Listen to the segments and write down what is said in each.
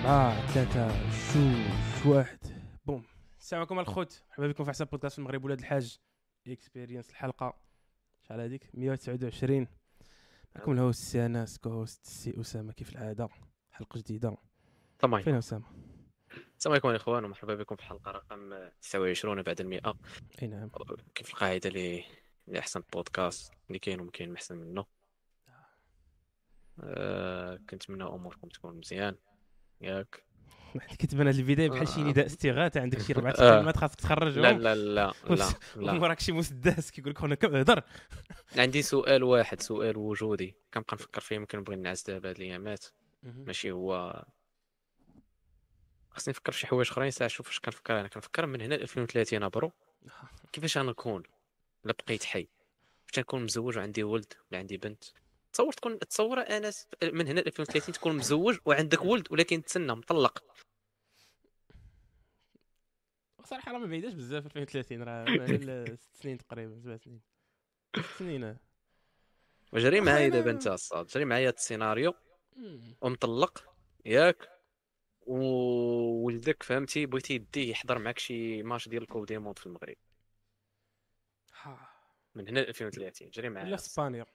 أربعة ثلاثة جوج واحد؟ بوم. السلام عليكم الخوت. مرحبا بكم في احسن بودكاست في المغرب. ولاد الحاج Experience الحلقة. شحال هذيك 129 معكم ال host سي انس و ال co-host سي أسامة كيف العادة؟ حلقة جديدة. تمام فين أسامة؟ السلام عليكم الاخوان ومرحبا بكم في الحلقة رقم 29 بعد المئة. أي نعم. كيف العادة اللي اللي أحسن بودكاست؟ اللي كاين وما كاين أحسن منه. آه كنتمنى أموركم تكون مزيان. ياك. كتبان هاد البداية بحال شي آه. نداء استغاثة عندك شي ربعة آه. كلمات خاصك تخرجهم لا لا لا لا لا. وراك شي مسدس كيقول لك هنا كم هضر. عندي سؤال واحد سؤال وجودي. كنبقى نفكر فيه يمكن نبغي نعس دابا هاد الأيامات. ماشي هو خصني نفكر في شي حوايج أخرين ساعة شوف اش كنفكر. أنا كنفكر من هنا ل 2030 برو كيفاش أنا نكون الا بقيت حي. باش نكون مزوج؟ وعندي ولد ولا عندي بنت. تصور تكون تصور انس من هنا ل 2030 تكون مزوج وعندك ولد ولكن تسنى مطلق. صراحة راه ما بعيداش بزاف 2030 راه ست سنين تقريبا سبع سنين. ست سنين آه. وجري معايا دابا انت الصاد جري معايا السيناريو. ومطلق ياك. وولدك فهمتي بغيتي يديه يحضر معك شي ماتش ديال ال Coupe du Monde في المغرب. من هنا ل 2030 جري معايا. في اسبانيا.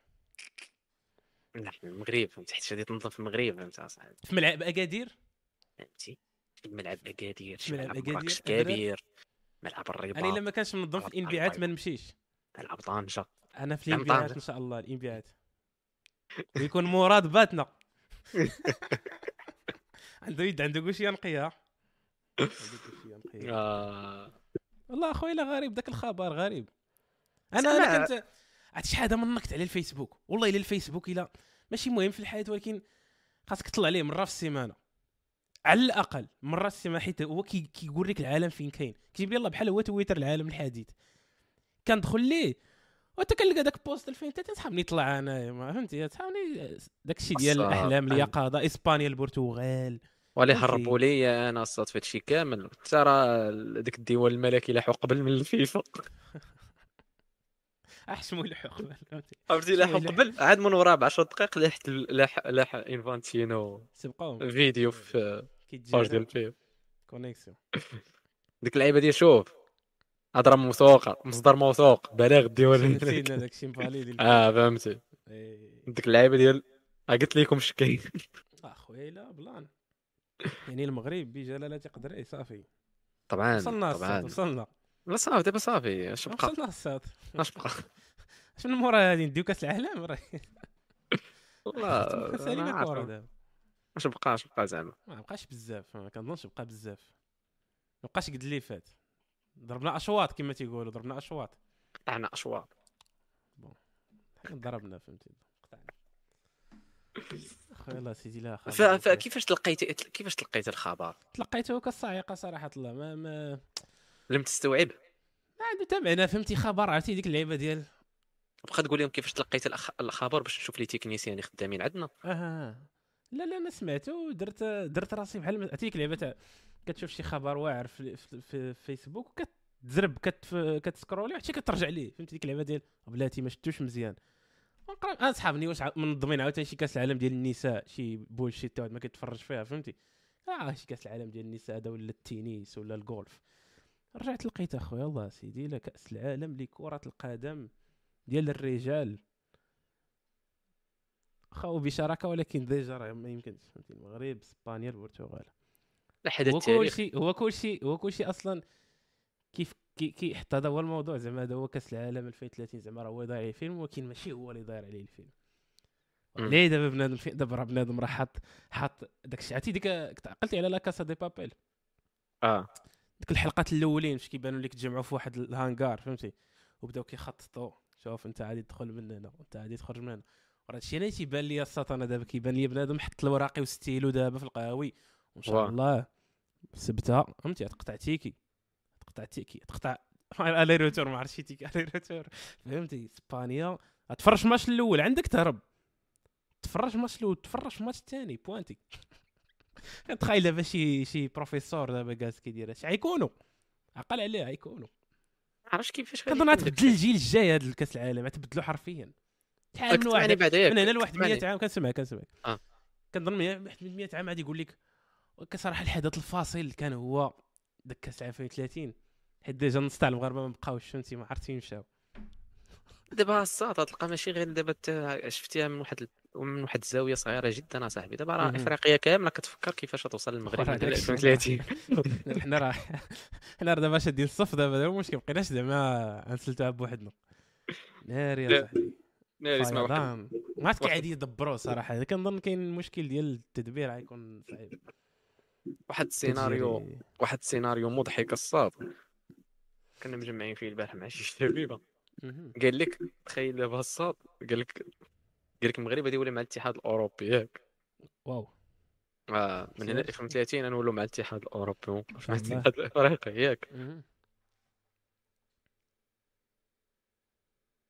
لا في المغرب فهمتي؟ حيت غادي تنظم في المغرب فهمتي أصاحبي؟ في ملعب أكادير؟ فهمتي؟ في الملعب أكادير شي ملعب ملعب مراكش. كبير ملعب الرباط أنا إلا ما كانش منظم في الانبيعات ما نمشيش. ملعب طنجة. أنا في الانبيعات. إن شاء الله الانبيعات ويكون مراد باتنا. عنده يد عنده كلشي نقيه آه. والله اخويا غريب داك الخبر غريب. أنا أنا كنت عرفت شحال هذا من نكت على الفيسبوك؟ والله إلا الفيسبوك إلا ماشي مهم في الحياة ولكن خاصك تطلع عليه مرة في السيمانة. على الأقل مرة في السيمانة حيت هو كي كيقول لك العالم فين كاين. كيجيب لي الله بحال هو تويتر العالم الحديث. كندخل ليه؟ وانت كنلقى داك post 2003 صحابني طلع أنا ما فهمتي؟ صحابني داك الشيء ديال. الأحلام اليقظة إسبانيا البرتغال. ولا فهمتي. هربوا لي أنا الصاد في هادشي كامل. حتى راه ديك الديوان الملكي لاحوا قبل من الفيفا. احشموا الحق عرفتي شوية. قبل عاد من وراه ب 10 دقائق لاح لاح لاح انفانتينو سبقاهم فيديو في باج ديال الفيفا كونيكسيون ديك اللعيبة ديال شوف هضره موثوقه مصدر موثوق بلاغ ديال آه فهمتي. إيه. ديك اللعيبة ديال آه، قلت لكم شكاين أخويا لا بلان. يعني المغرب بجلالة تقدر إيه صافي. طبعا وصلنا طبعا. وصلنا. لا صافي دابا صافي اش بقى؟ اش بقى؟ اش من مورا غادي نديو كاس العالم؟ راه والله اش بقى اش بقى زعما؟ ما بقاش بزاف ما كنظنش بقى بزاف. ما بقاش قد اللي فات. ضربنا أشواط كما تيقولوا ضربنا أشواط. قطعنا أشواط. حنا ضربنا فهمتي؟ قطعنا. الله سيدي لا فكيفاش تلقيت كيفاش تلقيت الخبر؟ تلقيته كالصاعقه صراحة الله ما ما لم تستوعب؟ ما عنده حتى معنى فهمتي خبر عرفتي ديك اللعيبة ديال بقى تقول لهم كيفاش تلقيت الأخ... الخبر باش نشوف لي تكنيسيان خدامين عندنا. آه لا لا أنا سمعته ودرت درت راسي بحال عرفتي ديك اللعبه تاع كتشوف شي خبر واعر في, في, في فيسبوك وكتزرب كت كت scroller حتى كترجع ليه. فهمتي ديك اللعبه ديال بلاتي ما شفتوش مزيان. ونقرأ. أنا صحابني واش منظمين عاوتاني شي كأس العالم ديال النساء شي bullshit واحد ما كيتفرج فيها فهمتي؟ آه شي كأس العالم ديال النساء هذا ولا التنس ولا الجولف رجعت لقيت اخويا الله سيدي لا كأس العالم لكرة القدم ديال الرجال. خاو بشراكة ولكن déjà راه ما يمكنش فهمتي المغرب إسبانيا البرتغال. لحد هو التاريخ. كلشي هو كلشي هو كلشي أصلا كيف كي كي حتى هذا هو الموضوع زعما هذا هو كأس العالم 2030 زعما راه هو ضايع الفيلم ولكن ماشي هو اللي داير عليه الفيلم. ليه دابا بنادم في- دابا راه بنادم راه حاط حاط داك الشيء عرفتي ديك كنت عقلتي على La Casa de Papel؟ آه. ديك الحلقات الاولين فاش كيبانوا لك تجمعوا في واحد الهانغار فهمتي؟ وبداو كيخططوا شوف انت غادي تدخل من هنا وانت غادي تخرج من هنا. وراه هادشي أنا تيبان لي أنا دابا كيبان لي بنادم حط الوراقي وستيلو دابا في القهاوي. وان شاء. الله سبتها. فهمتي؟ تقطع ticket. تقطع ticket. تقطع aller-retour ما عرفتش ticket aller-retour فهمتي؟ اسبانيا. تفرج الماتش الأول عندك تهرب. تفرج الماتش الأول تفرج الماتش الثاني pointer. تخيل دابا شي شي بروفيسور دابا جالس كيدير هادشي. غيكونوا. عقل عليه غيكونوا. عرفتش كيفاش كنظن غتبدل الجيل الجاي هذا الكاس العالم غتبدلو حرفيا. شحال من. واحد. من هنا لواحد 100 كتسمعني. عام كنسمعك كنسمعك آه. كنظن 100 100 عام غادي يقول لك وكصراحه الحدث الفاصل كان هو داك كاس 2030 حيت ديجا نص تاع المغاربة ما بقاوش فهمتي ما عرفت فين مشاو. دابا الصاد تلقى ماشي غير دابا شفتيها من واحد ال- من واحد الزاوية صغيرة جدا أصاحبي. دابا راه. افريقيا كاملة كتفكر كيفاش توصل للمغرب وراه ديال داكشي. 2030 حنا راه حنا راه دابا شادين الصف دابا. دابا المشكل بقيناش زعما نسلتوها بوحدنا. ناري يا صاحبي. ناري اسمع واحد ما عرفت كيعاد يدبروا صراحة. كنظن كاين المشكل ديال التدبير غيكون صعيب. واحد السيناريو واحد السيناريو مضحك الصاد. كنا مجمعين فيه البارح مع شي شبيبة. قال لك تخيل دابا الصاد قال لك قال لك المغرب غادي يولي مع الاتحاد الأوروبي ياك واو آه من هنا سير. 2030 غنولوا مع الاتحاد الأوروبي مع. الاتحاد الأفريقي ياك.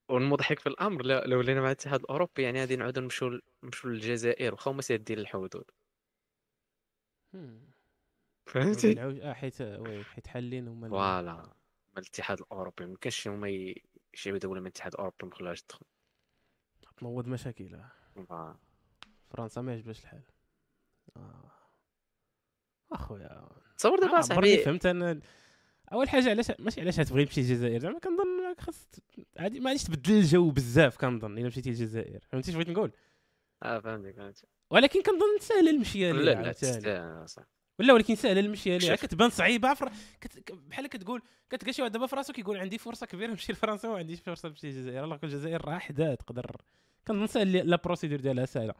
والمضحك في الأمر لا- لو ولينا مع الاتحاد الأوروبي يعني غادي نعاودوا نمشوا نمشوا للجزائر واخا هما سادين الحدود. فهمتي آه حيت وي حيت حالين هما ال- فوالا الاتحاد الأوروبي ميمكنش هما ي- يشعبوا دوله من الاتحاد الأوروبي ما يخلوهاش تدخل تنوض مشاكل آه. فرنسا ما يعجبهاش الحال. آه. أخويا. تصور دابا آه، صاحبي فهمت أنا أول حاجة علاش ماشي علاش تبغي تمشي للجزائر زعما كنظن راك خاص عادي ما غاديش تبدل الجو بزاف كنظن إلا مشيتي للجزائر فهمتي اش بغيت نقول؟ آه فهمتك فهمتك. ولكن كنظن سهله المشية لا لا تستاهل صح. ولا ولكن سهله المشيه ليها شوف. كتبان صعيبة فر... كت... بحال كتقول كتلقى شي واحد دابا في راسو كيقول عندي فرصة كبيرة نمشي لفرنسا وما عنديش فرصة نمشي للجزائر. الله الجزائر راه حدا تقدر. كنظن سهل la procédure ديالها سهلة.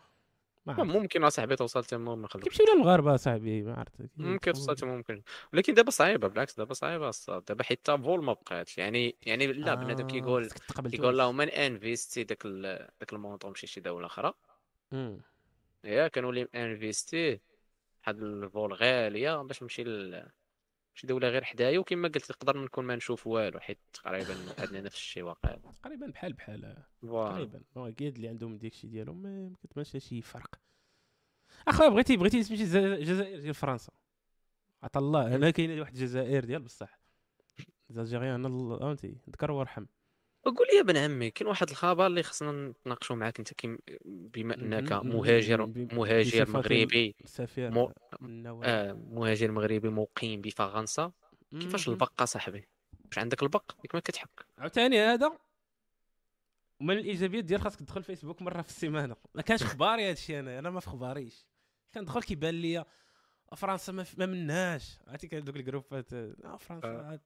ما. ممكن أصاحبي توصل تما ما خلوك كيمشيو للمغاربه صاحبي ما عرفت. ممكن توصل تما ممكن. ولكن دابا صعيبة بالعكس دابا صعيبة دابا حيت تا vol ما بقاتش. يعني يعني لا آه، بنادم كيقول كيقول تونس. اللهم ن investir داك ال- داك ال montant مشي شي دولة أخرى. يا كنولي investir واحد ال vol غاليه باش نمشي ل شي دولة غير حدايا وكما قلت نقدر نكون ما نشوف والو حيت تقريبا عندنا نفس الشيء واقع. تقريبا بحال بحال voilà. تقريبا. أكيد اللي عندهم ديك الشيء ديالهم ما كتبانش شي فرق. أخويا بغيتي بغيتي تمشي الجزائر ديال فرنسا. عطا الله أنا كاينة واحد الجزائر ديال بصح. الجزائريان الله فهمتي ذكر وارحم. قول لي يا ابن عمي كاين واحد الخبر اللي خصنا نتناقشوا معاك أنت كيم بما أنك مهاجر مهاجر مغربي سفير مو- النواب آه مهاجر مغربي مقيم بفرنسا كيفاش. البق صاحبي؟ واش عندك البق؟ ياك ما كتحك. عاوتاني هذا ومن الإيجابيات ديال خاصك تدخل فيسبوك مرة في السيمانة. ما كانش اخباري هذا الشيء أنا أنا ما في اخباريش كندخل كيبان لي فرنسا ما, ما مناش. عرفتي دوك الجروبات آه فرنسا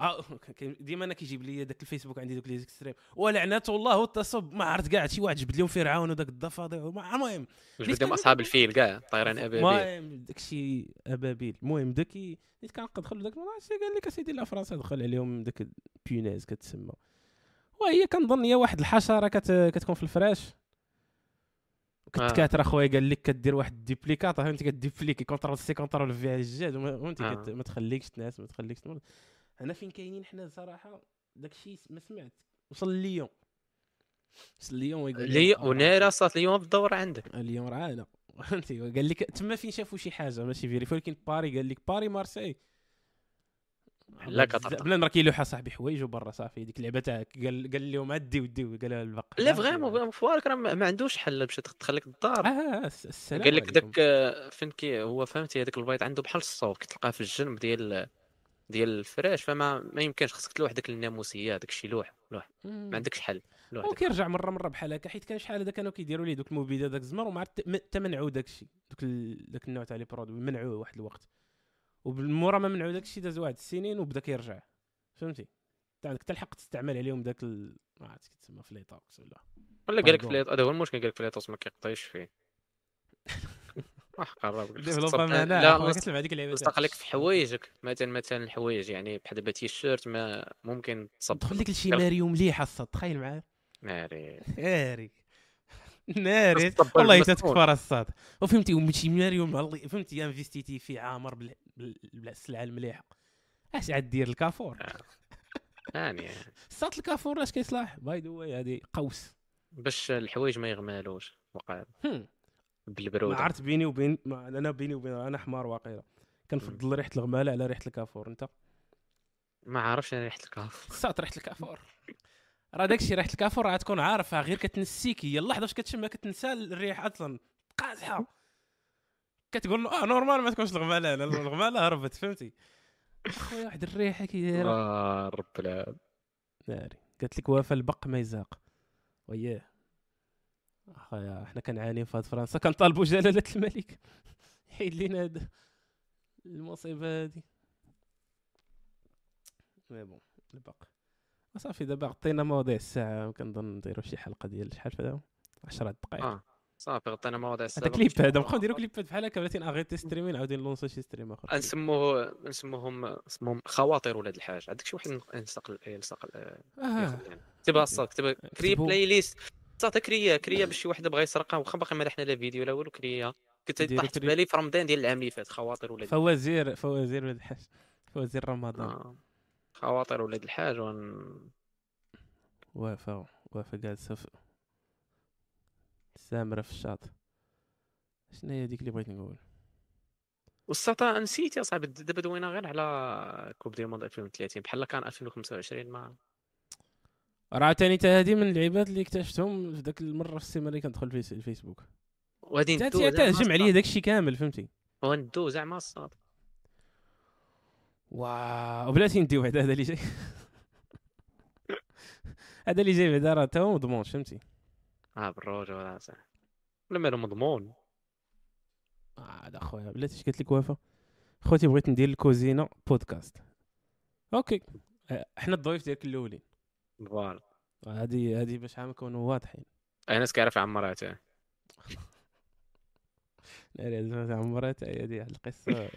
آه. آه ديما أنا كيجيب لي داك الفيسبوك عندي دوك لي زيكستريم. ولعنة الله والتصب. ما عرفت كاع شي واحد جبد لهم فرعون وداك الضفادع وما- المهم. واش ليش بدهم كان- أصحاب الفيل كاع طايرين أبابيل. المهم داكشي أبابيل. المهم داكي نيت ندخل داك شي قال لك أسيدي لا فرنسا دخل عليهم داك punaise كتسمى. وهي كنظن هي واحد الحشرة كت... كتكون في الفراش. آه. كتكاثر أخويا قال لك كدير واحد ال duplicate. فهمتي؟ ك dupliquer contrôle C contrôle V على وما- فهمتي؟ آه. ما تخليكش تنعس ما تخليكش أنا فين كاينين حنا صراحة؟ داكشي ما سمعت وصل ليون. وصل ليون ويقول لي آه، ونارا صات اليوم بالدور عندك. اليوم رانا فهمتي؟ قال لك تما فين شافوا شي حاجة؟ ماشي vérifié ولكن باري قال لك Paris Marseille. لا كتعطى. بلا راه كيلوحها صاحبي حوايج وبرا صافي. ديك اللعبة تاعك قال قال لهم عدي وديو قال لها البق. لا فريمون فوالك راه ما عندوش حل باش تخليك الدار آه الس- السلام قال لك. داك آه، فين كي هو فهمتي هذاك البيض عنده بحال الصوت كتلقاه في الجنب ديال ديال الفراش فما ما يمكنش خصك تلوح داك الناموسية داك الشيء لوح لوح. ما عندكش حل لوح هو داك. كيرجع مرة مرة بحال هكا حيت كان شحال هذا كانوا كيديروا ليه دوك المبيدات داك الزمر وما عرفت حتى منعوا داك الشيء دوك ال- داك النوع تاع لي برودوي منعوه واحد الوقت. وبالمورا ما منعوا داك الشيء داز واحد السنين وبدا كيرجع. فهمتي؟ انت عندك حتى الحق تستعمل عليهم داك ال... ما عرفت كيتسمى فليتوكس ولا ولا قال لك هذا هو المشكل قال لك فليتوس ما كيقطيش فيه. قرب. لا لصق- لك في حوايجك مثلا مثلا الحوايج يعني بحال دابا تيشيرت ما ممكن تصب دخل لك يلا. ماريو مليحه الصاد تخيل معايا ناري. ناري. ناري. والله بالمسؤول. تكفر الصاد وفهمتي ومشي ماريو فهمتي investi تي في عامر بال- بال- بالسلعه المليحه اش عاد دير الكافور؟ يعني الصاط الكافور اش كيصلاح by the way هذه قوس. باش الحوايج ما يغمالوش وقع هم. ما بالبروده عرفت بيني وبين ما أنا بيني وبين أنا حمار واقيلا. كنفضل ريحة الغمالة على ريحة الكافور أنت؟ ما عارفش أنا ريحة الكاف الصاط ريحة الكافور. راه داكشي ريحة الكافور راه تكون عارفها غير كتنسيك هي. اللحظه فاش كتشمها كتنسى الريحه أصلا. قازحه كتقول له آه normal ما تكونش الغمالة هنا. الغمالة هربت فهمتي؟ أخويا واحد الريحه كي دايره آه رب العالمين. ناري. قالت لك وافى البق ما يزاق وياه. أخويا حنا كنعانيو في هاد فرنسا. كنطالبوا جلالة الملك. يحيد لينا هاد المصيبة هادي. mais bon البق صافي دابا غطينا مواضيع الساعة. كنظن نديرو شي حلقة ديال شحال في 10 دقائق. آه صافي غطينا مواضيع هذا السابق كليب هذا نبقاو نديرو كليبات بحال هكا بلاتي اغيتي ستريمين نعاودو نلونسو شي ستريم آخر. نسموه نسموهم اسمهم خواطر ولاد الحاج. عندك شي واحد يلصق يلصق آه. كتبها الصاد كتبها كري. بلاي ليست صافي كريا كريا باش شي واحد بغى يسرقها واخا باقي ما لحنا لا فيديو لا والو كريا. كنت طاحت كري. بالي في رمضان ديال العام اللي فات خواطر ولاد فوازير فوازير ولاد الحاج. فوازير رمضان. آه. خواطر ولاد الحاج ون... وافا وافا جالسه في سامرة في الشاطئ شنو هي هذيك اللي بغيت نقول؟ والساطا نسيت يا صاحبي دابا دوينا غير على coupe ديال monde 2030 بحال كان 2025 ما راه تا هادي من اللعيبات اللي اكتشفتهم في ذاك المرة في السيمانة اللي كندخل في الفيسبوك. وغادي تا ندو تا- زعما تهجم عليا داكشي كامل فهمتي؟ وندو زعما الساط واو بلاتي نديو بعدا هذا اللي جاي. هذا اللي جاي بعدا راه تا هو مضمون فهمتي؟ آه بالروج ولا صح. ولا مالو مضمون. آه، هذا خويا بلاتي اش قلت لك وافا. خوتي بغيت ندير الكوزينة بودكاست. OK. آه، حنا الضيوف ديالك الاولين voilà. هذه هذه باش عام نكونوا واضحين. أي ناس كيعرف عمراته ناري زعما عمرات هذه واحد القصة.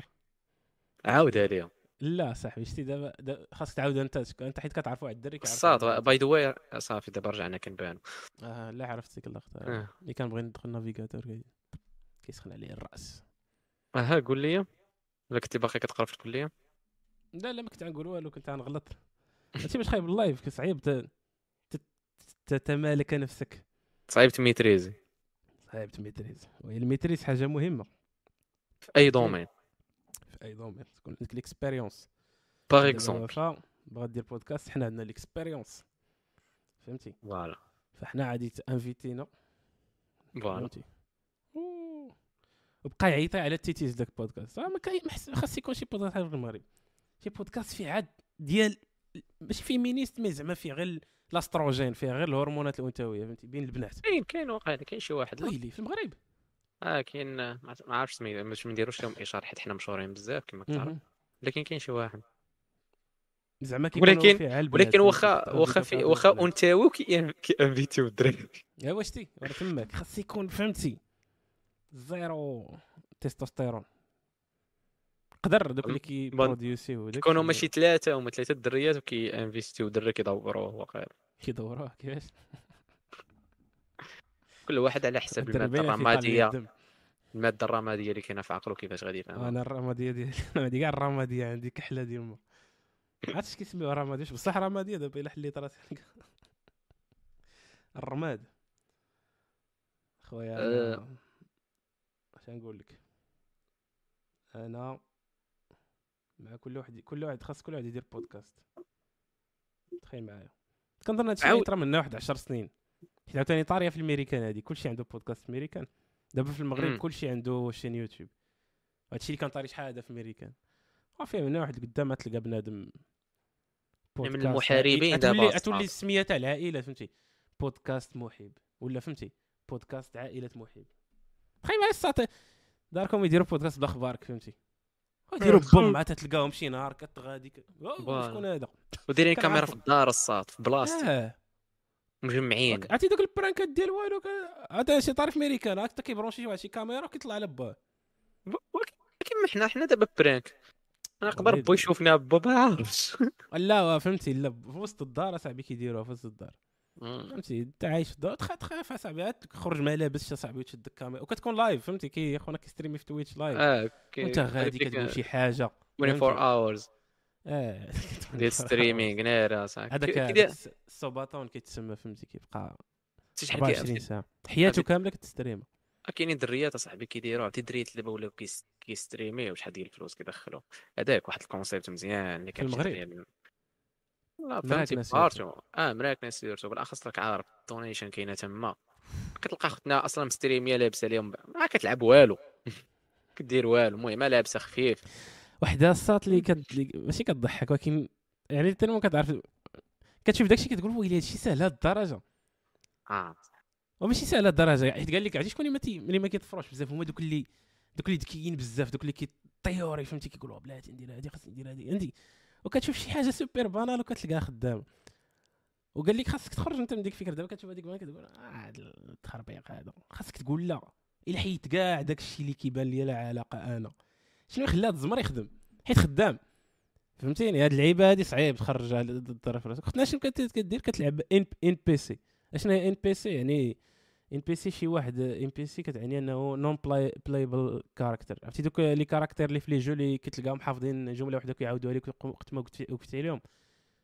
عاودها ليهم لا صاحبي شتي دابا دا خاصك تعاود أنت أنت حيت كتعرفوا على الدري كيعرف by the way صافي دابا رجعنا كنبانو آه لا عرفت ديك اللقطة. آه. اللي كنبغي ندخل navigateur كي- كيسخن عليه الرأس. أها قول لي. ولا كنتي باقي كتقرا في الكلية؟ لا لا ما كنت غنقول والو كنت غنغلط. هادشي باش خايب ال life صعيب تتمالك نفسك. صعيب ت maîtriser صعيب ت maîtrise. وهي ال maîtrise حاجة مهمة. في أي domaine في أي domaine تكون عندك ال expérience par exemple بغا دير بودكاست حنا عندنا ال expérience فهمتي؟ voilà فحنا عادي انفيتينا voilà فهمتي. وبقى يعيطي على التيتيز داك البودكاست راه ما خاص يكون شي بودكاست في المغرب شي بودكاست فيه عاد ديال ماشي féministe mais زعما فيه غير الأستروجين فيه غير الهرمونات الأنثوية فهمتي؟ بين البنات. كاين كاين واقع كاين شي واحد. ويلي في المغرب. آه كاين ما عرفتش سميتو باش ما نديروش لهم إشارة حيت حنا مشهورين بزاف كما كتعرف. لكن كاين شي واحد. زعما ولكن- ولكن واخا؟ واخا في واخا. أنثوي كي كيانفيتيو الدراري. يا واش تي راه تماك. خاص يكون فهمتي zéro تستوستيرون. قدر دوك اللي كيبروديوسيو داك كونوا ماشي ثلاثة هما ثلاثة الدريات وكيانفيستيو دري كيدوروه واقيلا كيدوروه كيفاش؟ كل واحد على حسب المادة الرمادية. المادة الرمادية اللي كاينة في عقله كيفاش غادي يفهمها؟ أنا الرمادية ديالي عندي كاع الرمادية عندي كحلة ديال ما عرفتش كيسميوها رمادية؟ بصح رمادية دابا إلا حليت راسي الرماد. خويا أه. اش نقول لك؟ أنا مع كل واحد كل واحد خاص كل واحد يدير بودكاست. تخيل معايا. كنظن هادشي يطرى من واحد 10 سنين. حيت عاوتاني طارية في الميريكان هادي كلشي عنده بودكاست ميريكان دابا في المغرب. كلشي عنده chaîne يوتيوب. هادشي اللي كان طاري شحال هذا في الميريكان. وفيه من واحد قدام تلقى بنادم بودكاست المحاربين عائلي. دابا تولي. السميه تاع العائلة فهمتي؟ بودكاست محب ولا فهمتي؟ بودكاست عائلة محب تخيل معايا الساطي داركم يديروا بودكاست بالاخبارك فهمتي؟ يديروا بوم عاد تلقاهم شي نهار كتغادي. شكون هذا؟ ودايرين. كاميرا في الدار الصاد في بلاصتي آه. مجمعين. عرفتي دوك البرانكات ديال والو عاد شي طاري في ميريكان هاك كيبرونشي شي واحد شي كاميرا وكيطلع على باه ولكن حنا حنا دابا برانك. أنا نقدر ويلي. بو يشوفنا با ما عارفش لا فهمتي لا في وسط الدار أصاحبي كيديروها في وسط الدار. فهمتي؟ أنت عايش في الدار تخاف اصاحبي عاد تخرج ما لابسش اصاحبي وتشد الكاميرا وكتكون live فهمتي؟ كي خونا كيستريمي في تويتش live آه وانت غادي كتقول شي حاجة 24 hours آه ديال streaming ناري صاحبي. هذاك ال subathon كيتسمى فهمتي؟ كيبقى شحال 24 كي- ساعة. حياته كاملة كت stream. كاينين دريات اصاحبي كيديروا عرفتي؟ دريات دابا ولاو كيس- كيستريمي وشحال ديال الفلوس كيدخلوا هذاك واحد ال concept مزيان اللي كان شي المغرب؟ لا surtout. partout آه مراكنا surtout بالاخص راك عارف ال donation كاينة تما كتلقى أختنا أصلا مستريميه لابسة ليهم ما كتلعب والو. كدير والو. المهم لابسة خفيف. وحدة الساط اللي كت... ماشي كتضحك ولكن يعني تما كتعرف كتشوف داكشي كتقول ويلي هادشي سهل هاد الدرجة. آه. وماشي سهل هاد الدرجة. حيت قال لك عرفتي شكون اللي ما تي... اللي ما كيطفروش بزاف هما دوك اللي دوك اللي ذكيين بزاف دوك اللي كيطيوري فهمتي؟ كيقولوا بلاتي ندير هادي خاصني ندير هادي. عندي وكتشوف شي حاجة super banal وكتلقاها خدامة. وقال لك خاصك تخرج انت من ديك الفكرة. دابا كتشوف هذيك كتقول آه هاد التخربيق هذا. خاصك تقول لا. إلا حيت كاع داك الشيء اللي كيبان لي لا علاقة أنا. شنو يخلي هاد الزمر يخدم؟ حيت خدام. فهمتيني؟ هاد اللعيبه هادي صعيب. تخرج على راسك. اختنا شنو كدير؟ كتلعب NPC أشنو هي NPC يعني NPC شي واحد ان بي سي كتعني أنه non play playable character عرفتي؟ دوك les caractères اللي في les jeux اللي كتلقاهم حافظين جملة وحدة كيعاودوها لك وقت ما قلت وقت عليهم.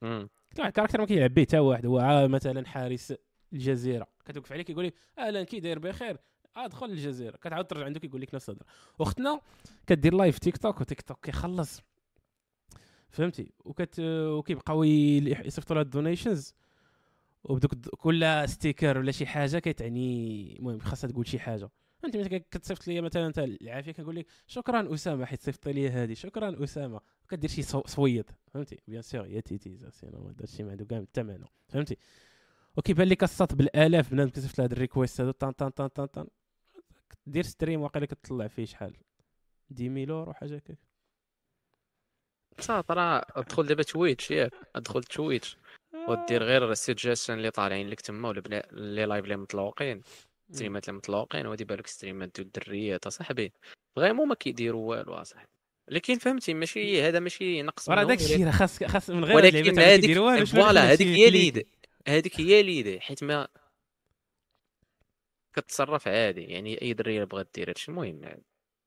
كنت واحد ال caractère ما كيلعب به حتى واحد. هو عا- مثلا حارس الجزيرة. كتوقف عليه كيقول لك أهلا كي داير بخير؟ ادخل للجزيره كتعاود ترجع عندك يقول لك نفس الهضرة. اختنا كدير live تيك توك وتيك توك كيخلص. فهمتي؟ وكت وكيبقاو يصيفطوا لها ال donations وبدوك كل sticker ولا شي حاجة كتعني المهم خاصها تقول شي حاجة. أنت مثلا كتصيفط لي مثلا أنت العافية كنقول لك شكرا أسامة حيت صيفط لي هذه شكرا أسامة. كدير شي صو- صويط فهمتي؟ bien sûr يا تيتي sinon هذا الشيء ما عنده كاع معنى فهمتي؟ وكيبان لك الساط بالآلاف بنادم كيصيفط لها هاد ال requests هادو طان طان طان طان طان دير stream واقيلا كتطلع فيه شحال؟ 10 أورو حاجة هكاك. صافي راه أدخل دابا Twitch ياك. أدخل Twitch. ودير غير ال suggestion اللي طالعين لك تما ولا les lives اللي مطلوقين. stream ات اللي مطلوقين ودي بالك stream ات ديال الدريات اصاحبي vraiment ما كيديروا والو اصاحبي لكن فهمتي ماشي هذا ماشي نقص منهم، داك الشيء راه خاص خاص من غير ولكن هذيك voilà هذيك هي clique؟ ليد هذيك هي ليد حيت ما كتصرف عادي. يعني أي درية بغات دير هادشي المهم يعني.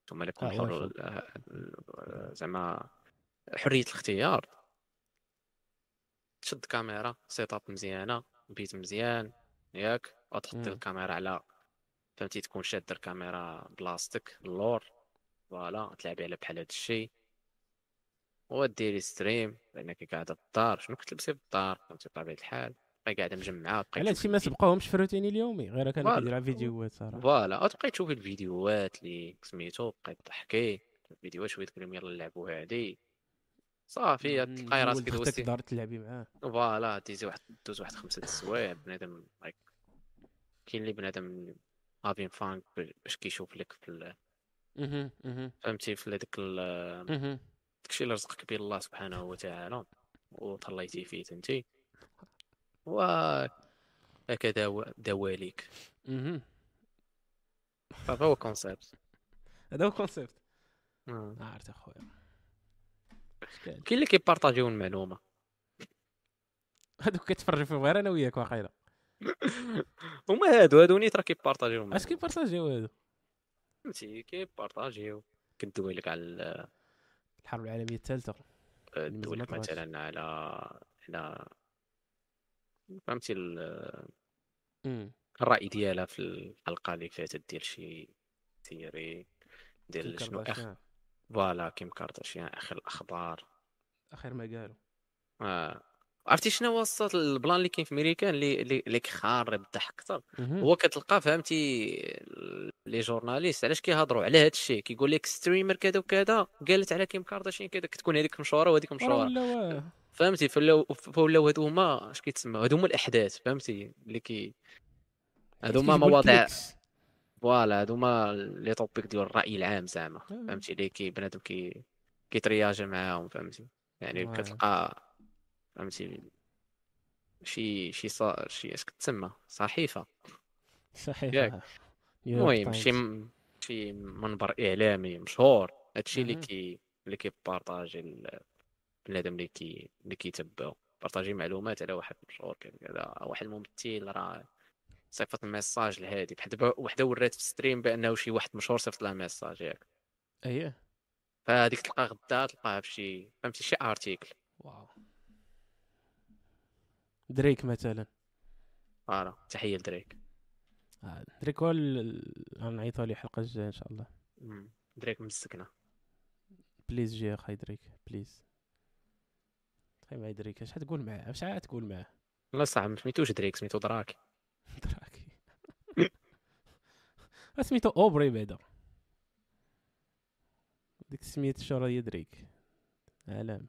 ثم لكم آه، حر. آه، زعما حرية الاختيار. تشد كاميرا setup مزيانة بيت مزيان ياك؟ وتحط. الكاميرا على فهمتي؟ تكون شادة الكاميرا بلاستيك اللور voilà تلعبي على بحال هاد الشيء وديري stream لأنك قاعدة في الدار شنو كتلبسي في الدار؟ فهمتي؟ بطبيعة الحال بقاي قاعدة مجمعة بقاي على هادشي ما سبقوهمش في الروتين اليومي غير فوالا. كيديروا فيديوهات صراحة. فوالا. وتبقاي تشوفي الفيديوهات اللي سميتو بقاي تضحكي الفيديوهات شوية تقول لهم يلا نلعبوا هادي. صافي تلقاي راسك دوزتي دار تلعبي معاه. فوالا ديزي واحد دوز واحد خمسة د السوايع بنادم like كاين اللي بنادم هافين فان باش كيشوف لك في فهمتي في هذاك. داكشي اللي رزقك به الله سبحانه وتعالى. وتهليتي فيه انت و هكذا و- دواليك. صافي هو concept هذا هو ال concept عرفت اخويا. كاين اللي كي partager يو المعلومه هادوك كتفرجوا فيهم غير أنا وياك واقيلا هما هادو هادو نيت راه كي partager يو اش. كي partager يو هادو فهمتي كي partager يو كندوي لك على ال- الحرب العالمية الثالثة ندوي ما لك. مثلا على على فهمتي ال- مم. الرأي ديالها في الحلقة اللي فاتت ديال شي سيري ديال شنو اخ. فوالا كيم كارداشيان آخر الأخبار آخر ما قالوا آه. عرفتي شنو الصوت البلان اللي كاين في امريكان اللي اللي كيخارب الضحك أكثر. هو كتلقى فهمتي les journalistes علاش كيهضروا على هذا الشيء كيقول لك streamer كذا وكذا قالت على كيم كارداشيان كذا كتكون هذيك مشهوره وهذيك مشهوره فهمتي voilà voilà هادو هما اش كيتسمى هادو هما الأحداث فهمتي اللي كي هادو هما مواضيع. voilà هادو هما les topics ديال الرأي العام زعما آه. فهمتي اللي كي بنادم كي كيترياجي معاهم فهمتي يعني آه. كتلقى فهمتي شي شي صا شي اش كتسمى صحيفة. نيويورك المهم شي. م- شي منبر إعلامي مشهور هادشي اللي. كي اللي كي partager ال- بنادم اللي كي اللي كيتبعو partager معلومات على واحد مشهور كذا واحد ممثل راه صيفط ال message لهادي بحال دابا وحدة ورات في stream بأنه شي واحد مشهور صيفط لها message ياك اييه فهاديك تلقى غدا تلقاها في شي فهمتي شي article waw. دريك مثلا. فوالا تحية لدريك. آه، دريك هو غنعيطوا عليه الحلقة الجايه إن شاء الله. مم. دريك مسكنه بليز جي اخاي دريك بليز. تخيل معايا دريك اش تقول معاه اش تقول معاه لا صح ما سميتوش دريك سميتو دراكي. سميتو أوبري بعدا ديك سميت شورى يدريك علام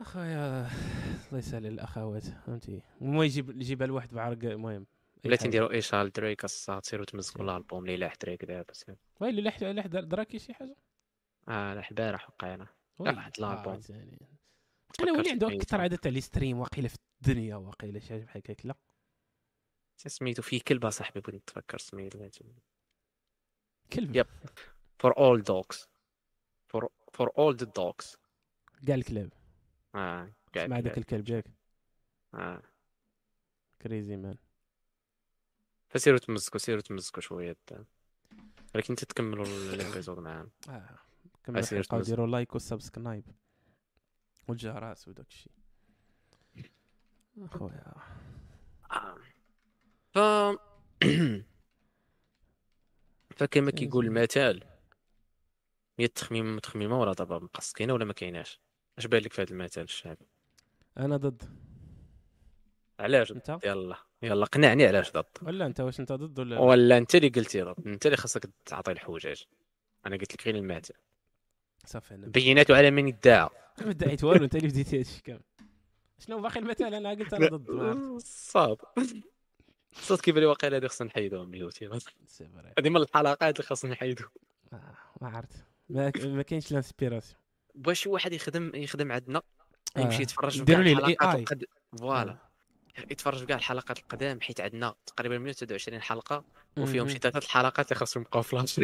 أخويا الله يسهل الأخوات فهمتي المهم يجيب يجيبها لواحد بعرق المهم بلاتي. نديرو إيشال دريك الصاد سيرو تمزقوا الألبوم اللي لاح دريك دابا سير. ويلي لاح لاح در- دراكي شي حاجة آه لاح البارح وقينا وي. واحد زين. أنا ولي عنده. أكثر عدد تاع لي ستريم واقيلا في الدنيا واقيلا شي حاجة بحال هكاك لا سميتو فيه كلب صاحبي بغيت نتفكر سميتو كلب يب. For all dogs for for all the dogs كاع الكلاب آه كاع مع داك الكلاب. الكلب جاك. آه. crazy man فسيروا تمزقوا سيروا تمزقوا شوية. ولكن تتكملوا ال épisode معاهم. آه كملوا الحلقة وديروا like و subscribe. والجرس وداك الشيء. أخويا. ف فكما كيقول المثال. هي التخميم متخميمه ولا ضربه مقص كاينة ولا ما كايناش؟ اش بان لك في هذا المثال الشعبي أنا ضد. علاش؟ أنت؟ يلا. يلا قنعني علاش ضد. ولا أنت واش أنت ضد ولا ولا أنت اللي قلتي ضد. أنت اللي خاصك تعطي الحجاج. أنا قلت لك غير المثال. صافي أنا بينات على من ادعى ما دعيت والو أنت اللي بديتي هادشي كامل. شنو باقي المثال؟ أنا قلت أنا ضد ما عرفت. صاد صاد كيبان لي واقيلا هادي خصنا نحيدوها من اليوتيوب c'est vrai. هذه من الحلقات اللي خاصنا نحيدوها آه، ما عرفت. ما, ما كاينش ال inspiration. باش شي واحد يخدم يخدم عندنا آه. يمشي يتفرج في الحلقات. voilà. يتفرج في كاع الحلقات القدام حيت عندنا تقريبا 123 حلقة وفيهم شي ثلاثة الحلقات اللي خاصهم يبقاو فلاش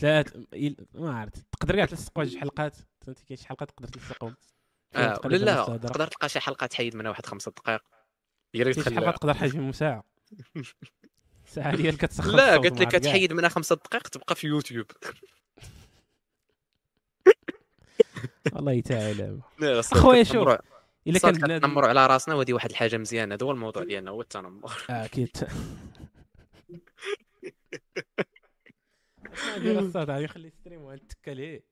ثلاث ما عرفت. تقدر كاع تلصق جوج حلقات؟ فهمتي؟ كاين شي حلقات تقدر تلصقهم؟ آه لا لا. تقدر تلقى شي حلقه تحيد منها واحد خمسة دقائق. شي تخليها حلقات تقدر فيهم ساعه ساعة هي اللي كتسخر لا الصوت قلت لك. كتحيد منها خمسة دقائق تبقى في يوتيوب. والله يتعالى كتنمروا- شوف الا كان كنتنمروا على راسنا وهذه واحد الحاجة مزيانة. هذا هو الموضوع ديالنا هو التنمر آه أكيد. ديال الصاد غادي نخلي ستريم ونتكا ليه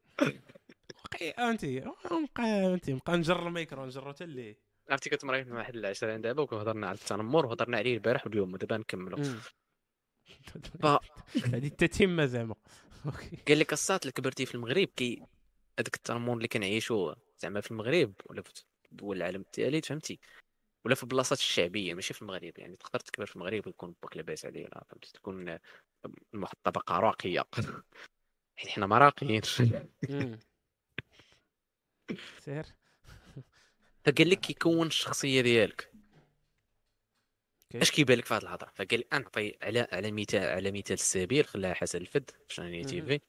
انتي نبقى أنتي نبقى نجر الميكرو نجرو حتى ليه عرفتي كتمريت مع واحد العشرين دابا وهضرنا على التنمر وهضرنا عليه البارح واليوم ودابا نكملوا ف- هذه التتمه زعما. قال لك الصات اللي كبرتي في المغرب كي هذاك التنمر اللي كنعيشوه زعما في المغرب ولا في دول العالم الثالث فهمتي؟ ولا في البلاصات الشعبية ماشي في المغرب يعني تقدر تكبر في المغرب ويكون باك لاباس عليه لا فهمتي؟ تكون من واحد الطبقه راقية. حيت حنا ما راقيين مم. سير. فقال لك كيكون الشخصية ديالك. اش كيبان لك في هذه الهضرة؟ فقال لي نعطي على على مثال على مثال السبيل خلاها حسن الفد في شانيلي تي. في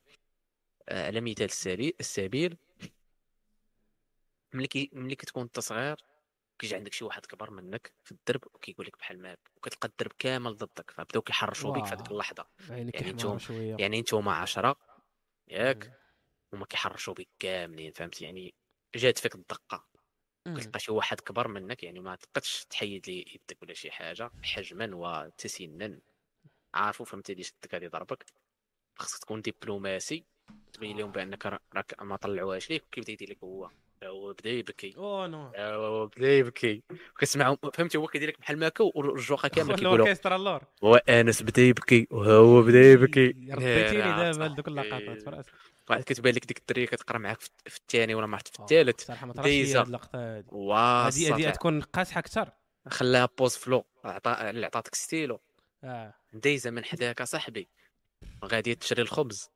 آه، على مثال السبيل السبيل. ملي كي ملي كتكون انت صغير كيجي عندك شي واحد كبر منك في الدرب وكيقول لك بحال ما وكتلقى الدرب كامل ضدك فبداو كيحرشوا بك في هذيك. اللحظة. يعني يعني نتوما- شوية. يعني نتوما عشرة ياك. هما كيحرشوا بك كاملين فهمتي؟ يعني جات فيك الدقة. كتلقى شي واحد كبر منك يعني ما تقدش تحيد ليه يدك ولا شي حاجة حجما وتسنا. عارفو فهمتي اللي شدك غادي يضربك؟ خاصك تكون دبلوماسي تبين لهم بأنك را- راك ما طلعوهاش ليك وكيبدا يدير لك هو. هو بدا يبكي. أو نو. هو بدا يبكي. وكتسمعوا فهمتي هو كيدير لك بحال ما هكا والرجوقه كامله كيقولوا اوركسترا اللور. وانس بدا يبكي وهو بدا يبكي. ربيتيني دابا لدوك. اللقطات في راسي. واحد كتبان لك ديك الدريه كتقرا معاك في الثاني ولا ما عرفت في الثالث صراحة ما اللقطة هادي. واصا هادي تكون قاصحه أكثر خلاها بوز فلو عطا اللي عطاتك ستيلو آه. دايزه من حداك اصاحبي غادي تشري الخبز.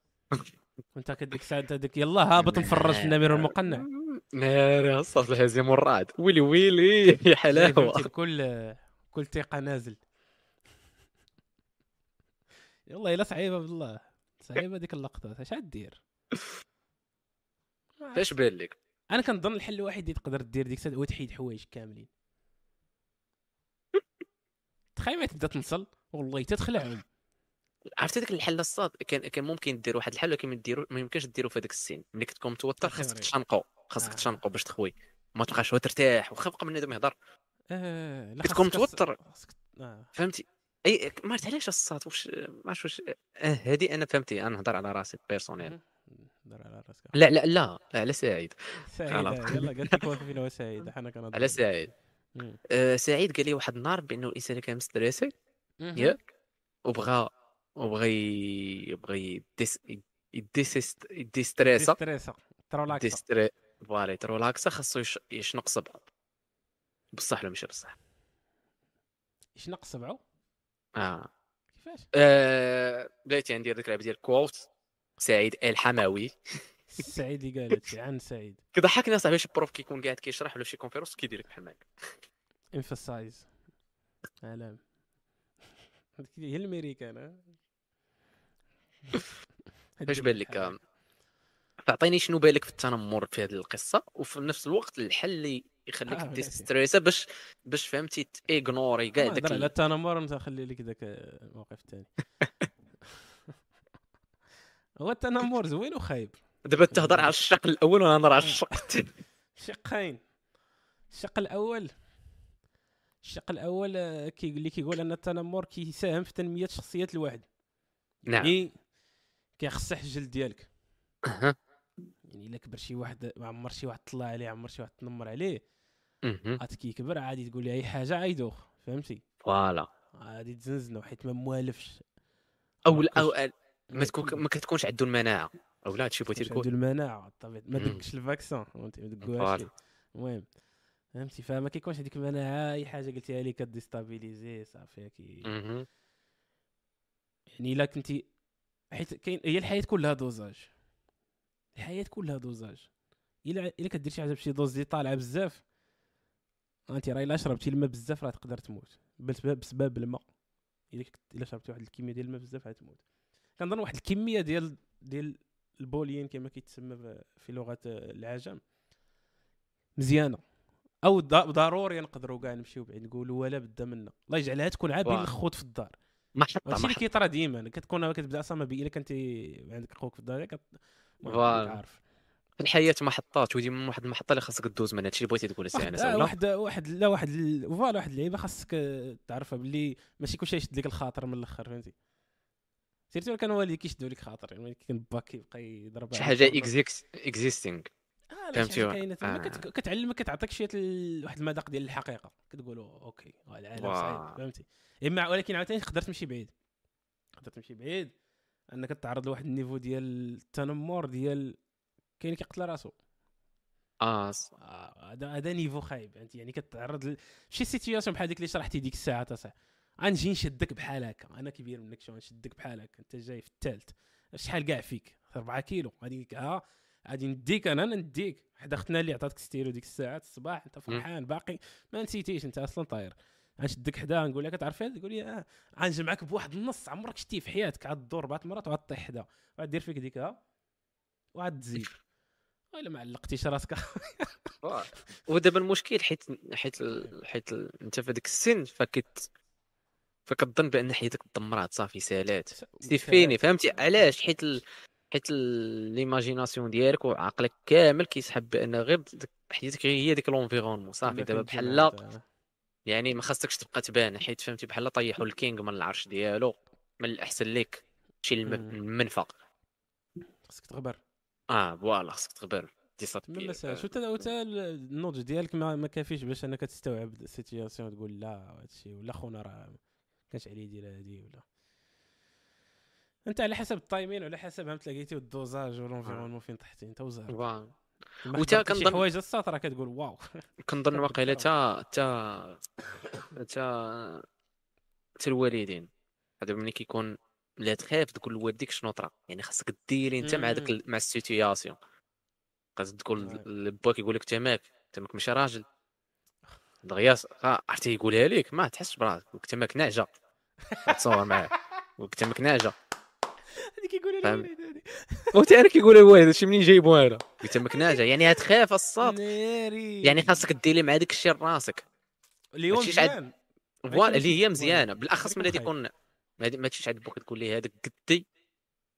وانت كديك الساعة انت ديك يلا هابط نفرج في النمير المقنع. ناري الصوت الهزيم والرعد ويلي ويلي يا حلاوة. بكل بكل ثقة نازل. يلا الا صعيبة بالله. صعيبة ديك اللقطات اش غدير فاش بان لك؟ أنا كنظن الحل الوحيد اللي تقدر دير ديك هو تحيد حوايج كاملين. تخيل ما تبدا تنصل والله تتخلعهم عرفتي ديك الحل الصاد؟ كان كان ممكن دير واحد الحل ولكن ما ديرو ما يمكنش ديرو في هذاك السن. ملي كتكون متوتر خاصك. تشنقو خاصك آه. تشنقو باش تخوي. ما تبقاش هو ترتاح واخا بقى بنادم يهضر. آه لا كتكون متوتر. آه. فهمتي؟ أي ما عرفت علاش الصاد؟ واش ما عرفت واش آه هادي أنا فهمتي. أنا نهضر على راسي personnel. دار على راسك لا لا لا على سعيد. سعيد خلاص. يلا قالت لك واقف فينا سعيد. حنا كنهضروا على سعيد. آه سعيد قال لي واحد النهار بأنه الانسان اللي كان م stressé. ياك وبغى وبغى ي- بغى يديس يديسيست يديستريسا. ستريسا ترولاكسا ديستري voilà يترولاكسا خاصو يش- يشنق صبعو. بصح ولا ماشي بصح؟ يشنق صبعو؟ آه. كيفاش؟ آه، بلاتي ندير ديك اللعبه ديال كوت. سعيد الحماوي. سعيد اللي قال هادشي عن سعيد. كضحكني اصاحبي شي بروف كيكون قاعد كيشرح ولا شي كونفيرونس كيدير لك بحال هكا. امفاسايز علام هي الميريكان؟ فاش بان لك؟ تعطيني شنو بالك في التنمر في هذه القصة وفي نفس الوقت الحل اللي يخليك آه،. ستريسا باش باش فهمتي تيغنوري كاع داك على ال- التنمر انت خلي لك ذاك الموقف الثاني هو التنمر زوين وخايب. دابا تهضر على الشق الأول وأنا نهضر على الشق الثاني شقين. الشق الأول. الشق الأول آه، كي اللي كيقول أن التنمر كيساهم في تنمية شخصية الواحد. نعم. يعني كيخصح الجلد ديالك. أها. يعني إلا كبر شي واحد ما عمر شي واحد طلع عليه عمر شي واحد تنمر عليه. عاد كيكبر عادي تقول لي أي حاجة عيدوخ فهمتي؟ voilà. غادي تزنزنو حيت ما موالفش. أو لا ما تكون ما كتكونش عنده المناعة أو لا هادشي بغيتي تقول عنده المناعة بالطبيعه ما. دكش ال vaccin فهمتي؟ ما دكوهاش. المهم فهمتي؟ فما كيكونش هذيك المناعة أي حاجة قلتيها لي كديستابيليزي صافي كي. يعني إلا كنتي حيت كاين هي الحياة كلها dosage. الحياة كلها dosage. إلا إلا كدير شي حاجة بشي dose اللي طالعة بزاف انت راه إلا شربتي الماء بزاف راه تقدر تموت. بسبب بسبب الماء. إلا إلا شربتي واحد الكمية ديال الماء بزاف غتموت كنظن واحد الكمية ديال ديال البولين كما كيتسمى في لغة العجم. مزيانة. أو ضروري نقدروا كاع نمشيو بعيد نقولوا ولا بدا منا. الله يجعلها تكون عا بين واه. الخوت في الدار. محطة هادشي اللي كيطرى ديما. كتكون كتبدأ أصلا إلا كنتي عندك خوك في الدار كت... عارف. في الحياة محطات وديما واحد المحطة اللي خاصك دوز منها هادشي اللي بغيتي تقول سي أنس واحد واحد لا واحد ال- voilà واحد اللعيبة خاصك تعرفها باللي ماشي كلشي يشد لك الخاطر من الأخر فهمتي؟ surtout كان والديك يشدوا لك خاطر يعني كان باك يبقى يضرب شي حاجة. existing آه لا شي حاجة كاينة. آه. كت- كتعلمك كتعطيك شوية واحد المذاق ديال الحقيقة. كتقولوا okay العالم. صعيب. فهمتي؟ إما ولكن عاوتاني تقدر تمشي بعيد. تقدر تمشي بعيد. انك تعرض لواحد ال niveau ديال التنمر ديال كاين اللي كيقتل راسو. آه ص- آه، هذا هذا niveau خايب. فهمتي؟ يعني كتعرض ل- شي situation بحال ديك اللي شرحتي ديك الساعة تصح غنجي نشدك بحال هكا. أنا كبير منك شو نشدك بحال هكا. أنت جاي في الثالث شحال كاع فيك؟ 4 كيلو. غادي ها؟ غادي نديك أنا أنا نديك. حدا اختنا اللي عطاتك ستيرو ديك الساعة الصباح. أنت فرحان باقي. ما نسيتيش أنت أصلا طاير. غنشدك حدا نقول لك تعرف هذا؟ تقول لي آه. غنجمعك بواحد النص. عمرك شتيه في حياتك. عاد تدور أربع مرات وعاد طيح حدا. وعاد دير فيك ديك ها؟ وعاد تزيد الا ما علقتيش راسك. ودابا المشكل حيت حيت حيت أنت في هذاك السن فكت فكتظن بأن حياتك دمرات صافي سالات. c'est fini فهمتي؟ علاش؟ حيت ال... حيت l'imagination ديالك وعقلك كامل كيسحب بأن غير حياتك غير هي ديك l'environnement صافي. دابا بحال يعني ما خاصكش تبقى تبان حيت فهمتي؟ بحال طيحوا ال king من العرش ديالو من الأحسن ليك. شي الم- مم. المنفى خاصك تغبر. آه voilà خاصك تغبر. disappear شو تا تا النضج ديالك ما, ما كافيش باش أنك تستوعب ال situation تقول لا هادشي ولا خونا راه كانش عليه يدير هادي ولا. انت على حسب ال timing وعلى حسب هم تلاقيتي وال dosage وال environnement فين طحتي انت وزهر وتا حضرتي شي كنظن- حوايج الساط راه كتقول wow. كنظن واقيلا تا تا تا تا الوالدين. هذا ملي كيكون لا تخاف تقول لوالديك شنو طرا. يعني خاصك ديري انت مع داك مع ال situation خاصك تقول. لباك يقول لك تماك تماك ماشي راجل. دغيا آه، عرفتي يقولها لك ما تحسش براسك قلت تماك نعجه تصور معاه قلت تماك نعجه هذيك يقول فهم. لي هذه وتا أنا كيقول الوالد هادشي منين جايبو أنا قلت تماك نعجه يعني هتخاف الصاد. ناري. يعني خاصك ديري مع داك الشيء لراسك اللي هو مزيان. فوالا اللي هي مزيانة. بالأخص ملي يكون تيكون ما تمشيش عند بوك تقول لي هذاك قدي.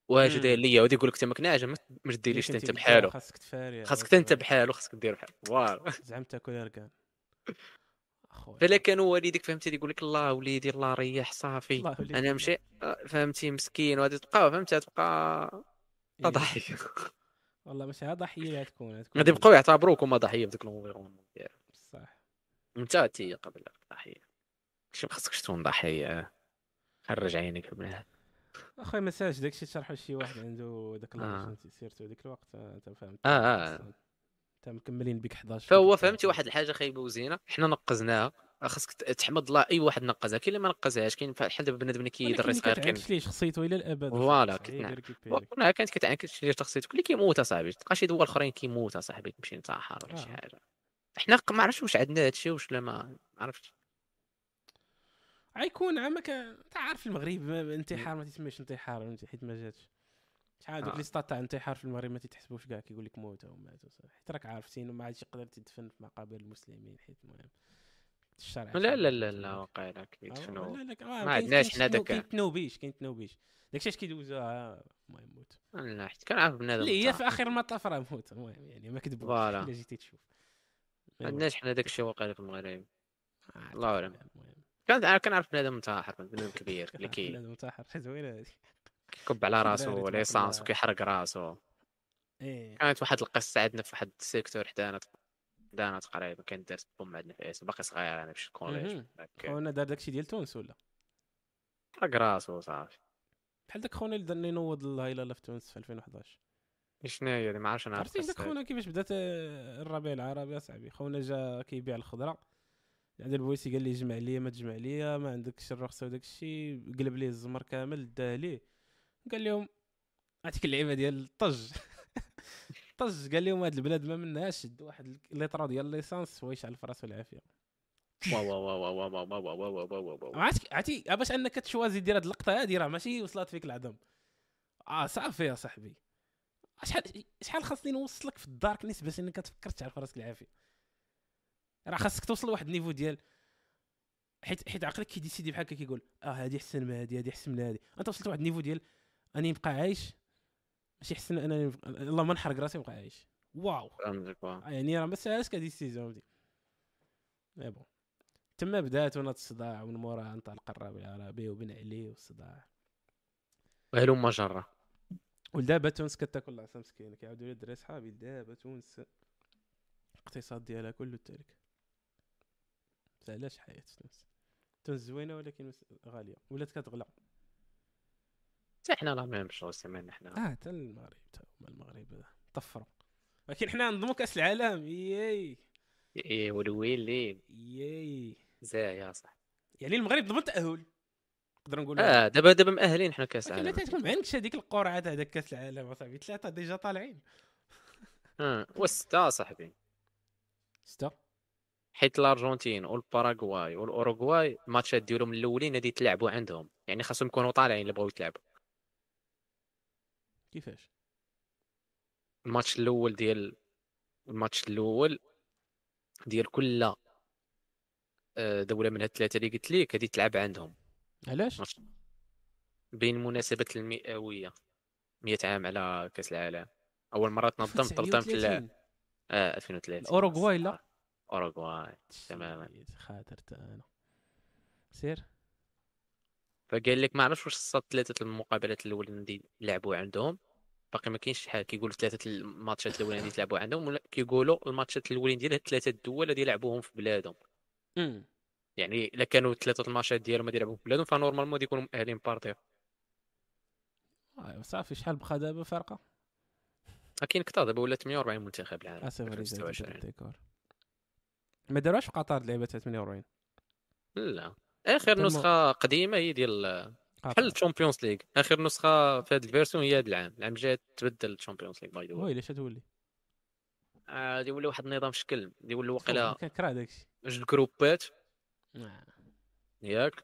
واش. داير ليا وهادي يقول لك تماك ناجم ما ما ديريش اللي أنت بحالو. خاصك تفاري. خاصك أنت بحالو خاصك دير بحال. فوالا زعما تاكل اركان فلا كانوا والديك فهمتي يقول لك الله وليدي الله ريح صافي. أنا مشي آه، فهمتي مسكين. وغادي تبقى فهمتي؟ تبقى إيه. ضحيه والله ماشي ها ضحية اللي غتكون غادي يبقاو يعتبروك هما ضحية في ديك الانفيرونمون ديالك صح. انت تي قبل ضحيه شي ما خاصكش تكون ضحية؟ خرج عينك هذا. اخويا ما سالش داكشي تشرحو لشي واحد عنده داك آه. لارجون سيرتو ديك الوقت أنت فهمت. آه آه. انت مكملين بك 11 فهو فهمتي واحد الحاجة خايبة وزينة. حنا نقزناها. خاصك تحمد الله أي واحد نقزها. كاين اللي ما نقزهاش كاين بحال دابا بنادم اللي كيدري صغير كاين. ليه شخصيته إلى الأبد. voilà،. كنا كانت كتعنكس شي شخصيتك. اللي كيموت أصاحبي. تلقى شي دول اخرين كيموت أصاحبي. تمشي نتاحر ولا شي آه. حاجة. حنا ما عرفتش واش عندنا هادشي واش لا ما عرفتش. غيكون عامك انت عارف المغرب انتحار ما تسميش انتحار حيت ما جاتش. شحال آه. les stats تاع انتحار في المغرب ما تيتحسبوش كاع كيقول لك موتوا وماتوا صافي. حيت راك عارف sinon ما عادش يقدر تدفن في مقابر المسلمين حيت المهم. الشرع لا لا لا لا واقيلا آه، كيدفنوا آه، ما عندناش حنا داك- كاين تنوبيش كاين تنوبيش. داكشي اش كيدوزوها المهم موت لا حيت كنعرف بنادم اللي هي في آخر المطاف راه موت. المهم يعني ما كذبوش. إلا جيتي تشوف. ما عندناش حنا داك الشيء واقيلا في المغرب. آه، الله كان كنعرف بنادم منتحر بنادم كبير اللي كي بنادم منتحر زوينه هذه كيكب على راسو ليسانس. وكيحرق راسو إيه. كانت واحد القصة عندنا في واحد السيكتور حدانا حدانا تقريبا كان دارت بوم عندنا في اسم باقي صغير أنا في ال collège خونا دار داكشي ديال تونس ولا؟ حرق راسو صافي. بحال داك خونا اللي دار ينوض الهيلاله في تونس في 2011 شنو هي اللي ما عرفتش أنا عرفت عرفتي داك خونا كيفاش بدات آه، الربيع العربي أصاحبي. خونا جا كيبيع الخضرة. عند البوليسي قال لي جمع لي ما تجمع لي ما عندكش الرخصة وداك الشيء قلب ليه الزمر كامل داه ليه. قال لهم عرفتك اللعيبه ديال الطج طج قال لهم هاد البلاد ما منهاش شد واحد الليطرو ديال l'essence ويشعل في راسو العافيه wow wow wow wow wow wow wow wow wow wow wow. عرفتي عرفتي باش انك تشوازي دير هاد اللقطه هادي راه ماشي وصلت فيك العظم آه صافي يا صاحبي شحال شحال خاصني نوصلك في ال darkness باش انك تفكر تعرف راسك العافيه راه خاصك توصل لواحد ال niveau ديال حيت حيت عقلك كيديسيدي بحال هكا كيقول آه هادي احسن من هادي هادي احسن من هادي انت وصلت لواحد ال niveau ديال أني نبقى عايش؟ ماشي احسن أنني. اللهم نحرق راسي ونبقى عايش. wow. آه يعني راه ما ساهلش كهادي décision فهمتي mais bon. تما بدات وناض الصداع ومن موراها انطلق الربيع العربي وبن علي والصداع. وهلم جرة ودابا تونس كتاكل العصا مسكينه كيعاودوا لي الدراري صحابي دابا تونس الاقتصاد ديالها كله تالك علاش حياة تونس؟ تونس زوينة ولكن غالية. ولات كتغلى. حتى حنا la même chose سمعنا حنا آه حتى المغرب تا المغرب. طفروا. ولكن حنا نضموا كاس العالم ياي. إيه والويلي ياي. يا صح. يعني المغرب ضمن تاهل نقدر نقولوا آه دابا دابا مأهلين حنا كأس ولكن لا العالم تكون ما عندكش هذيك القرعة تاع داك كأس العالم أصاحبي. ثلاثة ديجا طالعين. آه والستة صاحبي سته حيت الأرجنتين والباراغواي والأوروغواي الماتشات ديالهم الأولين غادي يتلعبوا عندهم. يعني خاصهم يكونوا طالعين اللي بغاو يتلعبوا. كيفاش؟ الماتش الأول ديال الماتش الأول ديال كل آه، دولة من هاد الثلاثة اللي قلت لك غادي تلعب عندهم. علاش؟ بين مناسبة المئوية 100 عام على كأس العالم. أول مرة تنظم تنظم في ال- 39. آه 2003 الأوروغواي لا؟ أوروغواي تماما. shit، خاطرت أنا سير؟ فقال لك ما عرفتش واش الصاد ثلاثة المقابلات الاولين اللي لعبوا عندهم. باقي ما كاينش شحال. كيقولوا ثلاثة الماتشات الأولين اللي تلعبوا عندهم ولا كيقولوا الماتشات الأولين ديال هاد ثلاثة الدول اللي يلعبوهم في بلادهم. امم يعني إلا كانوا ثلاثة الماتشات ديالهم غادي يلعبوا في بلادهم ف normalement غادي يكونوا مؤهلين بارتير. آه، صافي. شحال بقى دابا فرقة؟ كاين كثر دابا ولا 48 منتخب العالم. اسف 2026 d'accord. ما داروهاش في قطر لعبة 48 لا. آخر نسخة قديمة هي ديال. بحال الشامبيونز ليغ. آخر نسخة في هذا ال version هي هذا العام. العام الجاي تبدل الشامبيونز ليغ by the way علاش تولي؟ غادي يولي واحد النظام شكل. غادي يولي واقيلا كان كره داكشي. جوج جروبات آه. ياك.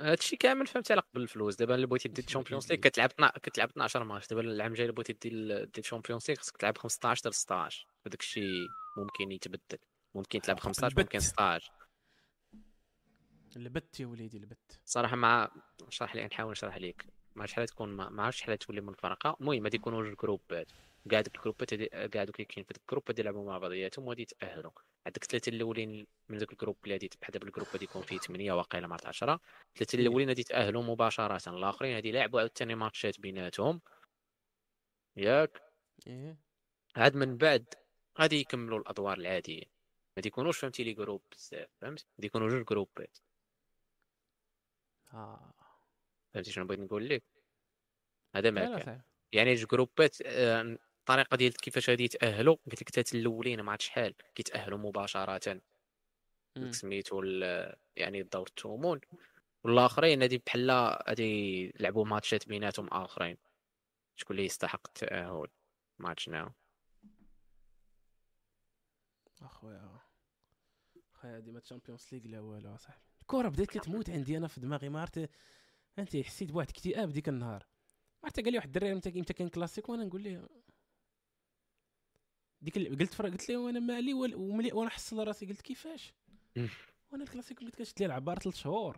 هادشي كامل فهمتي على قبل الفلوس. دابا اللي بغيتي دير الشامبيونز ليغ كتلعب كتلعب 12 ماتش دابا العام الجاي اللي بغيتي دير دير الشامبيونز ليغ خصك تلعب 15 حتى 16 هذاك الشيء ممكن يتبدل. ممكن تلعب آه، 15 البت. ممكن 16 البت يا وليدي البت صراحة مع شرح لي نحاول نشرح لك. ما شحال تكون ما عرفتش شحال تولي من فرقه المهم غادي يكونوا جوج جروبات كاع دوك الجروبات كاع دوك اللي كاين في ديك ال groupe يلعبوا مع بعضياتهم وغادي يتأهلوا. عندك ثلاثة الأولين من ذاك ال groupe اللي غادي بحال دابا ال groupe غادي يكون فيه 8 واقيلا مع 10 ثلاثة. الأولين غادي يتأهلوا مباشرة. الآخرين غادي يلعبوا عاوتاني ماتشات بيناتهم. ياك؟ إيه. عاد من بعد غادي يكملوا الأدوار العادية. ما يكونوش فهمتي les groupes بزاف فهمت؟ غادي يكونوا جوج جروبات. آه فهمتي شنو بغيت نقول لك هذا صعيب يعني جوج جروبات آه، الطريقة ديال كيفاش غادي يتاهلوا قلت لك حتى الاولين ما عرفت شحال كيتاهلوا مباشره. سميتو يعني دور الثمون والاخرين هادي بحال غادي يلعبوا ماتشات بيناتهم اخرين شكون اللي يستحق التاهل ما عرفتش شنو اخويا اخويا هادي ما Champions League لا والو اصاحبي الكره بدات كتموت عندي أنا في دماغي ما عرفت أنت حسيت بواحد الاكتئاب ديك النهار. ما عرفت قال لي واحد الدراري متى متى كان كلاسيك وأنا نقول ليه. ديك قلت قلت له وأنا مالي وملي وأنا حصل راسي. قلت كيفاش. وأنا الكلاسيك كنت كنشد ليه العبار ثلاث شهور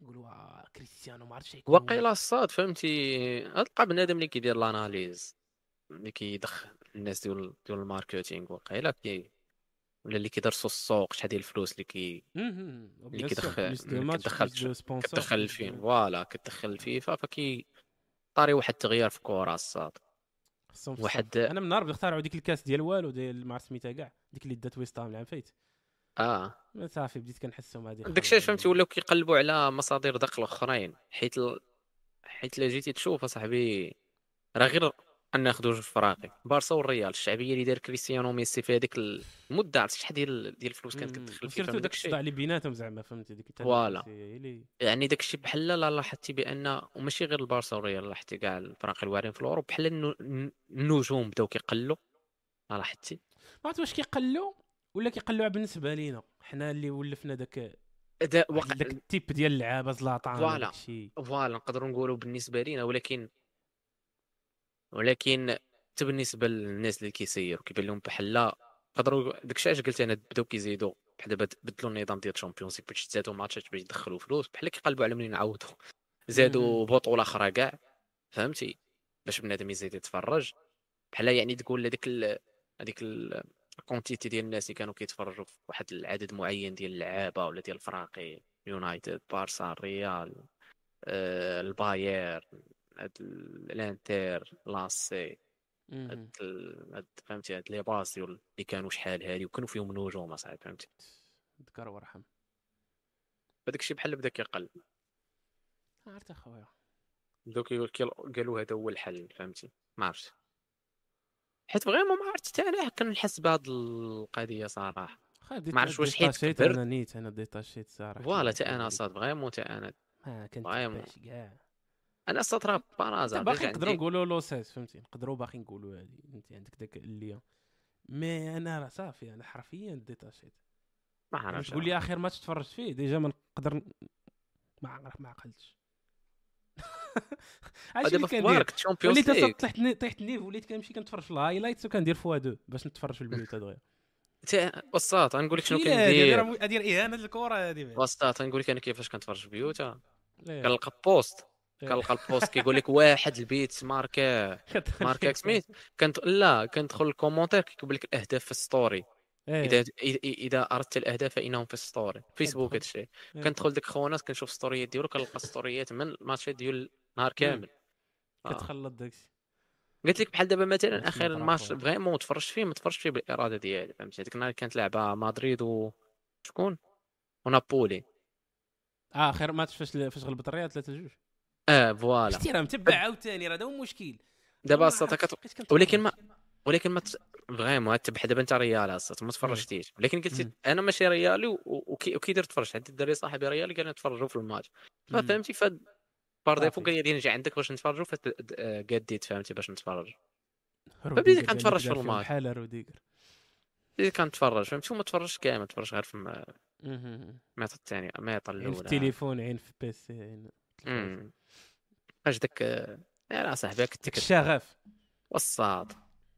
نقول وا كريستيانو ما عرفتش يكون. واقيلا الصاد فهمتي؟ تلقى بنادم اللي كيدير لاناليز اللي كيدخل الناس ديال ديال الماركتينغ واقيلا كي ولا اللي كيدرسوا السوق شحال ديال الفلوس اللي كي اللي كيدخل كتدخل كتدخل الفيلم فوالا كتدخل الفيفا فكي طاري واحد التغيير في كورة الصاد. واحد أنا من نهار بدي اختاروا ديك الكاس ديال والو ديال ما عرفت سميتها كاع ديك اللي دات ويست هام العام فايت. آه. صافي بديت كنحسهم هذه داكشي علاش فهمتي ولاو كيقلبوا على مصادر دخل أخرين حيت ال... حيت الا جيتي تشوف أصاحبي راه غير ناخذ جوج فراقي بارسا والريال الشعبية اللي دار كريستيانو ميسي في هذيك المده عرفت شحال ديال ديال الفلوس كانت كتدخل فيه surtout داك الصداع اللي بيناتهم زعما فهمتي ديك voilà. يعني داكشي بحال لا لاحظتي بان وماشي غير البارسا والريال لاحظتي كاع الفرق الواعرين في الاوروب بحال النجوم بداو كيقلوا. لاحظتي؟ ما عرفت واش كيقلوا ولا كيقلوا بالنسبة لينا. حنا اللي ولفنا داك دا واحد وقع داك ال type ديال اللعابة زلاطان voilà. داك الشيء. voilà نقدروا نقولوا بالنسبة لينا ولكن ولكن حتى بالنسبة للناس اللي كيسيروا كيبان لهم بحال لا قدروا داكشي علاش قلت أنا بداو كيزيدوا. بحال دابا بدلوا النظام ديال ال Champions League باش تزادوا ماتشات باش يدخلوا فلوس بحال كيقلبوا على منين يعوضوا زادوا بطوله أخرى كاع فهمتي؟ باش بنادم يزيد يتفرج. بحال يعني تقول هذيك هذيك ال quantité ديال الناس اللي كانوا كيتفرجوا في واحد العدد معين ديال اللعابة ولا ديال الفراقي يونايتد بارسا الريال آه، الباير هاد ال- الانتر لاسي. هاد فهمتي هاد لي باس اللي كانوا شحال هادي وكانوا فيهم نجوم أصاحبي فهمتي. ذكر وارحم هذاك الشيء بحال بدا كيقل ما عرفت أخويا. بداو قالوا هذا هو الحل فهمتي. ما عرفتش. حيت vraiment ما عرفت حتى أنا كنحس بهاد القضية صراحة. ما عرفتش واش حيت كبرت. أنا نيت أنا ديتاشيت صراحة. voilà حتى أنا صاد vraiment حتى أنا. ما. كنتبعش كاع. أنا راه بارازا باقي نقدروا نقولوا لوسيس فهمتي؟ نقدروا باقي نقولوا هذه أنت عندك داك اللي. مي أنا راه صافي أنا حرفيا ديتاشيت ما يعني عرفتش تقول لي آخر ماتش تفرجت فيه ديجا ما نقدر ما عرف ما عقلتش. عرفتي اللي كندير. تشامبيونز وليت طحت طحت نيف وليت كنمشي كنتفرج في الهايلايتس وكندير فوا دو باش نتفرج في البيوت دغيا وسط غنقول لك شنو كندير. هذه اهانه للكرة هذه. وسط غنقول لك أنا كيفاش كنتفرج في بيوتا إيه. كنلقى post. كنلقى ال post كيقول لك واحد البيت ماركاك فيك. سميت كنت لا كندخل ال commentaire كيكتب لك الأهداف في ال story إيه. اذا اذا أردت الأهداف فإنهم في ال story فيسبوك. هادشي إيه. كندخل ديك خوانات كنشوف ستوريات ديالو كنلقى ستوريات من الماتشات ديال نهار كامل آه. كتخلط داكشي قلت لك بحال دابا مثلا آخر ماتش. vraiment تفرجت فيه ما تفرجتش فيه بالإرادة ديالي فهمتي هذيك النهار كانت لعبة مدريد و شكون ونابولي آه آخر ماتش فاش فاش غلبت الريال 3 2 آه فوالا. شتي راه متبع عاوتاني راه هذا هو المشكل دابا ما كنتفرج. ولكن ما ولكن ما ت... vraiment تبع دابا انت ريال الصاتا ما تفرجتيش ولكن قلتي مم. أنا ماشي ريالي و... وكي... وكي درت تفرج عندي الدري صاحبي ريالي قال نتفرجوا في الماتش. مم. ففهمتي ف par défaut. قال لي نجي عندك باش نتفرجوا فقديت فهمتي؟ باش نتفرج. فبديت كنتفرج اللي في الماتش. بحال روديغر بديت كنتفرج فهمتي؟ وما تفرجش كامل تفرج غير في الم- مهم. الميطا الثانية الميطا عين في التليفون عين في بيسي عين داك يا صاحبي كنت الشغف. وصاد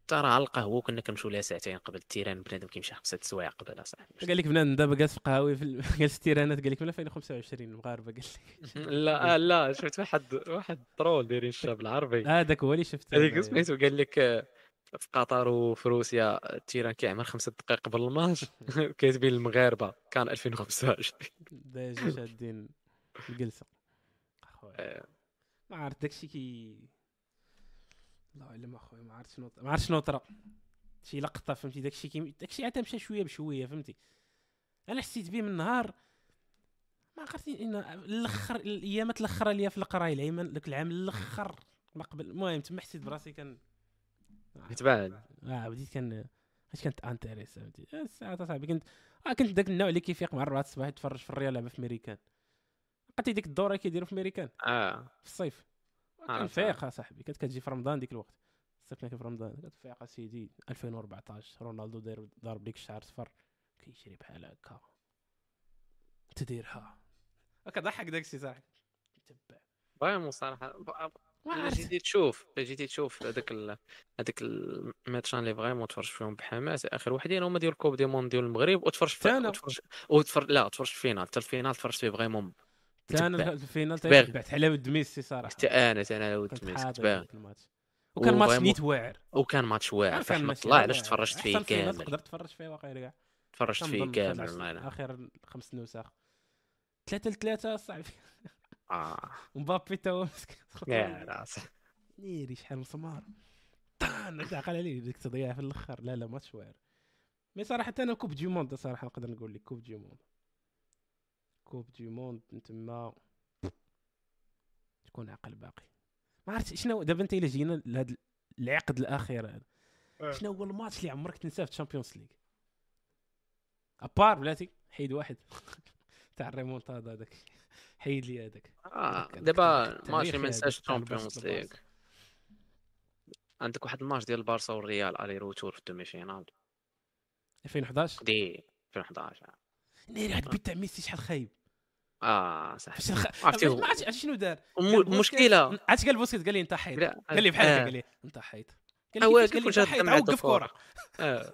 ترى على القهوه كنا كنمشيو لها ساعتين قبل التيران بنادم كيمشي خمسة سوايع قبل صاحبي. قال لك بنادم دابا جالس في قهاوي في ال- جالس في التيرانات قال لك من 2025 المغاربة قال لك. لا آه، لا شفت واحد واحد ترول دايرين الشاب العربي. هذاك هو اللي شفته. هذيك. سميتو قال لك آه، في قطر وفي روسيا التيران كيعمل خمسة دقائق قبل الماتش كاتبين المغاربة كان 2025 دايجين شادين الجلسة. ما عرفت داكشي كي الله اعلم اخويا ما عرفت شنو ما عرفت شنو طرا. شي لقطة فهمتي؟ داكشي كي داكشي عاد مشى شوية بشوية فهمتي؟ أنا حسيت به من نهار. ما عرفتي إن الأخر الأيامات الأخرى اللي في القراية العيمان ذاك العام الأخر ما قبل المهم تما حسيت براسي كان كتبان آه بديت كان اش كانت intéresse فهمتي؟ الساعات أصاحبي كنت آه كنت داك النوع اللي كيفيق مع الربعة الصباح يتفرج في الريال لعبه في ميريكان لقيتي ديك الدورة كيديروا في ميريكان آه. في الصيف. كان فايق اصاحبي كانت كتجي في رمضان ديك الوقت. الصيف كان في رمضان. كانت فايق سيدي. 2014 رونالدو داير ضارب ديك الشعر صفر. كيجري بحال هكا. تديرها. هكا ضحك داك الشيء صراحة تبع. vraiment صراحة جيتي تشوف جيتي تشوف هذاك ال... هذاك الماتشان اللي vraiment تفرج فيهم بحماس. آخر وحدين هما ديال ال coupe du monde ديال المغرب وتفرج في تانا. وتفرج وتفرج لا تفرج في ال finale حتى ال finale تفرجت فيه vraiment تبع. ال finale. تبعت حلاوه ميسي صراحة. حتى أنا كنت ميسي تبان وكان ماتش نيت واعر. وكان ماتش واعر كان ماشي الله علاش. تفرجت فيه كامل؟ تقدر تفرج فيه واقيلا كاع تفرجت فيه كامل معنا آخر خمس نسخ ثلاثة لثلاثة صعب. آه. ومبابي تا هو مسكين يا راس نيري شحال مسمار طان تعقل عليه ديك التضييع في الأخر. لا لا ماتش واعر. مي صراحة أنا كوب دي موند صراحة نقدر نقول لك كوب دي موند. كوب دي موند تما. تكون عقل باقي. ما عرفت شنو دابا انت إلا جينا لهذا العقد الأخير هذا. آه. شنو هو الماتش اللي عمرك تنساه في ال Champions League à part بلاتي حيد واحد. تاع الريمونتادا هذاك. حيد لي هذاك. آه دابا كان ماتش تاريخي ما البارسا ال Champions League. عندك واحد الماتش ديال البارسا والريال aller retour في ال demi-finale 2011 دي 2011 ناري هاد البيت تاع ميسي شحال خايب. آه صح. عرفتي ما عرفتش عرفتي شنو دار. المشكلة عرفتي قال بوسكيت قال لي انت حيط قال لي بحال آه. قال لي انت حيط قال آه، لي لي انت حيط عند كره آه.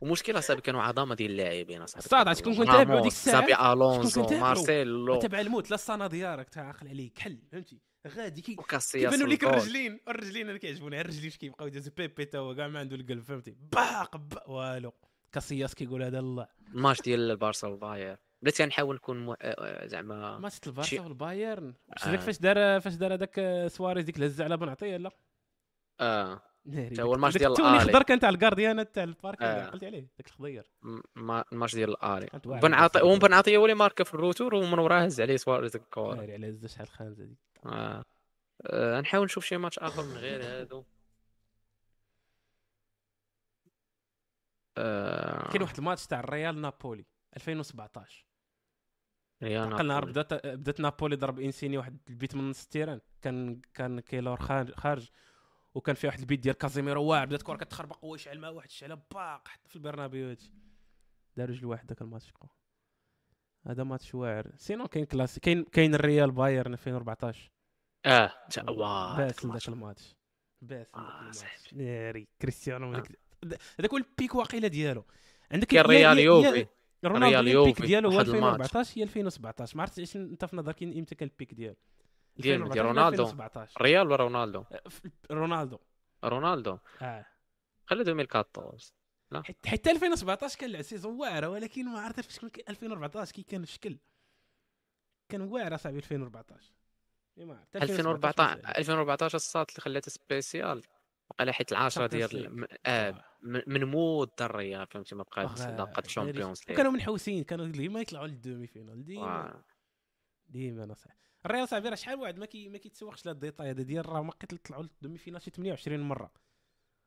ومشكلة صاحبي كانوا عظامة ديال اللاعبين اصاحبي صاد، عاد شكون كنت تابعو ديك؟ زابي شكون الونسو؟ مارسيلو. تبع الموت لا الصانا ديالك تاع عقل عليك. كحل فهمتي؟ غادي كي كيبانوا والجول. الرجلين الرجلين أنا كيعجبوني. الرجلين كيبقاو يدوزو بيبي تا هو كاع ما عنده القلب فهمتي؟ باق با والو. كاسياس كيقول هذا الله الماتش ديال البارسا والباير بديت كنحاول نكون مو... آه، زعما ماتش البارسا شي- والبايرن واش آه. فاش دار فاش دار هذاك سواريز ديك الهزة على بن عطيه لا آه تا هو الماتش ديال التوني الآلي. خضر كان تاع الكارديان تاع البارك آه. عقلتي عليه داك الخضير الماتش ديال الالي بن عطيه هو اللي ماركا في الروتور ومن وراه هز عليه سواريز الكور على هزة شحال خانزة ديك آه. آه. نحاول نشوف شي ماتش آخر من غير هادو آه. كاين واحد الماتش تاع الريال نابولي 2017 ريال عقل نهار نابولي. بدات بدات نابولي ضرب إنسيني واحد البيت من نص ال terrain كان كان كيلور خارج, وكان فيه واحد البيت ديال كازيميرو واعر بدات الكره كتخربق هو يشعل مع واحد الشعله باق حتى في البرنابيو هادشي دار رجل واحد ذاك الماتش. هذا ماتش واعر sinon كاين كلاسي كاين كاين الريال بايرن 2014 آه واه باس ذاك الماتش. باس آه،. ناري كريستيانو آه. هذاك هو ال pic واقيلا ديالو. عندك كاين يا- يا- ريال يا- يوفي. رونالدو ريال هي ال pic يوفي، ديالو هو واحد الماتش. 2014 هي 2017 ما عرفتش أنت في نظرك إمتى كان ال pic ديالو. ديال 2014 ديال رونالدو. 2017 ريال ولا رونالدو؟ أه، رونالدو. رونالدو. آه. خلي 2014 حيت حتى 2017 كان لعب saison واعره ولكن ما عرفت فاش كان 2014 كي كان الشكل. كان واعر أصاحبي 2014 إيه ما عرفت. 2014 2014 الصات اللي خلاتها spéciale. وقال حيت العاشره Champions ديال League. من مود الريال فهمتي ما بقاش ناري. ال Champions League وكانوا منحوسين كانوا ديما يطلعوا لل demi-finale ديما. ديما نصح الريال صاحبي راه شحال واحد؟ ما كي ما كيتسوقش لهاد ال détail هذا ديال راه ما كيطلعوا لل demi-finale شي 28 مرة.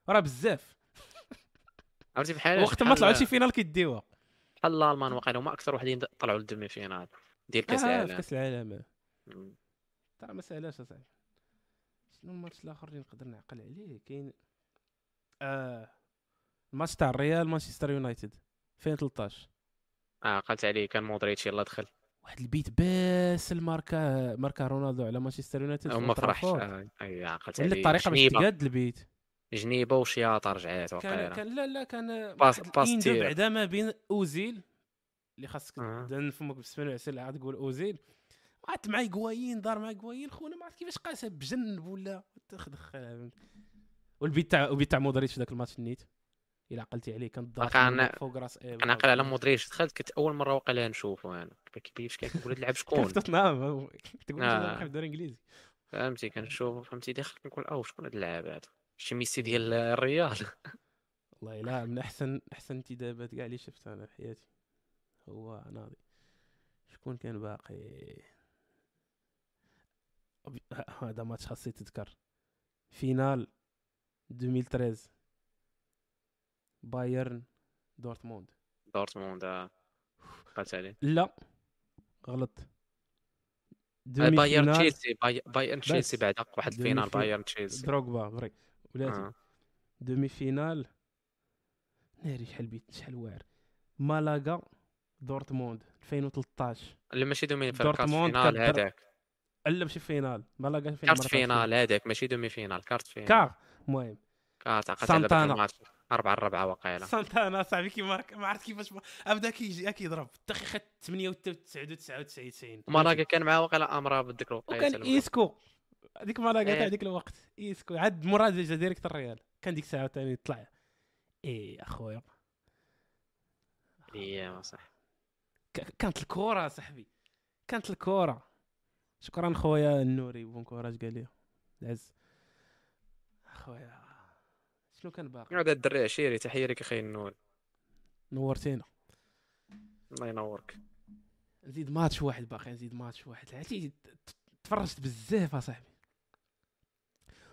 راه بزاف. عرفتي بحال وقت ما طلعوا شي finale كيديوها. بحال الألمان واقيلا هما أكثر وحدين طلعوا لل demi-finale ديال كأس آه، العالم. كأس العالم. ترى ما سالاش أصاحبي. شنو الماتش الآخر اللي نقدر نعقل عليه؟ كاين آه. الماتش تاع الريال مانشستر يونايتد 2013 آه قالت عليه كان مودريتش يلا دخل. واحد البيت باس الماركا ماركا رونالدو على مانشستر يونايتد وما فرحش. آه، اي عقلت ولا عليه الطريقة باش تقاد البيت. جنيبة وشياطة رجعات كان واقيلا. كان لا لا كان باس- باس. بعدا ما بين أوزيل اللي خاصك آه. تدهن فمك بالسمن والعسل عاد تقول أوزيل. عاد مع كوايين دار مع كوايين خونا ما عرفت كيفاش قاسها بجنب ولا تدخلها والبيت تاع البيت تاع مودريتش في ذاك الماتش النيت الا عقلتي عليه كان أنا- فوق راس أنا عاقل على مودريتش دخلت كنت أول مرة واقيلا نشوفه أنا كيفاش كيقول لعب كان شكون؟ في توتنهام تقول آه. في الدوري الانجليزي فهمتي كنشوف فهمتي داخل كنقول أو شكون هاد اللاعب هذا؟ شي ميسي ديال الريال. والله لا من احسن أحسن انتدابات كاع اللي شفتها أنا في حياتي. هو ناضي. شكون كان باقي؟ هذا ماتش خاصني تذكر. finale 2013 بايرن دورتموند. دورتموند آه. قالت عليه. لا غلط. آه، بايرن تشيلسي باي- بايرن تشيلسي. بعدا واحد ال finale بايرن تشيلسي. دروغبا فري. ولاتي. آه. دومي فينال. ناري شحال بيت شحال واعر. مالاغا دورتموند 2013 اللي ماشي دومي دورتموند فينال هذاك. لا ماشي فينال. مالاغا فين كارت فينال. هذاك ماشي دومي فينال كارت فينال. كار المهم كارت ذاك سانتانا. الماتش أربعة أربعة وقيلة سانتانا صاحبي كيما ما عرفت كيفاش ما- بدا كيجي كيضرب حتى خد 98 99 مالاغا كان معاه وقيلة أمرا بديك الوقيته وكان. إيسكو. هذيك إيه. تاع ديك الوقت. إيسكو. عاد مراد جا direct الريال. كان ديك الساعة ثاني طلع إيه أخويا. اييه صح. كانت الكره صاحبي كانت الكره شكرا خويا النوري bon courage قال لي. العز خويا. شنو كان باقي هذا الدري عشيري تحية لك أخي النور نورتينا. الله ينورك. نزيد ماتش واحد باقي نزيد ماتش واحد. عرفتي ت- تفرجت بزاف اصاحبي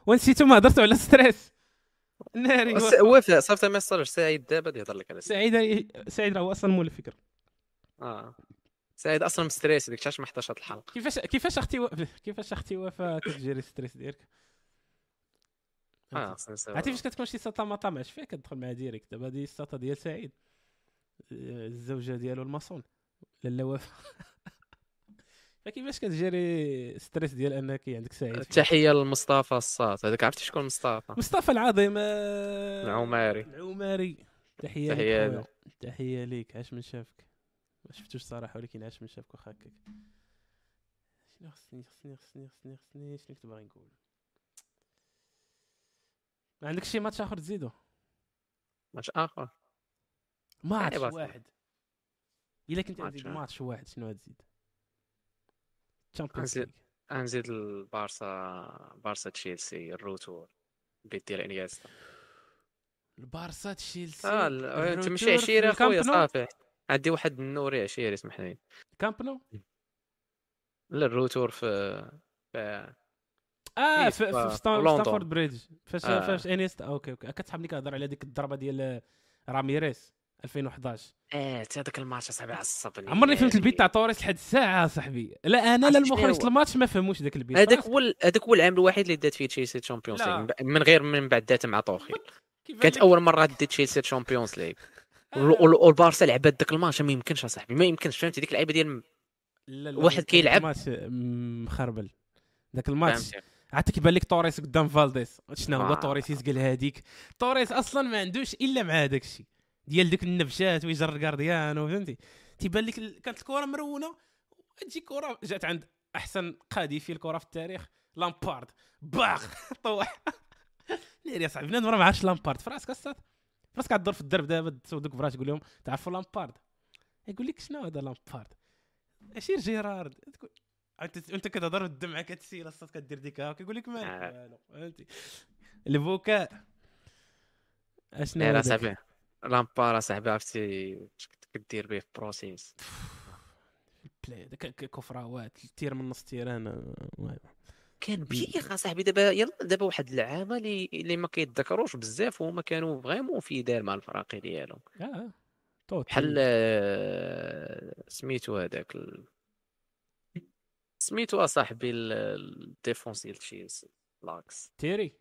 ونسيتو ما هضرتو على stress. ناري. في- صافي ما يصيرش سعيد دابا يهضر لك على سعيد سعيد راه هو أصلا مول الفكرة آه. سعيد أصلا مستريس ديك علاش ما حضرش هاد الحلقة. كيفاش كيفاش أختي و... كيفاش أختي وفاء كتجيري stress ديالك؟ آه. عرفتي فاش كتكون شي ساطا ما طامعش فيها كتدخل معاه direct. دابا هادي الساطا ديال سعيد. آه، الزوجة ديالو الماسون لالا وفاء فكيفاش كتجيري stress ديال أنك عندك سعيد؟ تحية لمصطفى الصاط هذاك عرفتي شكون مصطفى؟ مصطفى العظيم. آه، العماري. العماري. تحية. خويا. تحية ليك. عاش من شافك. ما شفتوش صراحة ولكن عاش من شافك واخا هكاك شنو خصني؟ خصني خصني خصني خصني شنو كنت باغي نقول؟ ما عندك شي ماتش آخر تزيدو؟ ماتش آخر. ماتش. واحد. إلا كنت ماتش تزيد واحد. ماتش واحد شنو غتزيد Champions League غنزيد البارسا بارسا تشيلسي ال retour البيت ديال إنيستا. البارسا تشيلسي آه انت ماشي عشيري أخويا. صافي. عندي واحد النوري عشيري اسمح لي كامب نو؟ لا ال retour في في آه إيه، في, في-. ستامفورد بريدج فاش آه. فاش إنيستا. okay okay. كتسحب لي كهضر على ديك الضربة ديال راميريس 2011 آه تا هذاك الماتش أصاحبي عصبني عمرني فهمت البيت تاع توريس لحد الساعة صاحبي لا أنا لا المخرج؟ الماتش ما فهموش ذاك البيت. هذاك هو هذاك هو العام الوحيد اللي دات فيه تشيلسي Champions. League. من غير من بعد دات مع كيفاش كانت أول مرة دات تشيلسي Champions League. آه. والبارسا لعبت ذاك الماتش ما يمكنش أصاحبي ما يمكنش. فهمتي ديك اللعيبة ديال واحد كيلعب. الماتش م- مخربل. ذاك الماتش عاد كيبان لك توريس قدام فالديس. شنو هو. توريس يسقل هذيك توريس أصلا ما عندوش إلا مع هذاك الشيء. ديال ديك النبشات ويجر ال gardien فهمتي تيبان لك كانت الكرة مرونة. تجي كرة جات عند أحسن قاضي في الكرة في التاريخ لامبارد. باخ! طوح ناري يا صاحبي بنادم راه ما عرفش لامبارد. فراسك أستاذ. فراسك عاد في الدرب دابا تسودوك فراش تقول لهم تعرفوا لامبارد؟ يقول لك شنو هذا لامبارد؟ أشير جيرارد. أنت أنت كتهضر الدمعه كتسيل الصوت كدير ديك هاك يقول لك مالك آه. فهمتي؟ البكاء أشنو لا هذاك؟ صاحبي؟ لامبارا صاحبي عرفتي كدير به في بروسيس بلاي داك كفراوات تير من نص تيران. كان بيخ صاحبي دابا يلا دابا واحد العامة اللي اللي ما كيتذكروش بزاف وهما كانوا فريمون في دار مع الفراقي ديالهم. آه توت بحال آه، سميتو هذاك ال... سميتو أصاحبي ال- ال défense ديال تشيلسي لاكس. تيري.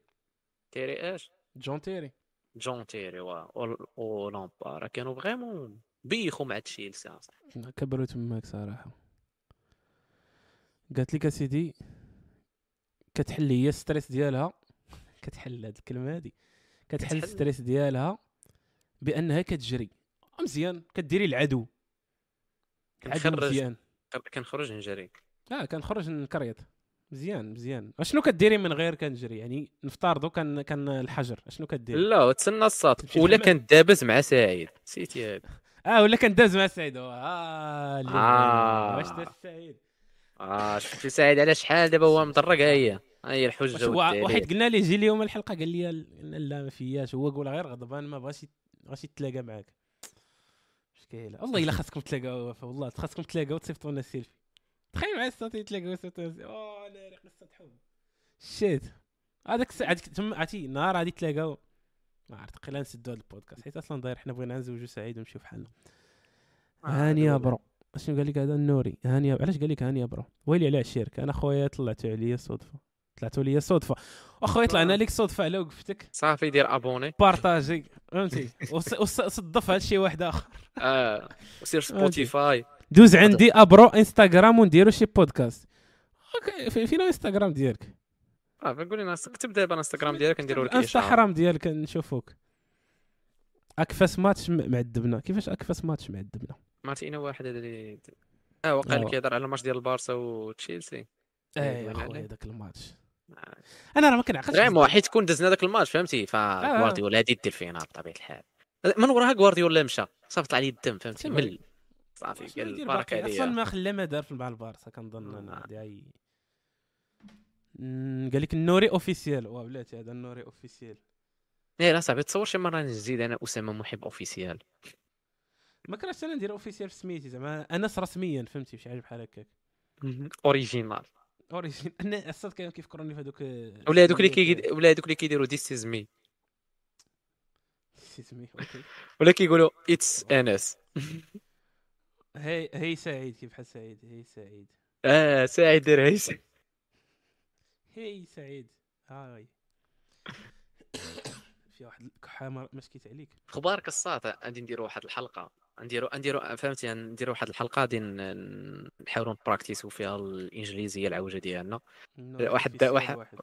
تيري اش جون تيري. جون تيري و ولامبارا كانوا vraiment بيخوا مع تشيلسي أصاحبي. كبروا تماك صراحة. قالت لك أسيدي كتحل هي ال stress ديالها. كتحل هاد الكلمة هادي. كتحل؟ ال stress ديالها بأنها كتجري. مزيان. كديري العدو. كنخرج. كنخرج نجري آه كنخرج نكريط مزيان مزيان. أشنو كديري من غير كنجري؟ يعني نفترضوا كان كان الحجر. أشنو كديري؟ لا تسنى الساط تمشي ولا. كان دابز مع سعيد. نسيتي هذا آه ولا كنداز مع سعيد. آه اللي آه. واش دار سعيد؟ آه شفتي سعيد على شحال؟ دابا هو مدرق ها هي ها هي الحجه. واحد قلنا ليه جي اليوم الحلقة قال لي لا ما فياش. هو قول غير غضبان ما بغاش بغاش يتلاقى معاك. مشكله والله إلا خاصكم تلاقاو والله خاصكم تلاقاو تصيفطوا لنا سيلفي تخيل معايا يصيفطوا لنا سيلفي أوه ناري قصه حب. shit. هذاك الساعة تما عرفتي النهار غادي تلاقاو. ما عرفت قيلا نسدوا هذا البودكاست. حيت أصلا داير حنا بغينا نزوجوا سعيد ونمشيو بحالنا. هاني يا bro. اشنو قال لك هذا؟ النوري هاني علاش قال لك هاني يا bro؟ ويلي على الشرك أنا خويا طلعتوا عليا صدفة. طلعتوا لي صدفة. أخويا طلعنا لك صدفة على وقفتك. صافي دير ابوني بارطاجي. فهمتي؟ وص- وص- صدف هذا شي واحد آخر. آه وسير سبوتيفاي دوز عندي أبرو إنستغرام ونديروا شي بودكاست أوكي في- فين الانستغرام ديالك؟ آه فنقول لنا كتب دابا الانستغرام ديالك نديرو لك حرام ديالك نشوفوك. أكفاس ماتش معذبنا. كيفاش أكفاس ماتش معذبنا؟ ما عرفتي أنا واحد هذا اللي آه وقال آه. كيهضر على الماتش ديال البارسا وتشيلسي. إيه وين اخويا عليه؟ ذاك الماتش. آه. أنا راه ما كنعقلش vraiment حيت كون دزنا داك الماتش فهمتي؟ فغوارديولا هادي دير فينا بطبيعة الحال. من وراها غوارديولا مشى صافي طلع لي الدم فهمتي. مل. صافي قال بارك باقي؟ أصلا عليا ما خلى ما دار في مع البارسا كنظن أنا آه. هي مم، قال لك النوري officiel واه بلاتي هذا النوري officiel إيه لا صاحبي تصور شي مرة نزيد أنا أسامة محب officiel ما كرهتش أنا ندير اوفيسيال في سميتي زعما. انس رسميا فهمتي شي حاجة بحال هكاك. اوريجينال اوريجين أنا الصاد كانوا كيفكروني في هذوك ولا هذوك اللي كي ولا هذوك اللي كيديروا ديس از مي سمي أوكي ولا كيقولوا اتس انس هي هي سعيد كيف بحال سعيد؟ هي سعيد. آه سعيد دير هيس هي سعيد. هاي. في واحد ما شكيت عليك. أخبارك الصاط غادي نديروا واحد الحلقة. نديروا نديروا فهمتي نديروا واحد الحلقة غادي نحاولوا ن practice وا فيها الإنجليزية العوجه ديالنا. واحد- واحد-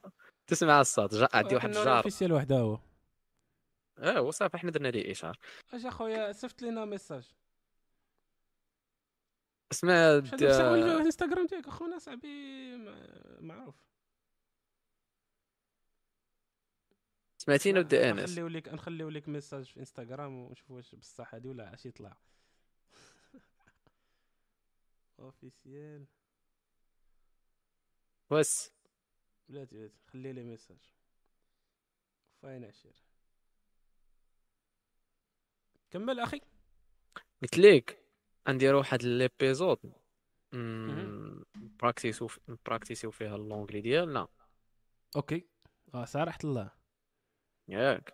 تسمع الصوت جا عندي واحد الجار. officiel واحد هو. آه وصافي حنا درنا ليه اشاره اش اخويا صيفط لينا message. اسمع مساول الإنستغرام ديالك اخونا صاحبي معروف. سمعتينا ودي انس نخليو لك نخليو لك message في إنستغرام ونشوف واش بصح هادي ولا اش يطلع. officiel بس. بلاتي بلاتي. خلي لي message فاين عشير كمل أخي. قلت لك نديروا واحد l'épisode مهم. practice و براكتيسيو فيها اللونجلي ديالنا أوكي. آه صراحة الله ياك.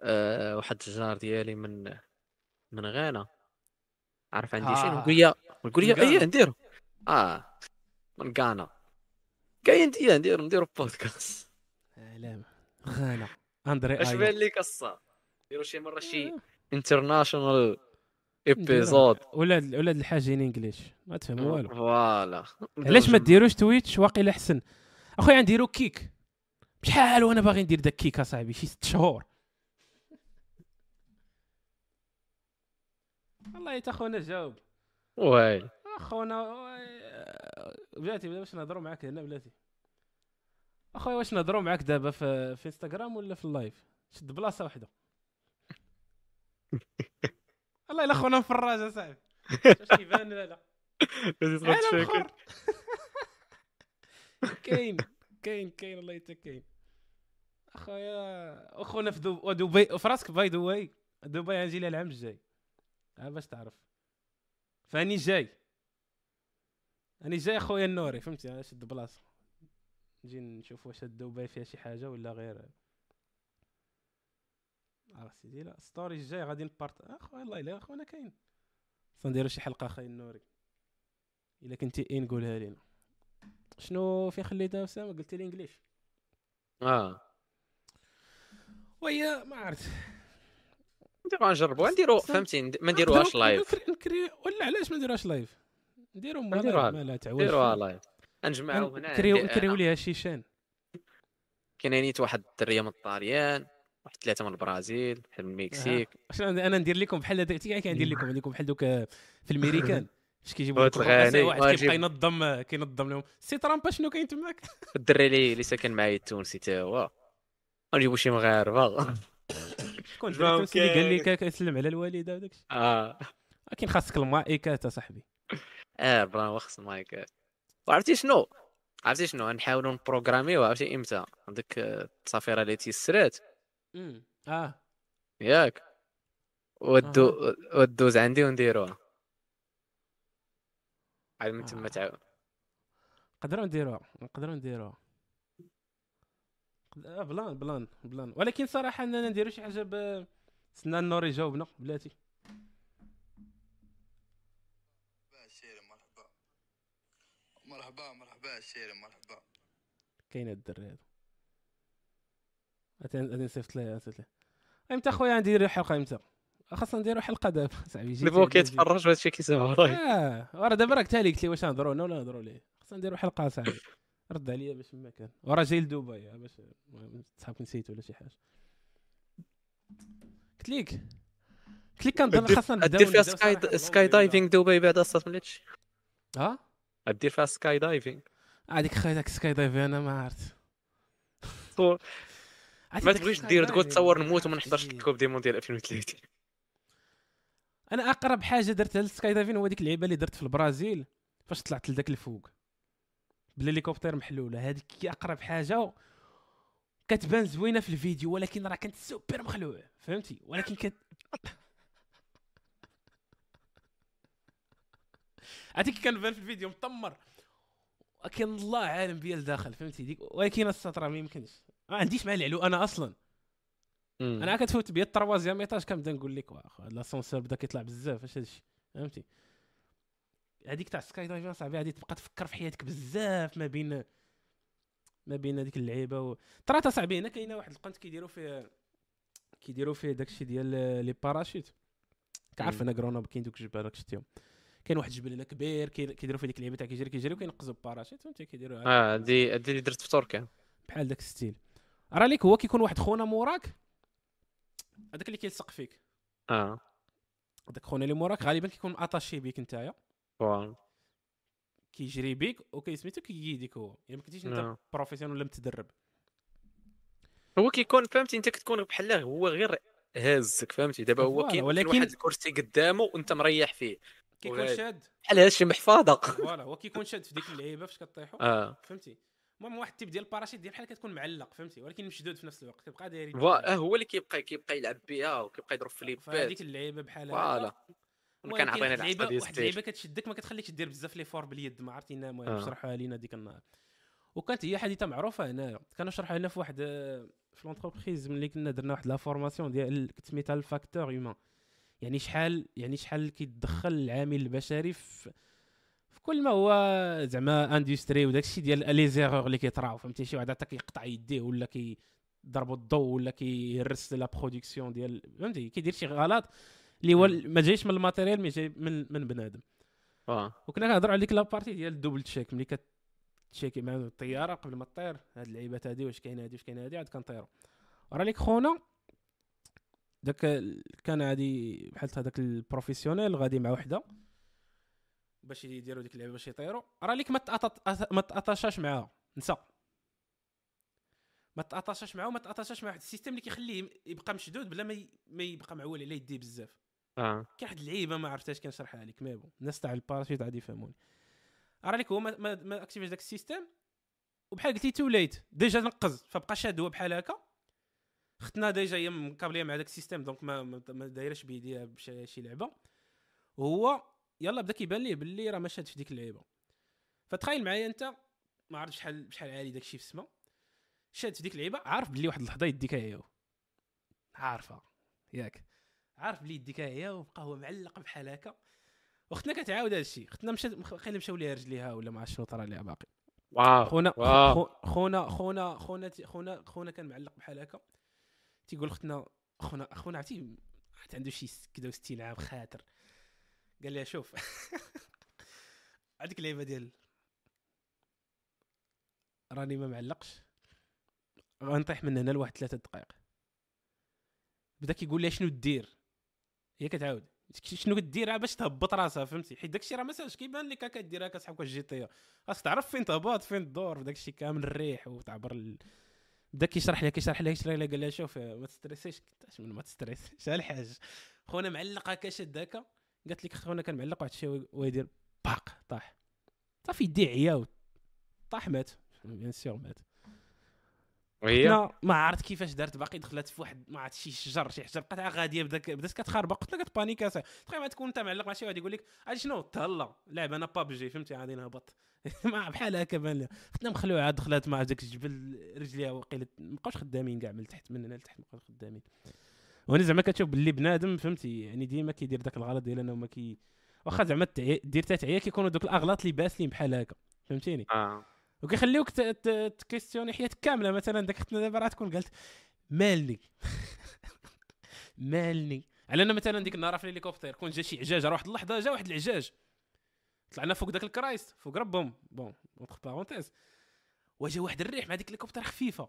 أه واحد الجار ديالي من من غانا. عارف عندي شي؟ آه. نقول لي نقول لي. إيه نديرو. آه. من غانا. كاين دي نديرو نديرو بودكاست علام غانا. أندري اش ايو بان لك الصا نديرو شي مرة شي آه. انترناشونال ايبيزود ولاد ولاد الحاجين إنجليش. ما تفهموا والو. voilà. علاش ما ديروش Twitch؟ واقيلا احسن أخويا نديرو Kick. شحال وأنا باغي ندير داك Kick أصاحبي؟ شي ست شهور. والله تا خونا جاوب. ويل أخونا بلاتي واش نهضروا معاك هنا بلاتي؟ أخويا واش نهضروا معاك دابا في, في انستغرام ولا في ال live شد بلاصة واحدة والله الا خونا مفراج اصاحبي واش كيبان لا لا. عالم كاين كاين كاين والله حتى كاين أخويا أخونا في دبي في راسك باي دبي دبي غنجي لها العام الجاي. ها باش تعرف. فاني جاي. أني جاي أخويا النوري فهمتي؟ أنا شد بلاصه نجي نشوف واش هاد دبي فيها شي حاجة ولا غير. آه سيدي؟ لا story الجاي غادي نبارت. أخويا الله إلا أخونا كاين. نديرو شي حلقة اخويا النوري إلا كنتي اين قولها لينا. شنو فين خليتها أسامة؟ قلت لي English. آه. وهي ما عرفت. نديرو نجربو نديرو. فهمتي ما نديروهاش live نكري, ولا علاش ما نديروهاش live نديرو نديروها- ما لا تعوج نديروها لايف نجمعو هنا نكريو نكريو. ليها شيشان كاين نيت واحد الدرية من الطاليان واحد ثلاثة من البرازيل واحد من المكسيك. شنو أنا ندير لكم بحال هذا تي كندير لكم عندكم بحال دوك في الميريكان فاش كيجيبوا واحد. كيبقى ينظم كينظم لهم. سي ترامبا شنو كاين تماك؟ الدري اللي اللي ساكن معايا التونسي تا هو. نجيبو شي مغاربة. كون جواو التونسي اللي قال. لك كيسلم على الوالده وداك الشيء آه ولكن خاصك المائكات اصاحبي آه برا وخص المايكات وعرفتي شنو؟ عرفتي شنو؟ نحاولوا ن programmer يو عرفتي إمتى؟ عندك آه، التصافيرة اللي تيسرات. امم آه. ياك. ودو ودوز عندي ونديروها عاد من تما آه. تعاود. نقدروا نديروها نقدروا نديروها آه، plan plan plan. ولكن صراحة اننا نديرو شي حاجة ب سنا النور يجاوبنا بلاتي. مرحبا مرحبا. مرحبا مرحبا الشيري مرحبا. كاين هاد الدري هذا غادي نصيفط ليه نصيفط ليه. إمتى خويا نديرو حلقة إمتى خاصنا نديرو حلقة دابا. صاحبي هو عندي- كيتفرج وهادشي كيسمع وراي. آه وراه دابا راه قلتها لي قلت لي واش نهضروا هنا ولا نهضروا ليه. خاصنا نديرو حلقة صاحبي رد عليا باش ما كان. وراه جاي لدبي آه، باش صحابك نسيت ولا شي حاجة. قلت ليك قلت لك كنظن خاصنا نبداو دير فيها sky sky. diving دبي بعد أصلا من هادشي ها؟ دير فيها sky diving. هذيك خاي داك sky dive أنا ما عرفت. ما تبغيش دير تقول تصور نموت وما نحضرش. ال coupe du mondial 2030 أنا أقرب حاجة درتها لل sky diving هو ديك اللعيبة اللي درت في البرازيل. فاش طلعت لذاك الفوق. بالهليكوبتر محلولة. هذيك هي أقرب حاجة كتبان زوينة في الفيديو ولكن راه كانت سوبر مخلوع. فهمتي؟ ولكن كت عرفتي كنبان في الفيديو مطمر. ولكن الله عالم بيا لداخل. فهمتي؟ ديك ولكن السطر ما يمكنش. ما عنديش مع العلو أنا أصلا. أنا كتفوت بيا ال troisième étage كنبدا نقول لك واخا l'ascenseur بدأ كيطلع بزاف اش هادشي؟ فهمتي؟ هذيك تاع سكاي دايفين صاحبي غادي تبقى تفكر في حياتك بزاف ما بين ما بين هذيك اللعيبة و... ترى صاحبي هنا كاينة واحد القنت كيديروا فيه كيديروا فيه داكشي ديال les parachutes كعرف مم. أنا كرونوبل كاين دوك الجبال راك شفتيهم. كاين واحد الجبل هنا كبير كي- كيديروا فيه ديك اللعيبة تاع كيجري كيجري وكينقزوا باراشوت فهمتي؟ كيديروا آه هادي هادي اللي درت في تركيا. بحال داك ال style. راه ليك هو كيكون واحد خونا موراك؟ هذاك اللي كيلصق فيك. آه. هذاك خونا اللي موراك غالبا كيكون attaché بيك نتايا. كيجري بيك وكيسميتو كيجيديك هو. يعني ما كنتيش أنت نعم. professionnel ولا متدرب. هو كيكون فهمتي أنت كتكون بحال هو غير هازك فهمتي؟ دابا هو كاين ولكن-. واحد الكرسي قدامه وأنت مريح فيه. كيكون شاد. بحال هادشي محفظه voilà هو كيكون شاد في ديك اللعيبة فاش كطيحوا آه. فهمتي؟ المهم واحد ال type ديال الباراشيت ديال بحال كتكون معلق فهمتي؟ ولكن مشدود في نفس الوقت كيبقى داير آه، هو اللي كيبقى كيبقى يلعب بها وكيبقى يضرب فهذيك فليبات اللعيبة بحال voilà. كان عطينا ديال واحد اللعيبة كتشدك ما كتخليكش دير بزاف les efforts باليد ما عرفتينا المهم آه. شرحوها لينا ديك النهار. وكانت هي حديثة معروفة هنايا كانوا شرحوها لنا في واحد آه، في l'entreprise ملي كنا درنا واحد la formation ديال سميتها ال facteur humain يعني شحال يعني شحال كيتدخل العامل البشري في في كل ما هو زعما industrie وداك الشيء ديال les erreurs اللي كيطراو فهمتي؟ شي واحد عطا كيقطع يديه ولا كي ضربوا الضوء ولا كيهرس la production ديال فهمتي؟ كيدير شي غلط اللي هو. ما جايش من ال matériel mais جاي من من بنادم. آه. وكنا كنهضروا على ديك la partie ديال ال double check ملي كتشيكي مع الطيارة قبل ما طير هاد اللعيبات هادي واش كاينة هادي واش كاينة هادي عاد كنطيروا وراه ليك خونا داك كان غادي بحال هذاك ال professionnel غادي مع وحدة. باش يديروا ديك اللعبة باش يطيروا راه ليك ما ما تاتاشاش معاها. نسى. ما تاتاشاش معاه وما تاتاشاش مع واحد. ال système اللي كيخليه يبقى مشدود بلا ما ما يبقى معول على يديه بزاف. آه. كاين واحد اللعيبة ما عرفتهاش كنشرحها لك mais bon. الناس تاع الباراشوت غادي يفهموني. راه ليك هو ما ما, ما اكتيفيش داك ال système؟ وبحال قلتي too late déjà نقز. فبقى شاد هو بحال هكا. اختنا déjà هي مكابليه مع داك ال système donc ما ما دايرش بيديها بشي شي لعبة. وهو يلا بدا كيبان ليه باللي راه ما شادش في ديك اللعيبة. فتخيل معايا انت ما عرفتش شحال بشحال عالي داك الشيء في السما. شاد في ديك اللعيبة عارف باللي واحد اللحظة يديك هي عارفه ياك. عارف بلي يديك هي وبقى هو معلق بحال هكا. واختنا كتعاود هذا الشيء اختنا مشات خلينا مشاو ليها رجليها ولا ما عرفتش شنو طرا ليها باقي. واو خونا واو. خو- خونا خونا خونا خونا خونا كان معلق بحال هكا. تيقول اختنا خونا خونا عرفتي عرفت عنده شي كذا 60 عام خاطر. قال لها شوف هذيك اللعيبة ديال راني ما معلقش. غنطيح من هنا لواحد ثلاثة دقائق. بدا كيقول لها شنو دير؟ هي كتعاود. شنو كدير؟ راه باش تهبط راسها فهمتي؟ حيت داكشي راه ما ساهلش. كيبان لك هكا دير هكا تسحب الجي تي خاصك تعرف فين تهبط فين تدور. داكشي كامل الريح وتعبر ال... بدا كيشرح لها كيشرح لها كيشرح لها قال لها شوف ما تستريسيش. شنو ما تستريسيش. الحاج خونا معلق هكا شاد هكا. قالت لك خونا كان معلق واحد الشيء ويدير باق طاح. صافي يديه عيا طاح مات. bien sûr مات. وهي؟ ما عرفت كيفاش دارت باقي دخلت في واحد ما عرفت شي شجر شي حجر بقات غادية بدات بدات كتخربق. قلت لها كتبانيكا صاحبي تخيل ما تكون أنت معلق مع شي واحد يقول لك هادي شنو تهلا لعب أنا بابجي فهمتي؟ غادي نهبط. ما بحال هكا بان لها ختنا مخلوعه دخلت مع داك الجبل رجليها وقيله ما بقاوش خدامين كاع من تحت من هنا لتحت ما بقاوش خدامين. وأنا زعما كتشوف باللي بنادم فهمتي؟ يعني ديما كيدير داك الغلط ديال انه ما كي واخا زعما دير تتعيا كيكونوا دوك الأغلاط اللي باسلين بحال هكا فهمتيني؟ آه. وكيخليوك تكيستيوني حياتك كاملة. مثلا داك اختنا دابا راه تكون قالت مالني. مالني. على أنا مثلا ديك النهار في الهليكوبتر كون جا شي عجاج راه واحد اللحظة جا واحد العجاج طلعنا فوق داك ال Christ فوق ربهم. bon entre parenthèses وجا واحد الريح مع ديك الهليكوبتر خفيفة.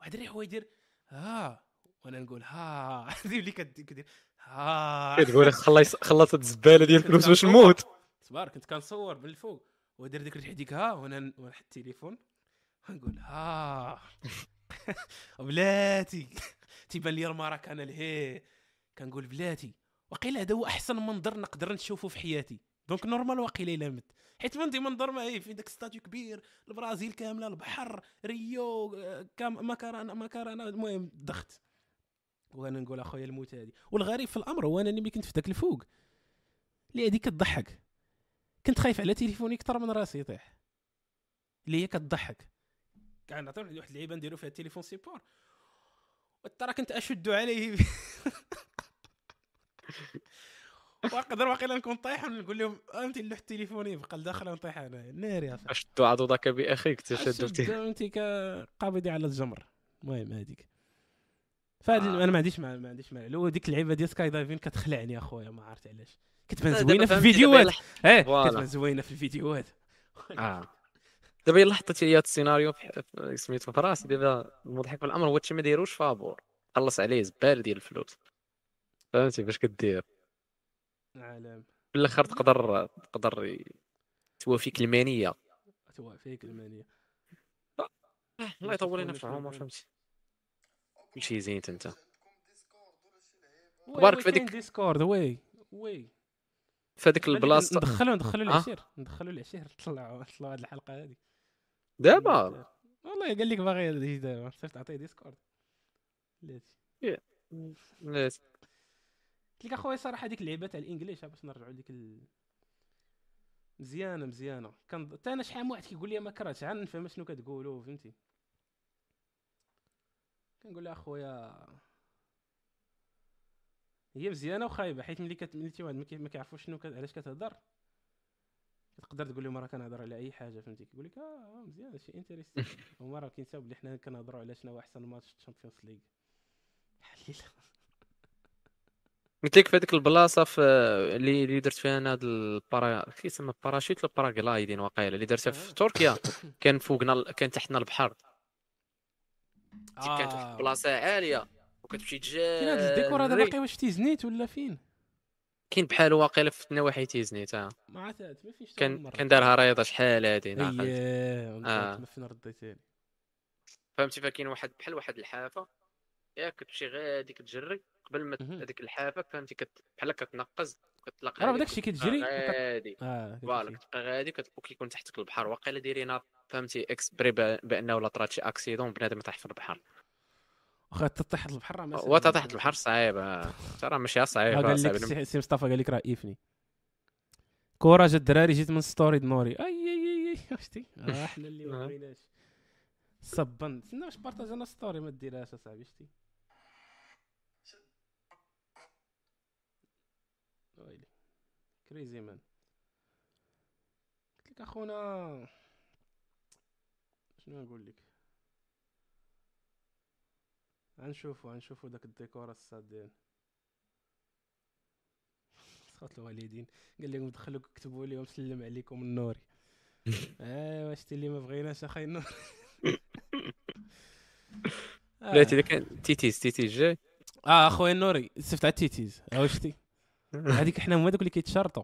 واحد الريح هو يدير ها وأنا نقول ها هذه اللي كد- كدير ها. كتقول خلص خلصت الزبالة ديال الفلوس باش نموت؟ صبار كنت كنصور من الفوق. ودير ديك الريح ديك ها وأنا ونحط التليفون ونقول ها. بلاتي. تيبان لي المرة كان الهي كنقول بلاتي. وقيل هذا هو أحسن منظر نقدر نشوفه في حياتي. دونك نورمال وقيل إلا مت. حيت عندي منظر ما هي في داك ستاتيو كبير البرازيل كاملة البحر ريو آه، كام مكرانه مكرانه المهم ضغط وأنا نقول أخويا الموت هذه. والغريب في الأمر هو انني ملي كنت في داك الفوق. اللي هذيك كضحك كنت خايف على تليفوني أكثر من راسي يطيح. اللي هي كضحك كاع نعطيو واحد اللعيبة نديرو فيها التليفون سيبور. ترى كنت أشد عليه. وأقدر واقيلا نكون طايح ونقول لهم أنت اللوح التليفوني يبقى لداخل ونطيح أنا نار يا صاحبي اشد عضدك بأخيك تشد أنت كقابضي على الجمر. المهم هذيك. فهذه آه. أنا ما عنديش ما عنديش لو ديك اللعيبة ديال skydiving كتخلعني أخويا ما عرفت علاش. كتبان دابا زوينة في الفيديوهات. إيه voilà. كتبان زوينة في الفيديوهات. آه. دابا الا حطيتي لي السيناريو سميتو في راسي. دابا المضحك في الأمر هو هادشي ما دايروش فابور. خلص عليه زبال ديال الفلوس. فهمتي باش كدير. عالم. في الآخر تقدر تقدر توافيك المانية. توافيك المانية. الله يطول لنا في العمر فهمتي. كلشي زين انت تبارك في هذيك- Discord oui oui في هذيك البلاصه ندخلوا ندخلوا آه. العشير ندخلوا العشير طلعوا طلعوا هذه الحلقة هذه دابا والله قال لك باغي يجي دابا صيفط تعطيه Discord بلاتي لا، قلت لك اخويا صراحة هذيك اللعيبه تاع ال English باش نرجعوا لديك ال... مزيانه مزيانه كان حتى أنا شحال من واحد كيقول لي ما كرهتش عاد نفهم شنو كتقولوا فهمتي كنقول له أخويا هي مزيانة وخايبة حيت ملي كت... ملي واحد ما كي- ما كيعرفوش شنو كت... علاش كتهضر تقدر تقول لهم راه كنهضر على أي حاجة فهمتي؟ كيقول لك آه آه، مزيان شي interesting هما راه كينساو بلي حنا كنهضروا على شنو هو أحسن ماتش في ال Champions League حليلة. قلت لك في هذيك البلاصة في اللي اللي درت فيها أنا هاد ال para كيسمى باراشوت ولا paragliding وقيله اللي درتها آه. في تركيا. كان فوقنا كان تحتنا البحر. كانت واحد آه. البلاصة عالية وكتمشي تجا فين هذا الديكور هذا باقي واش تيزنيت ولا فين كاين بحالو واقيلا في نواحي تيزني تا ما عرفت ما فيش كان كان دارها رياضة شحال هادي نعقل اييه آه. ما فين رديت ثاني فهمتي فكاين واحد بحال واحد الحافة ياك كتمشي غادي كتجري قبل ما. هذيك الحافة فهمتي. بحال كتنقز كتلاقى راه بداك الشيء كتجري غادي. آه voilà. كتبقى غادي وكيكون تحتك البحر. واقيلا دايرينها فهمتي exprès بأنه لا طرات شي accident بنادم يطيح في البحر واخا تحت البحر راه ما هو تحت البحر صعيب ترى ماشي آه، صعيب قال لك سي مصطفى قال لك راه ايفني كورة جا الدراري جيت من story نوري أي أي أي شتي؟ آه، إحنا اللي ما آه. بغيناش صبن تسنى باش بارطاجينا ستوري ما ديرهاش أصاحبي شتي ويلي كريزي مان قلت لك أخونا شنو نقول لك؟ غنشوفو غنشوفو داك الديكور الصاد صوت الوالدين. قال لهم دخلوا كتبوا لهم سلم عليكم النوري. آه واش اللي ما بغيناش أخي النور لا تي كان تيتيز تيتيز جاي. آه اخويا النوري. سفت على التيتيز ها شتي هذيك حنا هما دوك اللي كيتشرطوا.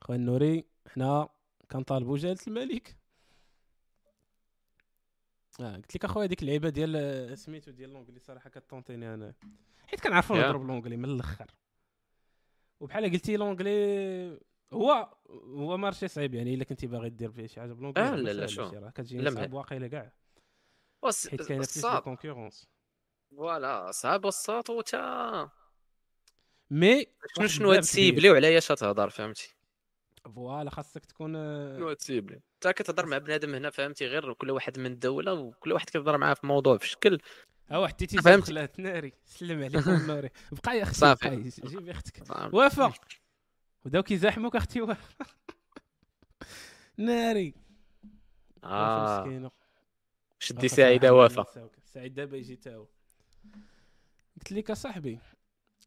خويا النوري حنا كنطالبوا جلاله الملك. آه قلت لك أخويا ديك اللعيبة ديال آه، سميتو ديال لونجلي صراحة كطونطيني أنا. حيت كنعرفوا يا. نهضروا باللونجلي من الأخر. وبحال قلتي l'anglais هو هو marché صعيب يعني إلا كنتي باغي دير فيه شي حاجة ب l'anglais آه، راه لا، لا، شو. كتجي ما- واقيلا كاع. حيت كاينة plus الصاط concurrence voilà صعب الصاط وتا mais شنو شنو غادي تسيبلي وعلى اش تهضر فهمتي؟ voilà خاصك تكون آه، شنو غادي تسيبلي انت كتهضر مع بنادم هنا فهمتي؟ غير كل واحد من الدولة وكل واحد كيهضر معاه في موضوع في شكل. ها واحد تيتي فهمت. خلات ناري سلم عليك ناري بقى يا أختي صافي. جيبي أختك؟ وافا وبداو كيزاحموك أختي وافا ناري. آه. مسكينة. شدي سعيدة وافا. سعيد دابا يجي تا هو قلت لك اصاحبي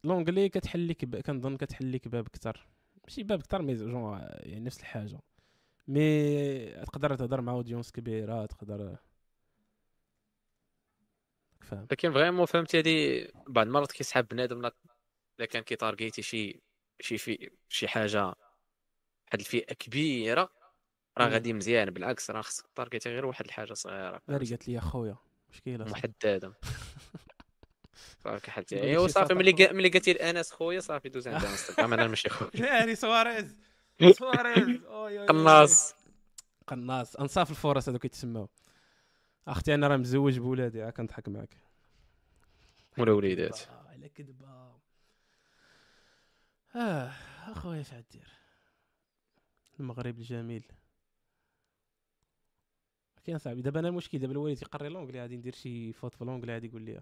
لونجلي كتحل لك ب... كنظن كتحل لك باب كثر ماشي باب كثر مي جون يعني نفس الحاجة مي تقدر تهضر مع اودينس كبيرة تقدر فاهم لكن فريمون فهمتي هادي بعض المرات كيسحب بنادم لا الا كان كيتارجيتي شي شي في شي حاجة واحد الفئة كبيرة راه. غادي مزيان بالعكس راه خصك تارجيتي غير واحد الحاجة صغيرة؟ قالت لي اخويا مشكلة. محددة صافي لك أيوا صافي ملي ملي قالتي الانس خويا صافي دوز عند انستغرام أنا ماشي خويا. ناري سواريز. سواريز. أوي. قناص. قناص. أنصاف الفرص هذوك يتسموا أختي أنا راه مزوج بولادي ها كنضحك معاك. ولا وليدات. على كذبة. آه أخويا اش غدير المغرب الجميل. كاين صاحبي. دابا أنا المشكل دابا الوالد يقري لونجلي غادي ندير شي فوت في لونجلي غادي يقول لي.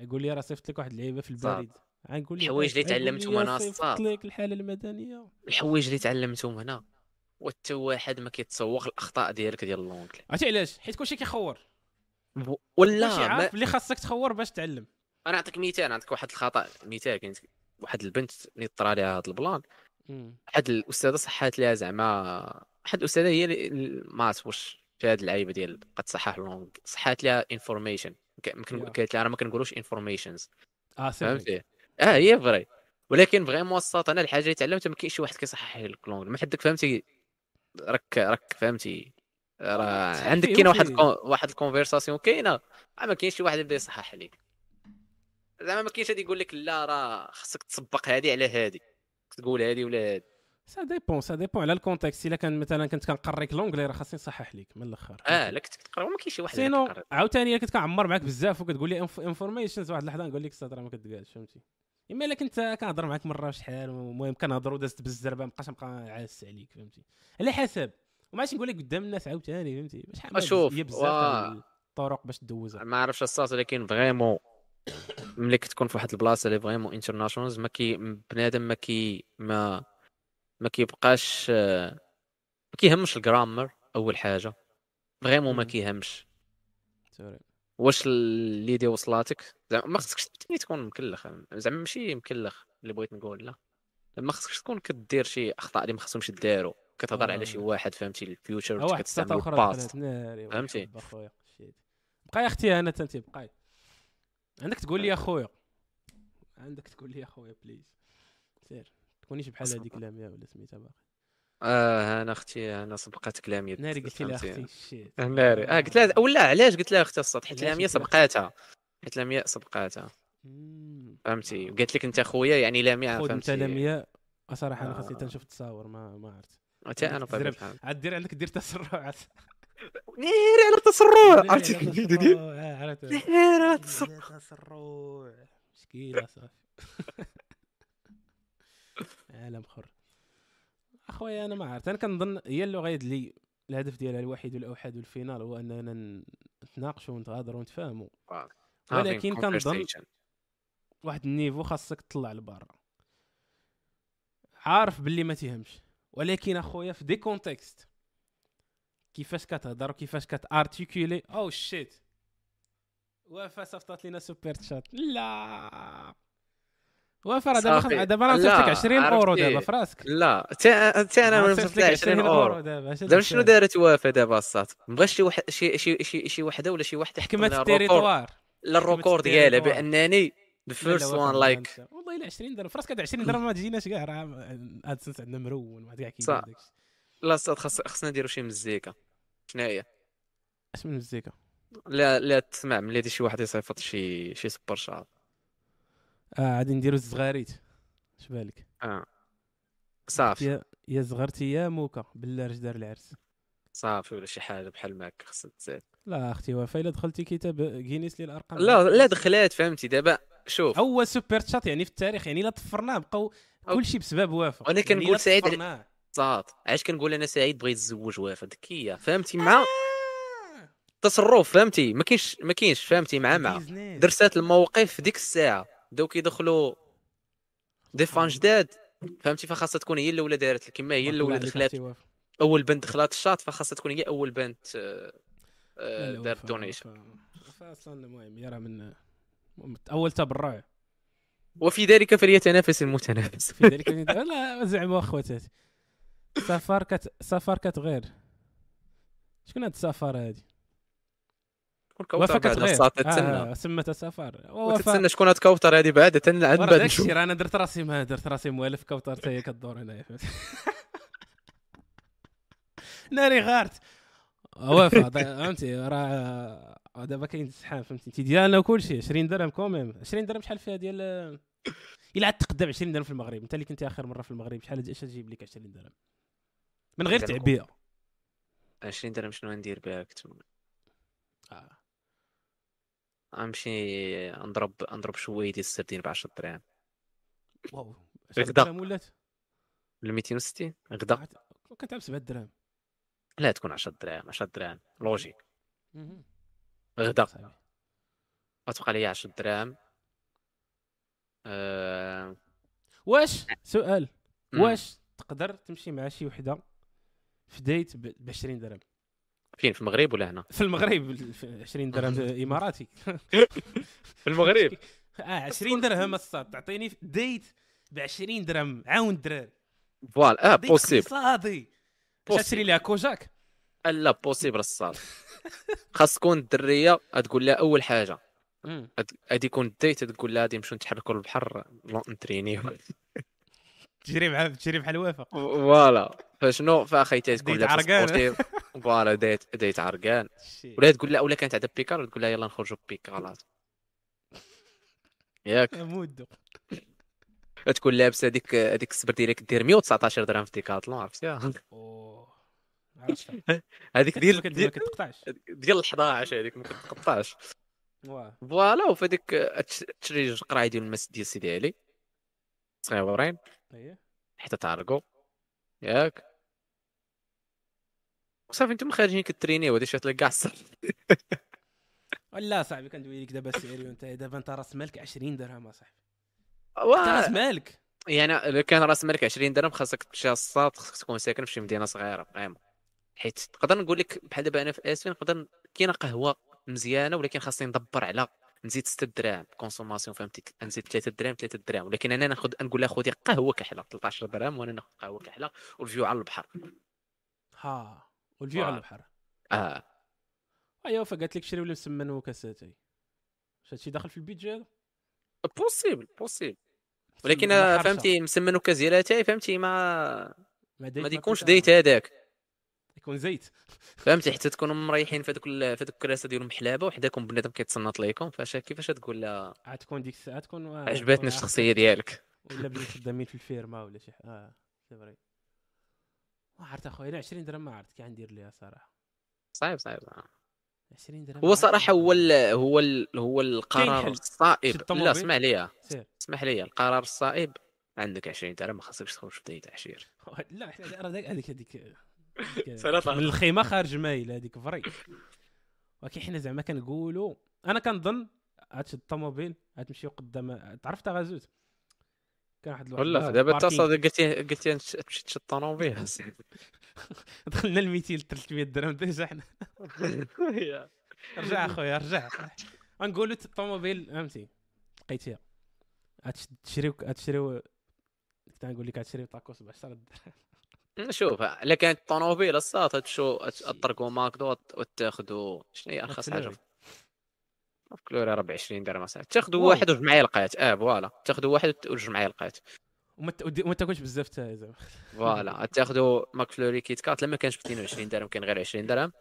يقول لي راه صيفط لك واحد اللعيبه في. البريد. غنقول لي الحوايج اللي تعلمتهم صيفط الصاد. لك الحالة المدنية. الحوايج اللي تعلمتهم هنا وحتى واحد ما كيتسوق الأخطاء ديالك ديال l'anglais عرفتي علاش؟ حيت كلشي كيخور. ولا ما... عارف اللي خاصك تخور باش تعلم. أنا نعطيك مثال نعطيك واحد الخطأ مثال كاين واحد البنت اللي طرا ليها هذا البلان. واحد الأستاذة صحات ليها زعما واحد الأستاذة هي اللي- ما عرفت واش في هذه اللعيبة ديال قد صحح l'ang- صحات لها information. قالت لها راه ما كنقولوش informations آه. فهمتي؟ آه هي vrai. ولكن vraiment الساط أنا الحاجة اللي تعلمتها ما كاينش شي واحد كيصحح لك l'anglais ما حدك فهمتي؟ راك راك فهمتي؟ راه صحيح، عندك كاينة واحد. ال con- واحد ال conversation كاينة. آه، ما كاينش شي واحد يبدا يصحح عليك زعما ما كاينش هادي يقول لك لا راه خصك تسبق هادي على هادي. تقول هادي ولا هادي. ça dépend ça dépend على ال context الا كان مثلا كنت كنقريك l'anglais راه خاصني نصحح ليك من الأخر. آه لا كنت كتقرأ ما كاينش شي واحد sinon. عاوتاني كنت كنعمر معاك بزاف وكتقول لي informations واحد اللحظة نقول لك الصاط راه ما كتقالش فهمتي؟ إما إلا كنت كنهضر معاك مرة شحال المهم كنهضروا دازت بالزربة مابقاش نبقى عاس عليك فهمتي؟ على حسب. وماشي نقول لك قدام الناس عاوتاني فهمتي؟ شحال ما ديال الطرق باش تدوزها. ما عرفتش الصاط ولكن vraiment ملي كتكون في واحد البلاصة اللي vraiment internationals ما كي بنادم ما كي ما ما كيبقاش ما كيهمش ال grammar أول حاجة vraiment ما. كيهمش. sorry. واش الليديا وصلاتك؟ زعما ما خصكش تكون مكلخ زعما ماشي مكلخ اللي بغيت نقول لا. ما خصكش تكون كدير شي أخطاء اللي ما خصهمش داروا كتهضر على شي آه. واحد فهمتي الفيوتشر كتستعمل الباست فهمتي؟ بقى يا أختي أنا انت بقاي. عندك تقول لي يا اخويا عندك تقول لي يا اخويا بليز سير. تكونيش بحال. هذيك لاميا ولا سميتها باقي. آه أنا أختي أنا سبقاتك لامية ناري قلت فهمتي؟ أختي ناري. آه قلت لها ولا علاش؟ قلت لها أختي الصوت حيت لها سبقاتها حيت لامية سبقاتها. فهمتي؟ قالت لك أنت خويا يعني لامية خذ أنت فهمتي؟ لاميا صراحة أنا خاصني آه. تنشوف التصاور ما ما عرفت. حتى أنا. الحال عاد دير عندك دير تسرعات. ناري على التسرع. ناري عرفتي على الفيديو ديال تسرع، عرفت. ناري على التسرع. تسرع مشكله صافي. عالم آخر. أخويا أنا ما عرفت. أنا كنظن هي اللغة اللي الهدف ديالها الوحيد والأوحد والفينال هو أننا نتناقشوا ونتغادروا ونتفاهموا. ولكن Having كنظن. واحد ال niveau خاصك تطلع لبرا. عارف باللي ما تيهمش. ولكن أخويا في des contextes كيفاش كتهضر وكيفاش كتارتيكولي oh shit وفا صفطات لينا super chat لا. وفا راه دابا دابا أنا صيفط لك 20 أورو عرفتي. دابا في راسك لا حتى حتى أنا صيفط لك لها 20 أورو دابا دابا شنو دارت وافا دابا الساط مبغاش شي واحد شي شي شي شي وحدة ولا شي واحد حكمت ال territoire. لا ال record ديالها. بانني the first one like. والله إلا 20 درهم. في راسك هاد 20 درهم ما تجيناش كاع راه AdSense عندنا مرون ما كاع كيدير. داكشي لا خاص خصنا نديرو شي مزيكا. شنو هي؟ اش من المزيكا. لا لا تسمع ملي شي واحد يصيفط شي شي super chat آه غادي نديرو الزغاريت اش بالك؟ آه. صافي. يا زغرتي يا موكا بالله رج دار العرس. صافي ولا شي حاجة بحال هكا خاصها تزاد لا أختي وفاء الا دخلتي كتاب جينيس للأرقام. لا لا دخلات فهمتي؟ دابا شوف. اول super chat يعني في التاريخ يعني إلا طفرناه بقاو أو- كل شيء بسبب وأنا يعني كنقول إلا سعيد-. صات علاش كنقول أنا سعيد بغى يتزوج وافا هي فهمتي؟ مع آه. تصرف فهمتي؟ ما كاينش ما كاينش فهمتي؟ مع مع. درسات الموقف في ديك الساعة. بداو كيدخلوا des fans جداد فهمتي؟ فخاصها تكون هي الأولى دارت كما هي الأولى دخلات. أول بنت دخلات الشاط فخاصها تكون هي أول بنت آه، آه، دارت donation أصلا المهم يرى من من أول تبرع. وفي ذلك فليتنافس المتنافس. في ذلك لا زعما اخواتاتي سفر كت سفر كتغير. شكون هاد السفر هادي؟ كون وفاء كوثر بعد كتغير الصاط تتسنى. آه سمتها سفر وتتسنى شكون هاد كوثر هادي بعد ورا بعد داكشي نشوف راه أنا درت راسي ما درت راسي موالف كوثر حتى هي كدور هنايا فهمتي؟ ناري غارت. وافا فهمتي؟ راه دابا كاين الزحام فهمتي؟ انت ديالنا وكلشي 20 درهم quand même. 20 درهم شحال فيها ديال إلا عاد تقدم 20 درهم في المغرب. أنت اللي كنتي آخر مرة في المغرب شحال اش تجيب لك 20 درهم؟ من غير تعبئه 20 درهم شنو ندير بها؟ كنت آه. غنمشي نضرب نضرب شوية ديال السردين ب 10 دراهم. واو غدا. ولات ل 260 غدا. كنت 7 درهم لا تكون 10 دراهم 10 دراهم. لوجيك. غدا. غتبقى لي 10 دراهم. آه... واش؟ سؤال. واش تقدر تمشي مع شي وحدة في date ب 20 درهم؟ فين؟ في المغرب ولا هنا؟ في المغرب في 20 درهم إماراتي. في المغرب؟ آه 20 درهم الصاد تعطيني date ب 20 درهم عاون الدراري voilà آه possible اقتصادي. تشري لها كوجاك؟ لا possible الصاد. خاص تكون الدريه تقول لها أول حاجة. غادي يكون ال date تقول لها غادي نمشيو نتحركوا للبحر نترينيو. تجري مع تجري بحال وافا voilà. فشنو؟ فاخيتي تكون date لابسه عرقان. sportive. voilà date date عرقان. ولا تقول لها ولا كانت عندها بيكالة تقول لها يلا نخرجوا بيكالات ياك. مودو تكون لابسه هذيك هذيك السبرديلة ديال 119 درهم في ديكاتلون عرفتيها هذيك ديال ما ديال كتقطعش ديال ال 11 هذيك ما كتقطعش voilà وفي هذيك تش- تشري جوج قراعي ديال الما ديال سيدي علي. صغيورين اييه حتى تعرقوا. ياك. وصافي أنتم خارجين كترينيو هادي شات لك كاع الصاط لا صاحبي كندوي لك دابا sérieux انت دابا انت راس مالك 20 درهم اصاحبي راس مالك. يعني الا كان راس مالك 20 درهم خاصك تمشي الصاد خاصك تكون ساكن في شي مدينة صغيرة vraiment. حيت نقدر نقول لك بحال دابا أنا في آسفين نقدر كاينة قهوة مزيانة ولكن خاصني ندبر على نزيد 6 دراهم consommation فهمتي؟ نزيد 3 دراهم 3 دراهم. ولكن أنا ناخذ نقول لها خذي قهوة كحله 13 درهم وأنا ناخذ قهوة كحله وال vue على البحر. ها وال vue على. البحر. آه. ايوا فقالت لك شريو لي مسمن وكاساتي. واش هادشي داخل في ال date هذا possible possible ولكن ولا؟ فهمتي مسمن وكازيلاتي فهمتي ما ما, ما يكونش date هذاك. يكون زيت. فهمتي حتى تكونوا مريحين في هذوك في هذوك الكراسة ديالهم محلابه وحداكم بنادم كيتصنت ليكم فاش كيفاش تقول لها عاد تكون ديك الساعة تكون عجبتني الشخصية ديالك. ولا بلي خدامين في الفيرما ولا شي حاجة آه c'est vrai. ما عرفت أخويا أنا 20 درهم ما عرفت كي غندير ليها صراحة. صعيب صعيب. صعيب. 20 درهم هو صراحة هو ال هو ال هو القرار. الصائب. لا الطوموبيل. اسمح لي سير. اسمح لي القرار الصائب عندك 20 درهم ما خاصكش تخرج في بدايه عشير. لا هذيك هذيك. من الخيمة خارج مايل هذيك vrai. ولكن حنا زعما كنقولوا أنا كنظن غتشد الطوموبيل غتمشيو قدام تعرفت غازوت؟ كان واحد البلاصة دابا parking. اتصل قلتي قلتي تمشي تشد الطوموبيل. دخلنا ل 200 300 درهم déjà حنا. رجع أخويا رجع. غنقولوا الطوموبيل فهمتي؟ لقيتيها غتشريو غتشريو كنت غنقول لك غتشريو طاكوس ب 10 درهم شوف كانت الطوموبيل الصاط تمشوا تطرقوا ماكدو وتاخذوا شنو هي أرخص حاجة McFlurry راه ب 20 درهم صاحبي تاخذوا. واحد وجوج معالقات آه voilà. تاخذوا واحد وجوج معالقات وما ت- ودي- وما تاكلش بزاف حتى زعما voilà. تاخذوا McFlurry KitKat لما كانش ب 22 درهم كان غير 20 درهم.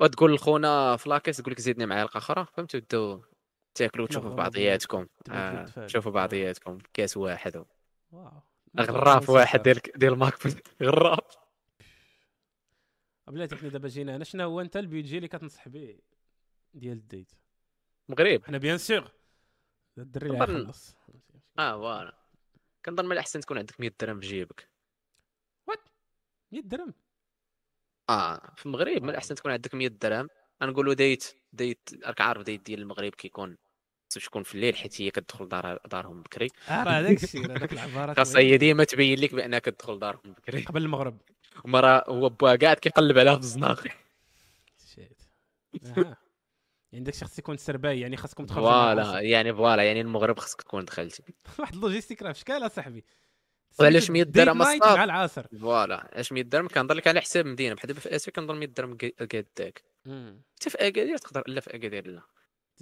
وتقول لخونا في لاكيس تقول لك زيدني معلقه أخرى. فهمتوا؟ تبداو تاكلوا وتشوفوا ناخذ بعضياتكم. آه. تشوفوا. بعضياتكم. كاس واحد. واو. غراف واحد ديال ديال ماك غراف. بلاتي حنا دابا جينا هنا شنو هو أنت البيدجي اللي كتنصح به ديال الديت؟ المغرب حنا بيان سور الدري اللي نظن- يخلص آه فوالا. كنظن من الأحسن تكون عندك 100 درهم في جيبك. 100 درهم؟ آه في المغرب من الأحسن تكون عندك 100 درهم. غنقولوا date date راك عارف date ديال المغرب كيكون خصو تكون في الليل حيت هي كتدخل دار دارهم بكري. آه راه هذاك الشيء راه داك العبارات خاصها هي ديما تبين لك بأنها كتدخل دارهم بكري. قبل المغرب. وما راه هو با قاعد كيقلب عليها في الزناق. Shit. أها يعني داك خص يكون serbay يعني خاصكم تخرجوا voilà. يعني voilà يعني المغرب خصك تكون دخلتي. واحد ال logistique راه في شكال أصاحبي. وعلاش 100 date درهم؟ مع العصر. Voilà علاش 100 درهم كنهضر لك على حساب مدينة. بحال دابا في أسيا كنظن 100 درهم قاداك مم. حتى في أكادير تقدر لا في أكادير لا.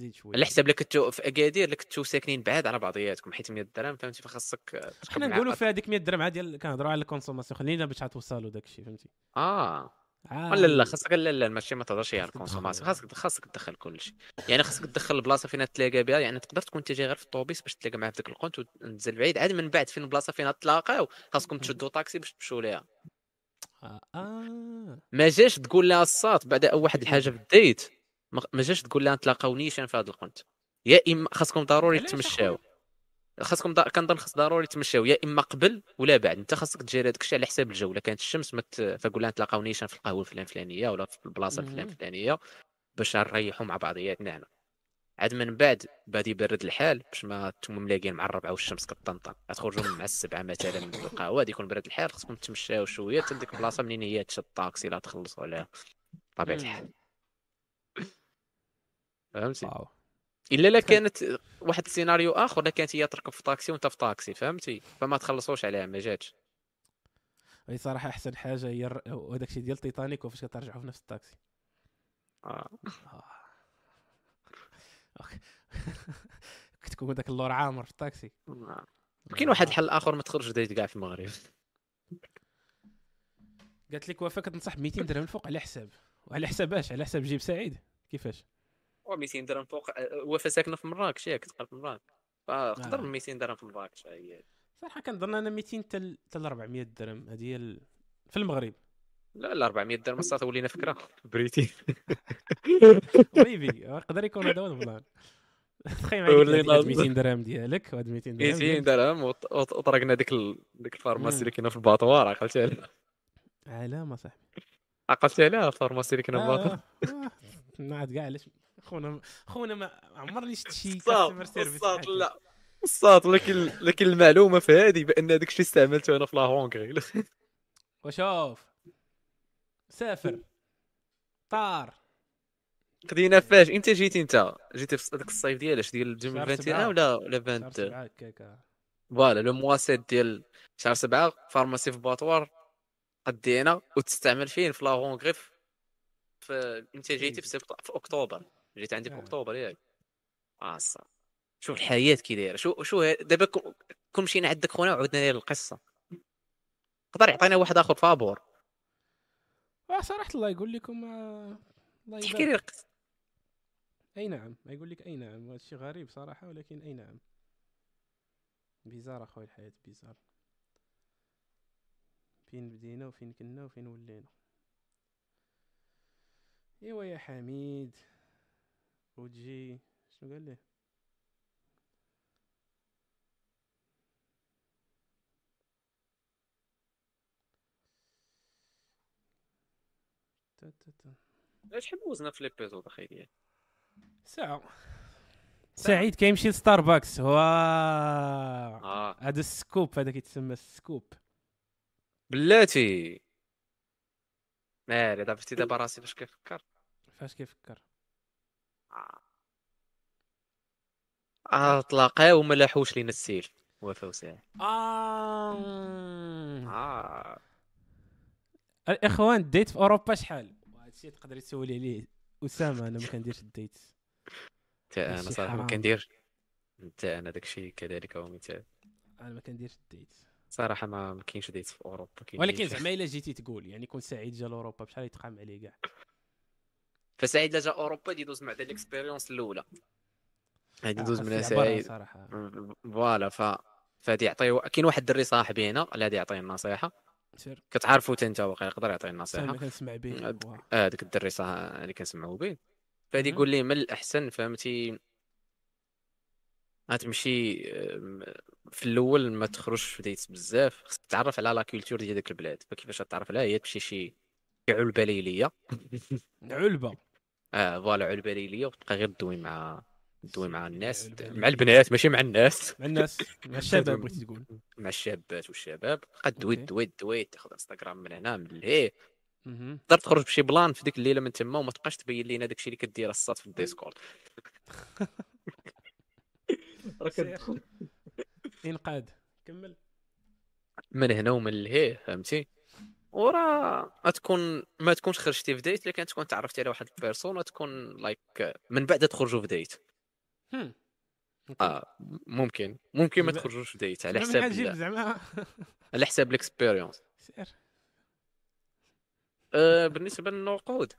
تزيد شوية على حساب لك كنتو في أكادير لك كنتو ساكنين بعاد على بعضياتكم حيت 100 درهم فهمتي؟ فخاصك حنا نقولوا في هذيك 100 درهم عادي كنهضروا على ال consommation خلينا باش توصلوا داك الشيء فهمتي؟ آه. آه. لا لا خاصك لا لا ماشي ما تهضرش على ال consommation. خاصك خاصك تدخل كل شيء يعني خاصك تدخل البلاصه فين تلاقى بها يعني تقدر تكون انت جاي غير في الطوبيس باش تلاقى معاه في ذاك القنت وتنزل بعيد عاد من بعد فين البلاصه فين تلاقاو خاصكم تشدوا طاكسي باش تمشوا ليها. آه. ما جاش تقول لها الصات بعد واحد الحاجة في ال date. ما جاش تقول لها نتلاقاو نيشان في هذا القنت. يا إما خاصكم ضروري تمشاو. خاصكم دا... كنظن خاص ضروري تمشاو يا إما قبل ولا بعد. أنت خاصك تجير هذاك الشيء على حساب الجو. إلا كانت الشمس مت... فقول لها نتلاقاو نيشان في القهوة الفلان الفلانيه ولا في البلاصة الفلان مهم. الفلانيه باش نريحوا مع بعضياتنا هنا. عاد من بعد بادي يبرد الحال باش ما نتوما ملاقيين مع الربعة والشمس كطنطن غتخرجوا مع السبعة مثلا من القهوة غادي يكون برد الحال. خصكم تمشاو شوية حتى ديك البلاصة منين هي تشد الطاكسي لا تخلصوا عليها بطبيعه. الحال. فهمتي؟ واو. إلا لا كانت واحد السيناريو آخر لا كانت هي تركب في طاكسي وأنت في طاكسي فهمتي؟ فما تخلصوش عليها ما جاتش. هي صراحة أحسن حاجة هي هذاك الشيء ديال تيتانيك وفاش كترجعوا في نفس الطاكسي. آه. آه. OK. كتكون داك اللور عامر في الطاكسي. آه. كاين واحد الحل آخر ما تخرج date كاع في المغرب. قالت لك وفاء كتنصح ب 200 درهم الفوق على حساب. وعلى حساب اش على حساب جيب سعيد. كيفاش؟ 200 درهم فوق وفا ساكنة في مراكش ياك تبقى في مراكش فقدر آه. 200 درهم في مراكش هي صراحة كنظن أنا 200 تل تل 400 درهم هذه هي ال... في المغرب لا لا 400 درهم صافي ولينا فكرة بريتي ميبي يقدر يكون هذا هو البلان تخيل معايا ولينا ديك هاد 200 درهم ديالك وهاد 200 درهم 200 ديالك. درهم وط- وط- وطرقنا ديك. ديك ال pharmacie. اللي كاينة في الباطوار عقلتي عليها علامة صاحبي عقلتي عليها ال pharmacie اللي كاينة في الباطوار آه، آه. نعاد كاع علاش خونا خونا ما عمرني شفت شي customer service لا. الصاط لكن لكن المعلومة في هذه بأن داك الشيء استعملته أنا في la Hongrie وشوف. سافر. طار. خدينا فاش. إمتى جيتي أنت؟ جيتي في هذاك الصيف ديالاش ديال شهر 2021 سبعة. ولا ولا شهر 22 سبعة هكاك فوالا لو موا سيت ديال شهر سبعة فارماسي في باطوار قدينا وتستعمل فين في لا هونغري في أنت جيتي في, سبت... في أكتوبر. جيت عندي في آه. أكتوبر ياك. آه الصاد. شوف الحياة كي دايرة. شو شو دابا كون مشينا عندك خونا وعودنا ليه القصة. يقدر يعطينا واحد آخر فابور. آه صراحة الله يقول لكم آه، الله تحكي لي القصة أي نعم. يقول لك أي نعم. هذا الشيء غريب صراحة ولكن أي نعم. بيزار اخويا الحياة بيزار. فين بدينا وفين كنا وفين ولينا. إيوا يا حميد. وتجي شنو قال لي تا تا تا. شحال دوزنا في ليبيزود أخي ديال ساعة سعيد كيمشي لستاربكس هو آه هذا السكوب هذا كيتسمى السكوب بلاتي مالي دابا شفتي دابا راسي فاش كيفكر فاش كيفكر آه تلاقاو وما لاحوش لينا السيل وفا وساعة آه. آه الاخوان ال date في أوروبا شحال؟ هذا الشيء تقدر تسولي عليه أسامة أنا ما كنديرش ال date حتى أنا صراحة ما. كندير. حتى أنا داكشي كذلك هو مثال أنا ما كنديرش ال date صراحة ما ما كاينش date في أوروبا. ولكن date. زعما إلا جيتي تقول يعني كون سعيد جا لأوروبا بشحال يتقام عليه كاع؟ فسعيد جا أوروبا دي يدوز مع ديك ال expérience الأولى. يدوز آه، منها خاص يعبرها سعيد voilà ف فهادي يعطي كاين واحد الدري صاحبي هنا اللي غادي يعطيه النصيحة. سير. كتعرفو حتى انت واقع يقدر يعطي سامي النصيحه كنسمع به. آه، هذاك الدري صح اللي كنسمعو به فهادي. يقول لي من الأحسن فهمتي؟ غتمشي آم، في الأول ما تخرجش في date بزاف. خصك تعرف على la culture ديال ديك البلاد. فكيفاش تعرف عليها؟ هي تمشي شي شي علبة ليلية. علبة. آه voilà علبه ليليه وتبقى غير دوي مع دوي مع الناس. مع. البنات ماشي مع الناس. مع الناس. مع الشباب بغيتي تقول. مع الشابات والشباب بقى دوي. دوي دوي تاخذ انستغرام من هنا من لهيه. تقدر تخرج بشي plan في ديك الليلة من تما وما تبقاش تبين لينا داكشي اللي كدير الصات في الديسكورد. سير. انقاذ كمل. من هنا ومن لهيه فهمتي؟ وراه غتكون ما تكونش خرجتي في date لكن تكون تعرفتي على واحد ال personne تكون like من بعد تخرجوا في date. آه ممكن. ممكن ما تخرجوش في date على حساب زعما. على حساب ال expérience سير آه بالنسبة للنقود.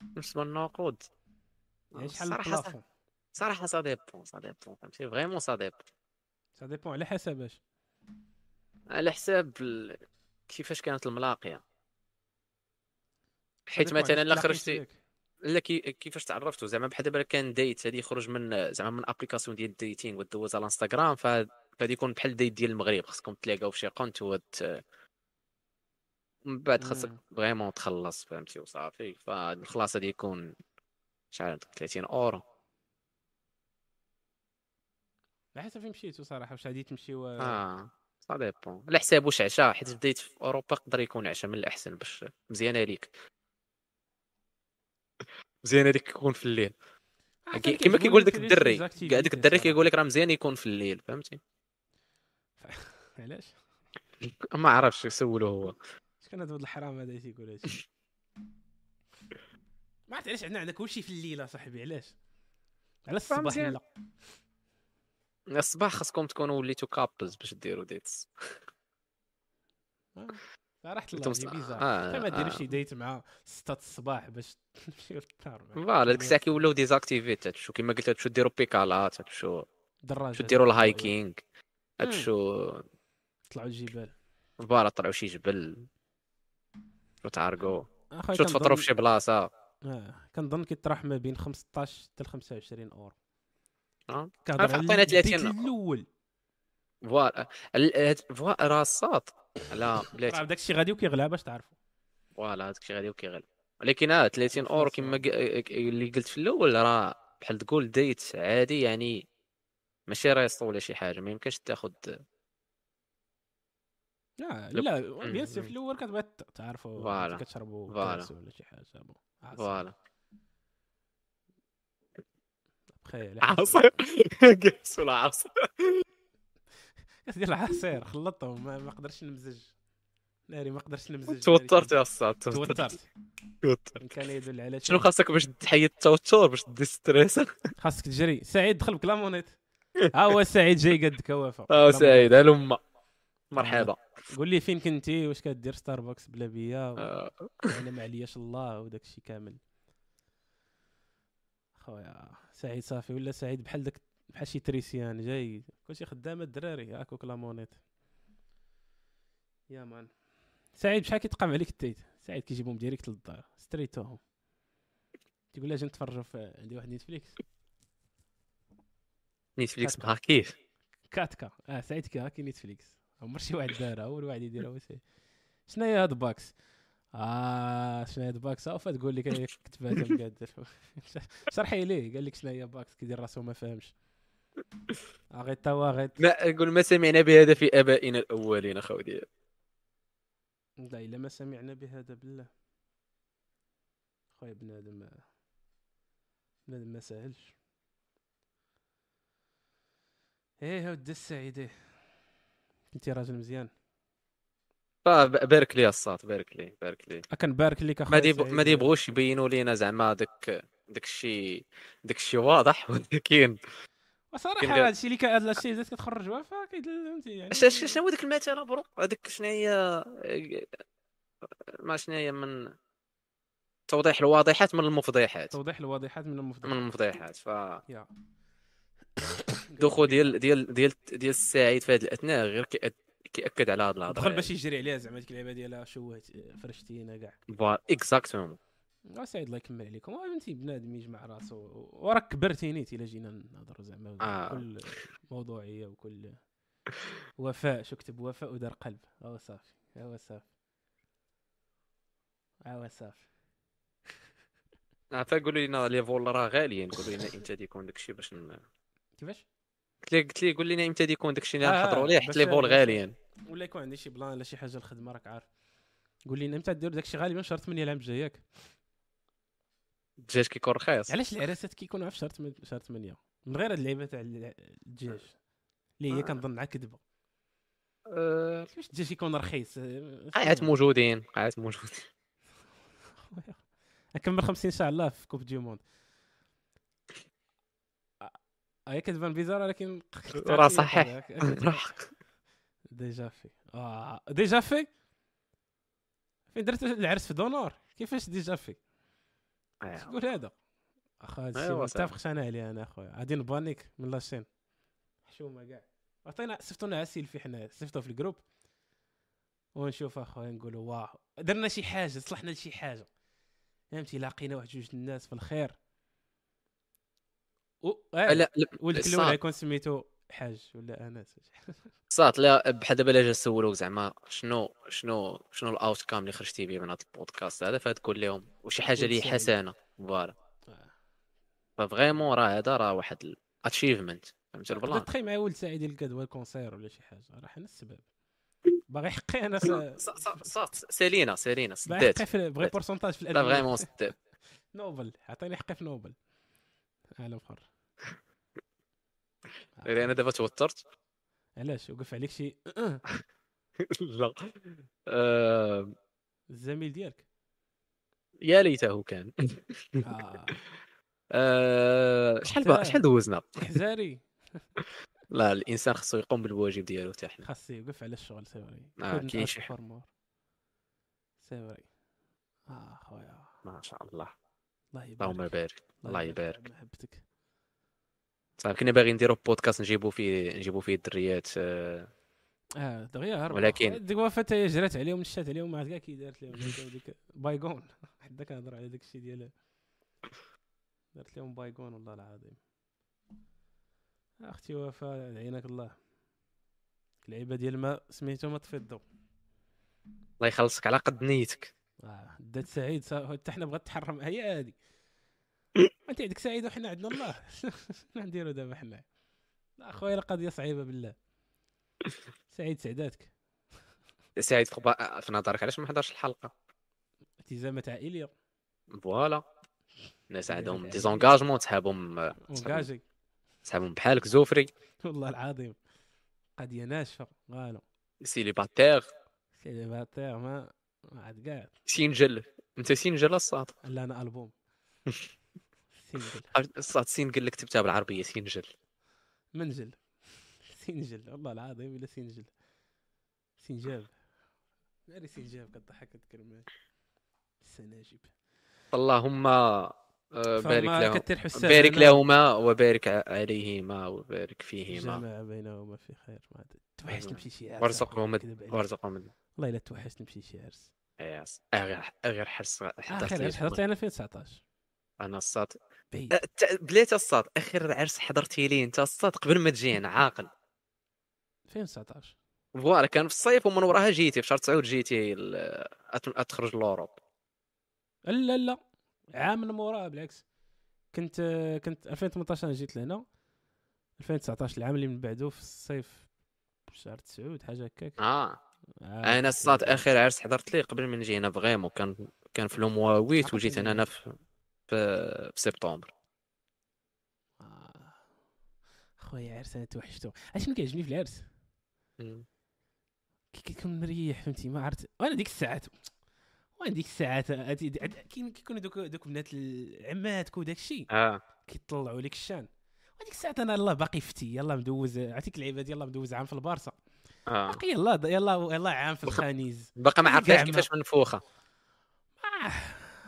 بالنسبة للنقود. يعني شحال صراحة ال plafond صراحة ça dépend ça dépend فهمتي؟ vraiment ça dépend ça dépend على حسب اش؟ على حساب ال- كيفاش كانت الملاقيه حيت مثلا تلاقيت خرجتي. لا كي... كيفاش تعرفتوا زعما بحال دابا كان date هادي يخرج من زعما من application ديال ال dating ودوز على الانستغرام ف فهادي يكون بحال date ديال المغرب خصكم تلاقاو في شي قنت وت من بعد خاصك. vraiment تخلص فهمتي وصافي فالخلاص هادي يكون شحال 30 أورو. على حسب فين مشيتو صراحة واش غادي تمشيو آه. ça dépend على حساب واش عشاء حيت بديت في أوروبا يقدر يكون عشاء من الأحسن باش مزيانه ليك مزيانه ليك يكون في الليل. كان كيما كيعجبوني كيقول داك الدري. داك الدري. كيقول لك راه مزيان يكون في الليل فهمتي؟ علاش؟ ما عرفتش يسولو هو. شكون هذا الحرام هذا تيقول هادشي؟ ما عرفت علاش عندنا عندنا كلشي في الليل صاحبي علاش؟ على الصباح. لا. الصباح خاصكم تكونوا وليتو couples باش ديروا dates صراحة الله bizarre آه، حتى ما ديروش آه. شي date مع 6 الصباح باش تمشيو للدار voilà ديك الساعة كيولوا des activités تمشوا كما قلت تمشوا ديروا بيكالات تمشوا دراجه ديروا ال hiking تمشوا طلعوا الجبال voilà طلعوا شي جبل وتعرقوا اخويا شو تفطروا في شي بلاصه آه كنظن كيطرح ما بين 15 حتى ل 25 اورو عارف على 30 الأول. voilà voilà راه الصاد لا بلاتي داك الشيء غادي وكيغلى باش تعرفوا voilà هذاك الشيء غادي وكيغلى. ولكن آه 30 اورو كما اللي قلت في الأول راه بحال تقول date عادي يعني ماشي resto ولا شي حاجة ما يمكنش تاخذ لا لا. bien sûr في الأول كتبغي تعرفوا. كتشربوا ولا شي حاجة. voilà بخير عصير. كاس ولا عصير ديال العصير خلطتهم ما, قدرتش نمزج. ناري ما قدرتش نمزج. توترت يا أستاذ توترت. توترت. ان كان يدل على شنو خاصك باش تحيد التوتر باش دي ستريس خاصك تجري. سعيد دخل بكلامونيت ها هو سعيد جاي قد كوافة. آه سعيد. هلما. مرحبا. قول لي فين كنتي؟ واش كدير؟ ستاربكس بلا بيا. و- آه، أنا ما علياش الله وداك الشيء كامل. خويا. سعيد صافي ولا سعيد بحال داك بحال شي تريسيان جاي كلشي خدام الدراري هاكو كلامونيت يا مان. سعيد بشحال كيتقام عليك التيت؟ سعيد كيجيبهم ديريكت للدار ستريتوهم تقول لها أجي نتفرجوا في عندي واحد نيتفليكس نيتفليكس بحال كيف؟ كاتكا. آه سعيد كي هاكي نيتفليكس عمر شي واحد دارها أول واحد يديرها شنو هي هاد باكس آه شنو هي هاد باكس اوفا تقول أنا كتبها انت مقادر شرحي ليه قال لك شنو هي باكس كيدير راسو ما فاهمش غير توا غير ما قول ما سمعنا بهذا في أبائنا الأولين اخويا لا إلا ما سمعنا بهذا بالله. خويا بنادم بنادم ما ساهلش إيه ودي السعيد إيه. كنتي راجل مزيان. بارك لي الصاط بارك لي بارك لي كنبارك لك ما. ما ديبغوش يبينوا لينا زعما داك داك الشيء داك الشيء واضح ولكن وصراحه كيف هذا الشيء اللي كان هذا الشيء زاد كتخرجوها فكيدل فهمتي يعني شنو هو ذاك المثل bro هذاك شنو هي؟ ما شنو هي من توضيح الواضحات من المفضحات توضيح الواضحات من من المفضل المفضحات ف دخول ديال ديال ديال ديال السعيد في هذه الأثناء غير كياكد على هاد الهضره دخل باش يجري عليها زعما ديك اللعبة ديال شوهت فرشتينا كاع. voilà exactement سعيد الله يكمل عليكم. فهمتي بنادم يجمع راسو وراك كبرتي نيت الا جينا نهضروا زعما آه. بكل موضوعية وكل وفاء شو كتب؟ وفاء ودار قلب. هو صافي هو صافي. هو صافي. عفا قولوا لنا les vols راه غاليين قولوا لنا إمتى يكون داكشي باش. كيفاش؟ قلت لي قلت لي قول لنا إمتى يكون داكشي اللي آه، نحضروا ليه حيت les vols باش- غاليين ولا يكون عندي شي plan ولا شي حاجة الخدمه راك عارف. قول لي إمتى دير داكشي غالبا شهر 8 العام الجاي ياك. الدجاج كيكون رخيص. علاش العراسات كيكونوا في شهر 8 شهر 8 من غير هاد اللعيبة تاع الدجاج اللي هي آه. كنظن عا كذبة. آه، كيفاش الدجاج يكون رخيص؟ آه، قاعات؟ موجودين قاعات موجودين. نكمل 50 إن شاء الله في coupe du monde آه، هي كتبان bizarre ولكن راه صحيح. déjà في. آه déjà في؟ فين درت العرس في دونور؟ كيفاش déjà في؟ آه. تقول هذا؟ أخا هادشي ما. متفقش أنا عليه أنا أخويا. غادي نبانيك من la chaîne حشومة كاع. عطينا صيفطونا عسيل في حنا صيفطوه في ال groupe. ونشوف أخويا نقولوا waouh. درنا شي حاجة صلحنا لشي حاجة. فهمتي؟ لاقينا واحد جوج الناس في الخير. آه، لا لا ولدك الأول يكون سميتو حاج ولا انس صاد لا بحال دابا جا سولوك زعما شنو شنو شنو ال outcome اللي خرجتي به من هذا البودكاست هذا فتقول لهم وشي حاجة اللي. حسنة voilà. آه. ففريمون راه هذا راه واحد الاتشيفمنت فهمت تقدر البلان؟ تخيل مع ولد سعيد دوا الكونسير ولا شي حاجة. راه حنا السبب. باغي يحقي أنا س- ص- ص- صاد سالينا سالينا سدات بغي. بورسونتاج في لا الادويه فريمون سدات نوبل عطيني حقي في نوبل. عالم اخر أنا دابا توترت علاش؟ وقف عليك شي لا. آه، الزميل ديالك؟ يا ليته كان. آه. آه، شحال شحال دوزنا؟ حزاري لا الإنسان خصو يقوم بالواجب ديالو حتى حنا. خاص يوقف على الشغل c'est vrai آه، كاين شي. حاجة c'est vrai آه خويا. ما شاء الله. الله يبارك. اللهم بارك. الله يبارك. صافي كنا باغي نديرو بودكاست نجيبو فيه نجيبو فيه الدريات آه، آه دغيا هرب ولكن- ديك وفات هي جرات عليهم نشات عليهم ما عرفت كاع كي دارت لهم ديك- ديك بايغون حدا كنهضر على داك الشيء ديال دارت لهم بايغون والله العظيم. أختي وفاء عينك الله. اللعيبه ديال ما سميتو ما طفي الضو الله يخلصك على قد نيتك. آه دات سعيد حتى حنا بغات تحرم. هي هادي. أنت عندك سعيد وحنا عندنا الله. شنو نديرو دابا حنا. لا أخويا القضية صعيبة بالله. سعيد سعداتك. سعيد في نظرك علاش ما حضرش الحلقة؟ التزامات عائليه voilà. الناس عندهم. des engagements سحابهم و engagé سحابهم بحالك زوفري. والله العظيم. قضيه ناشفة. والو. célibataire célibataire ما ما عاد كاع single. أنت single الصاد. لا أنا ألبوم. single الصاد single كتبتها بالعربية single منجل single والله العظيم إلا single سنجاب ناري سنجاب كضحك الكلمات السناجب اللهم آه، بارك لهم بارك لهما وبارك عليهما وبارك فيهما. جمع بينهما في خير ما توحشت نمشي شي عرس. وارزقهم. وارزقهم والله إلا توحشت نمشي شي عرس. yes غير غير حرص حضرت عرس حضرت أنا 2019 أنا الصاد بعيد أه، ت- بلاتي الصاد اخر عرس حضرتي لي أنت الصاد قبل ما تجي أنا عاقل 2019 فوالا كان في الصيف ومن وراها جيتي في شهر 9 جيتي اتخرج لأوروب. لا لا. عام من موراها بالعكس. كنت كنت 2018 أنا جيت لهنا. 2019 العام اللي من بعده في الصيف شهر 9 حاجة هكاك. آه. آه، أنا الصاد اخر عرس حضرت ليه قبل ما نجي هنا فغيمون كان كان في لوموا 8 وجيت هنا أنا في في, في سبتمبر. آه. خويا عرس أنا توحشتو. عرفتي شنو كيعجبني في العرس؟ كي كيكون مريح فهمتي؟ ما عرفت. وأنا ديك الساعات وأنا ديك الساعات كيكونوا دوك دوك بنات عماتك وداك الشيء آه. كيطلعوا لك الشان. وديك الساعات أنا الله باقي فتي يلا مدوز. عرفتيك اللعيبه ديال يلا مدوز عام في البارسا آه. باقي يلا يلا يلا عام في الخانيز باقي ما عرفتش كيفاش منفوخة. آه. آه،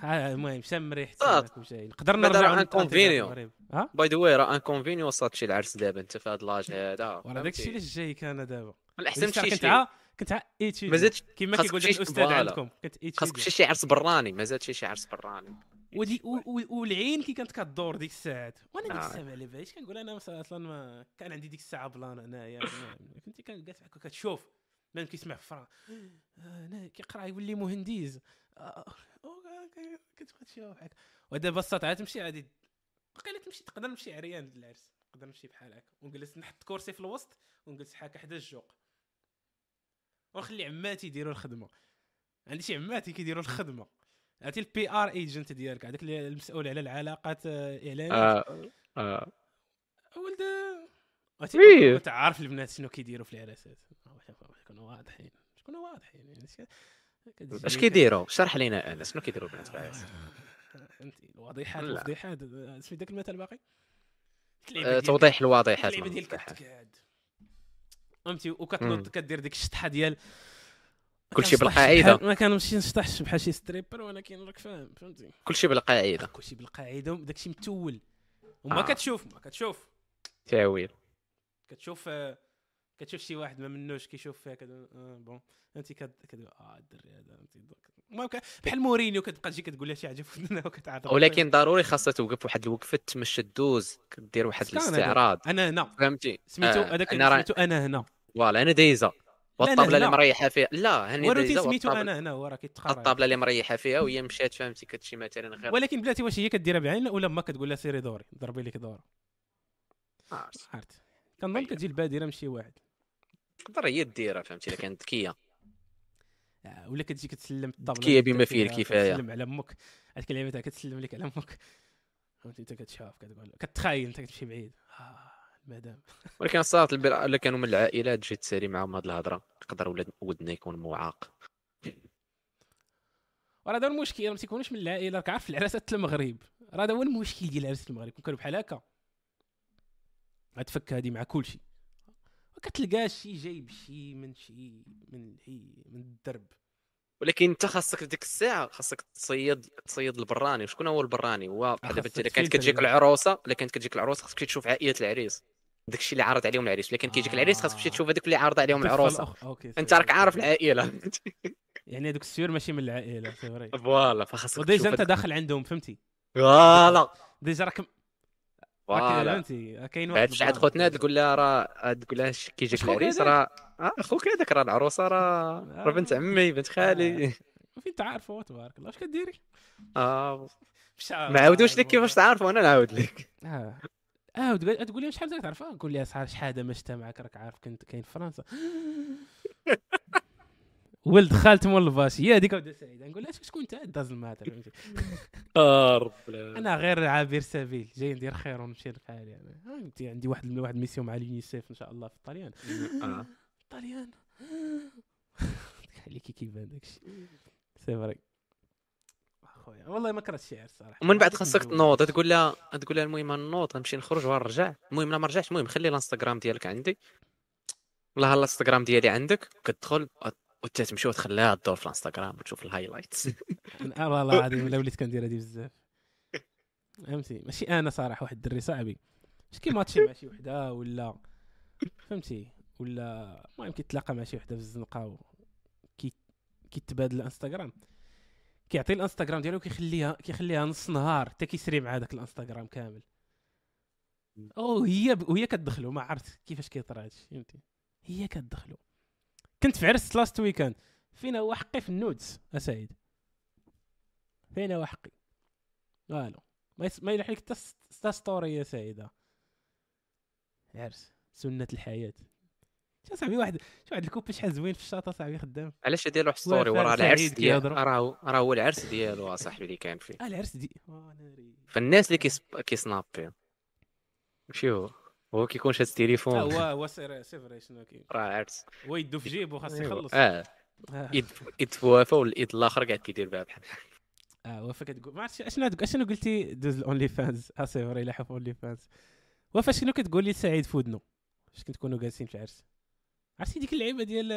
المهم شم ريحة صاد. سمك وجاي نقدر بعدا نرجع راه انكونفينيو. ها؟ باي ذا واي راه انكونفينيو وصلت شي العرس دابا انت في هذا لاج هذا. وراه داك الشيء علاش جاي كان دابا؟ الاحسن كنت شي. كنت ع ايتيدي ما زادش كما خاصك كيقول لك الأستاذ. عندكم كنت خاصك ايتيدي تمشي شي عرس براني ما زادش شي عرس براني. ودي والعين كي كانت كدور ديك الساعات. وأنا ديك آه. الساعة ما على باليش كنقول أنا مثلا أصلا ما كان عندي ديك الساعة بلان انايا ما- كنت كان جالس هكا كتشوف ما كيسمع في فرا آه، أنا كيقرأ يولي مهندس. آه، كتبقى هكا ودابا السطع تمشي عادي وقيلا تمشي تقدر نمشي عريان للعرس نقدر نمشي بحال هكا. ونجلس نحط كرسي في الوسط ونجلس حاكا حدا الجوق. ونخلي عماتي يديروا الخدمة. عندي شي عماتي كيديروا الخدمة. عرفتي ال PR agent ديالك هذاك المسؤول على العلاقات آه، الاعلانيه آه آه. ولد عرفتي؟ عارف البنات شنو كيديروا في العراسات كانوا واضحين كانوا واضحين. يعني اش كيديروا شرح لينا أنا شنو كيديروا البنات في العرس فهمتي الوضيحات. الفضيحات سميت ذاك المثل باقي؟ آه، توضيح الواضحات ديال فهمتي؟ وكتنوض كدير ديك الشطحة ديال كلشي. بحال- ما كنمشي نشطحش بحال شي stripper ولكن راك فاهم فهمتي؟ كلشي بالقاعدة. كلشي بالقاعدة داكشي متول. وما آه. كتشوف ما كتشوف. تاويل كتشوف آه، كتشوف شي واحد ما منوش كيشوف فيها كذا ah bon. انت كتقول آه الدري هذا. ما ك- بحال مورينيو كتبقى تجي كتقول له شي حاجة في ودنها ولكن ضروري خاصها توقف واحد الوقفة تمشى دوز كدير واحد. الاستعراض. أنا هنا. فهمتي؟ سميتو آه، هذاك أنا راه سميتو أنا هنا. voilà أنا دايزة. أنا والطابلة اللي. مريحة فيها لا هاني دايزة سميتو أنا هنا هو راه كيتقرا. الطابلة اللي مريحة فيها وهي مشات فهمتي كتمشي مثلا غير. ولكن بلاتي واش هي كديرها بعين ولا ما كتقول لها سيري دوري ضربي لك دور عرفت. عرفت. كنظن كتجي البادرة من شي واحد. تقدر هي ديرها فهمتي؟ الا كانت ذكية. آه، ولا كتجي كتسلم الطابلة اللي بما فيه فيها، الكفاية. كتسلم على أمك. هذيك اللعيبه تاع كتسلم لك على أمك؟ فهمتي؟ أنت كتشاف كتقول كتخايل أنت كتمشي بعيد. آه المدام. ولكن الصراحه البر إلا كانوا من العائلات جيت تسالي معاهم هاد الهضرة. يقدر ولد ودنا يكون معاق وراه هذا المشكل ما تيكونوش من العائلة. راك عارف العراسات المغرب. راه هذا هو المشكل ديال العرس المغرب. كانوا بحال هكا. غتفك هذه مع كل شيء وكتلقى شي جايب شي من شي من هي من الدرب. ولكن انت خاصك ديك الساعة خاصك تصيد تصيد البراني. وشكون هو البراني؟ هو بحال دابا انت كانت كتجيك كاع. العروسة إلا كانت كتجيك العروسة خاصك تشوف عائلة العريس. داك الشيء اللي عارض عليهم العريس. إلا كان كيجيك العريس خاصك تمشي آه. تشوف هذوك اللي عارض عليهم العروسة. OK أنت راك عارف العائلة. يعني هذوك sûr ماشي من العائلة c'est vrai. voilà فخاصك و déjà انت داخل عندهم فهمتي؟ voilà. déjà راك فهمتي كاين عاد ال plan. خوتنا تقول لها راه تقول لها كيجيك خوك العريس؟ راه آه، أخوك هذاك راه العروسة راه راه بنت آه. عمي بنت خالي. فين تعرفوا تبارك الله اش كديري؟ آه. ما عاودوش لك كيفاش تعرفوا أنا نعاود لك. آه. آه تقول لي شحال تعرفها نقول لها صحاب شحال ما معك راك عارف كنت كاين في فرنسا. ولد خالت مول الباش هي هذيك ودا سعيدة. نقول لها شكون أنت؟ داز آه رب العالمين. أنا غير عابر سبيل. جاي ندير خير ونمشي لحالي فهمتي؟ عندي واحد واحد mission مع اليونيسيف إن شاء الله في الطليان آه. الطليان خليكي كيبان داكشي c'est vrai. أخويا والله ما كرهت الشعر الصراحه ومن بعد خاصك تنوض. تقول لها تقول لها المهم نوض غنمشي نخرج ونرجع المهم لا ما رجعتش المهم خلي الانستغرام ديالك عندي. والله الانستغرام ديالي عندك. كتدخل وانت تمشي وتخليها تدور في الانستغرام وتشوف ال highlights والله العظيم الا وليت كندير هذه بزاف. فهمتي؟ ماشي أنا صراحة واحد الدري صاحبي مش كي ماتشي مع شي وحدة ولا فهمتي؟ ولا المهم كيتلاقى مع شي وحدة في الزنقة كي كيتبادل الانستغرام. كيعطي الانستغرام ديالو كيخليها كيخليها نص نهار حتى كيسري مع داك الانستغرام كامل. أو هي ب... وهي كتدخلو ما عرفت كيفاش كيطرى هادشي فهمتي؟ هي كتدخلو. كنت في عرس لاست ويكاند فين هو حقي في النودز اسعيد فين هو حقي والو. ما, يس... ما يلح لك حتى ستوري يا سعيده عرس. سنة الحياة. شو صاحبي واحد شو واحد الكوب شحال زوين في الشاطئ صاحبي خدام؟ علاش دير واحد ستوري وراه العرس ديالو. راه راه هو العرس ديالو اصاحبي اللي كان فيه. آه العرس دي. آه،. فالناس اللي كيسب... كيسنابي ماشي هو. هو كيكون شاد آه، التليفون هو هو سير سيفري شنو كاين راه عرس هو يدو في جيبو خاص يخلص. آه. ايد ايد في وفا والإيد الآخر قاعد كيدير بها بحال آه وفا كتقول ما عرفتش اشنو اشنو قلتي دوز الأونلي فانز؟ آه سيفري لا حف أونلي فانز. وفا شنو كتقول لي سعيد في ودنو فاش كنتكونوا جالسين في عرس. عرفتي ديك اللعيبة ديال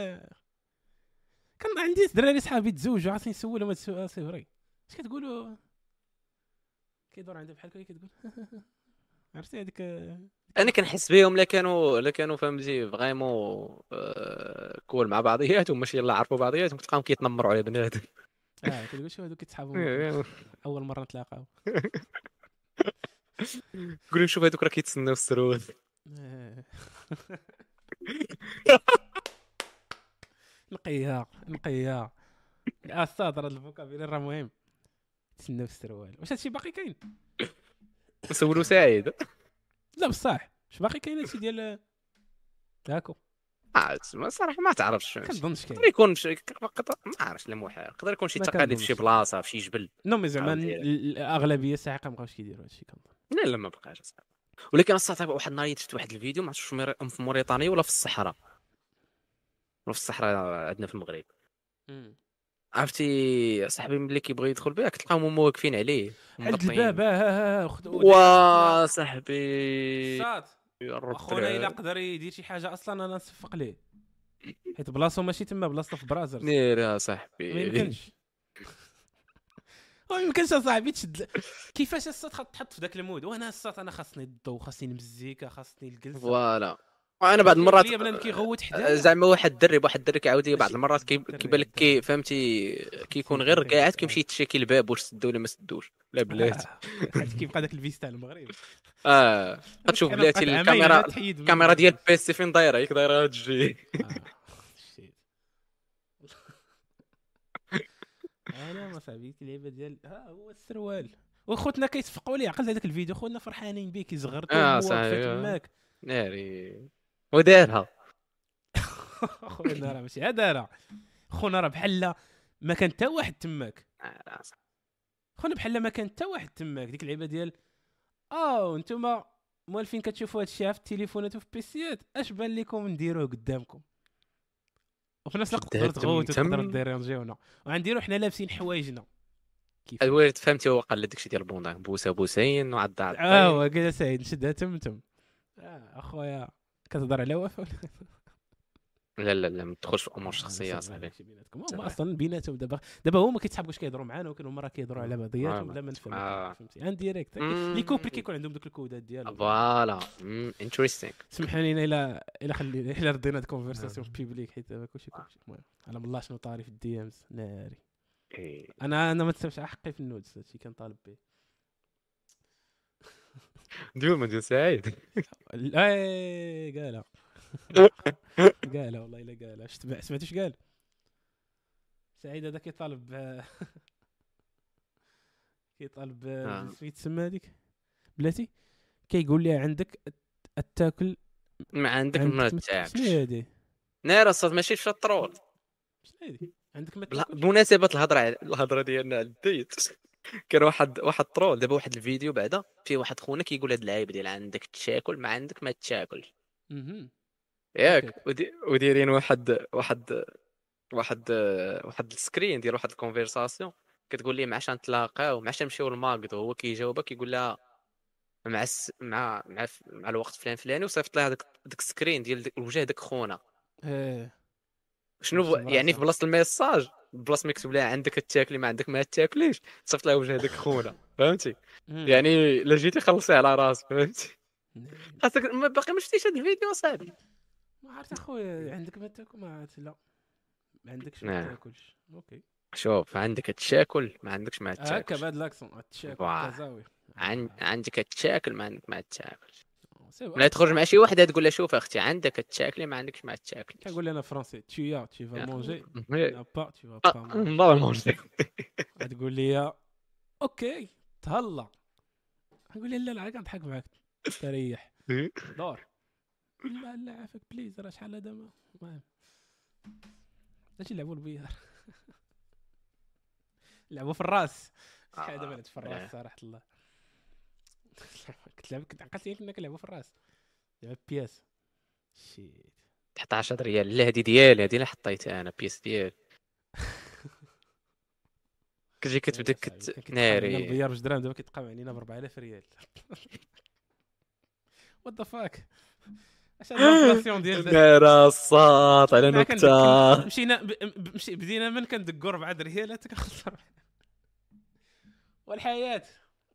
كان عندي دراري صحابي تزوجوا عرفتي نسولهم هاد السؤال سي فري. اش كتقولوا؟ كيدور عندها بحال هكا كتقول عرفتي هذيك أنا كنحس بهم لا كانوا لا كانوا فهمتي فريمون آه، كول مع بعضياتهم ماشي يلاه عرفوا بعضياتهم كتلقاهم كيتنمروا على بنادم آه كتقول شو هادو كيتسحابوا أول مرة نتلاقاو قول شوف هذوك راه كيتسناو السرود آه. نقيها نقيها أستاذ راه ال vocabulaire راه مهم. تسناو السروال واش هادشي باقي كاين؟ نسولو سعيد. لا بصح واش باقي كاين هادشي ديال هاكو ما صراحة ما تعرفش كنظنش كاين يقدر يكون شي ما عرفتش لا محال يقدر يكون شي ما تقاليد في شي. بلاصة في شي جبل. non mais زعما الأغلبية الساعة مابقاوش كيديروا هادشي كنظن لا لا ما بقاش. ولكن اصاحبي واحد النهار شفت واحد الفيديو ما عرفتش في موريتانيا ولا في الصحراء. ولا في الصحراء عندنا في المغرب. عرفتي صاحبي ملي كيبغي يدخل بها كتلقاهم هما واقفين عليه عند. الباب ها ها وا صاحبي. أخونا إلا. قدر يدير شي حاجة أصلا أنا نصفق ليه. حيت بلاصتو ماشي تما بلاصتو في برازر نير يا ما صاحبي يمكنش. ما يمكنش اصاحبي تشد. كيفاش الصوت تحط في ذاك المود؟ وأنا الصوت أنا خاصني الضو خاصني المزيكا خاصني الجلسة. فوالا. وأنا بعض المرات كيغوت آه، حدايا زعما واحد الدري واحد الدري كيعاود بعض المرات كيبان لك كي فهمتي كيكون غير قاعد آه. كيمشي يتشيكي الباب واش سدوا ولا ما سدوش. لا بلاتي. كيبقى ذاك الفيس تاع المغرب؟ آه غتشوف بلاتي الكاميرا. الكاميرا ديال بيسي فين دايرة؟ هيك دايرة تجي آه،. أنا ما صاحبي اللعبة ديال ها هو السروال. وخوتنا كيتفقوا لي عقل هذاك الفيديو خوتنا فرحانين بك زغرتو آه، واقفه صحيح. تماك ناري ودارها خونا راه ماشي هذا خونا راه بحال ما كان حتى واحد تماك. آه، خونا بحال ما كان حتى واحد تماك. ديك اللعبه ديال آه أنتم موالفين كتشوفوا هاد الشيء في التليفونات وفي البيسيات اش بان لكم نديروه قدامكم؟ وفي نفس الوقت تغوتوا تم. تقدروا ديرونجيونا وغنديروا حنا لابسين حوايجنا. كيف؟ الوالد فهمتي هو قال داكشي ديال بوندان بوسة بوسين وعض عض آه هو قال سعيد نشدها تم تم. آه أخويا. كتهضر على وفاء لا لا لا ما تدخلش في أمور آه، شخصية صافي، صاحبي ماشي بيناتكم. هما. أصلا بيناتهم. دابا دابا هما كيتسحبوا واش كيهضروا معانا ولكن هما راه كيهضروا على بعضياتهم آه، لا ما نفهم آه. فهمتي en direct. les couples كيكون عندهم دوك ال codeات ديالهم. voilà. interesting سمحوا لينا الا الا خلي الا ردينا هاد ال conversation نعم. في public حيت دابا كلشي كلشي. المهم على الله شنو طاري في ال DMs. ناري. إيه. أنا أنا ما تسمعش حقي في ال nudes هادشي كنطالب به. ديال سعيد اي قالها قالها والله إلا قالها سمعتوا اش قال؟ سعيد هذا كيطالب كيطالب. ب- سميت تسمى هذيك؟ بلاتي؟ كيقول لي عندك التاكل ما عندك ما شنو تاكلش. هي هادي نار الصاد ماشي في الطرول. شنو هادي عندك ما بمناسبة الهضرة الهضرة ديالنا على الديت كان واحد واحد troll دابا واحد الفيديو بعدا فيه واحد خونا كيقول هاد اللعيبة ديال عندك تاكل ما عندك ما مهم. ياك. ودايرين واحد واحد واحد واحد ال screen ديال واحد ال conversation. كتقول ليه معاش نتلاقاو معاش نمشيو للماكدو هو كيجاوبك كيقول لها مع الس... مع مع مع الوقت فلان فلاني وصيفط لها داك داك ال screen ديال داك- وجه داك خونا. إيه. شنو. يعني في. بلاصة ال message بلاصة ما يكتب لها عندك تاكلي ما عندك ما تاكليش صيفط لها وجه داك خونا فهمتي. يعني لا جيتي خلصي على راسك فهمتي؟ خاصك ما باقي ما شفتيش هاد الفيديو صاحبي. ما عرفت اخويا عندك ما تاكل؟ ما عرفت لا. ما عندكش نعم. ما تاكلش. أوكي. شوف عندك تاكل ما عندكش ما هكا تاكل بعد لاكسون تشاكل. عندك تاكل ما عندك ما تاكل سي لا تخرج مع شي وحدة تقول لها شوف أختي عندك تاكلي ما عندكش ما تاكلي كنقول أنا فرونسي vas manger. إيه. لا با آه، pas manger. ما مونجي تقول لي أوكي تهلا. نقول لها لا لا كنضحك معاك تريح. دور لا لا عافاك بليز راه شحال هذا ما المهم يلعبوا البيار. لعبوا في الراس. شحال هذا ما لعبت في. الراس صراحة الله. كنت لعب كنت عقلت لي كنا كنلعبوا في الرأس. لعب بياس شيت تحط 10 ريال. لا هذه ديالي هذه اللي حطيتها أنا بيس ديالي كتجي كتبدا كت ناري البيار بجوج دراهم دابا كيتقام علينا ب 4000 ريال. وات ذا فاك اش الانفلاسيون ديال الصاط على نكته مشينا مشي بدينا من كندقوا 4 ريالات. كنخلص والحياة.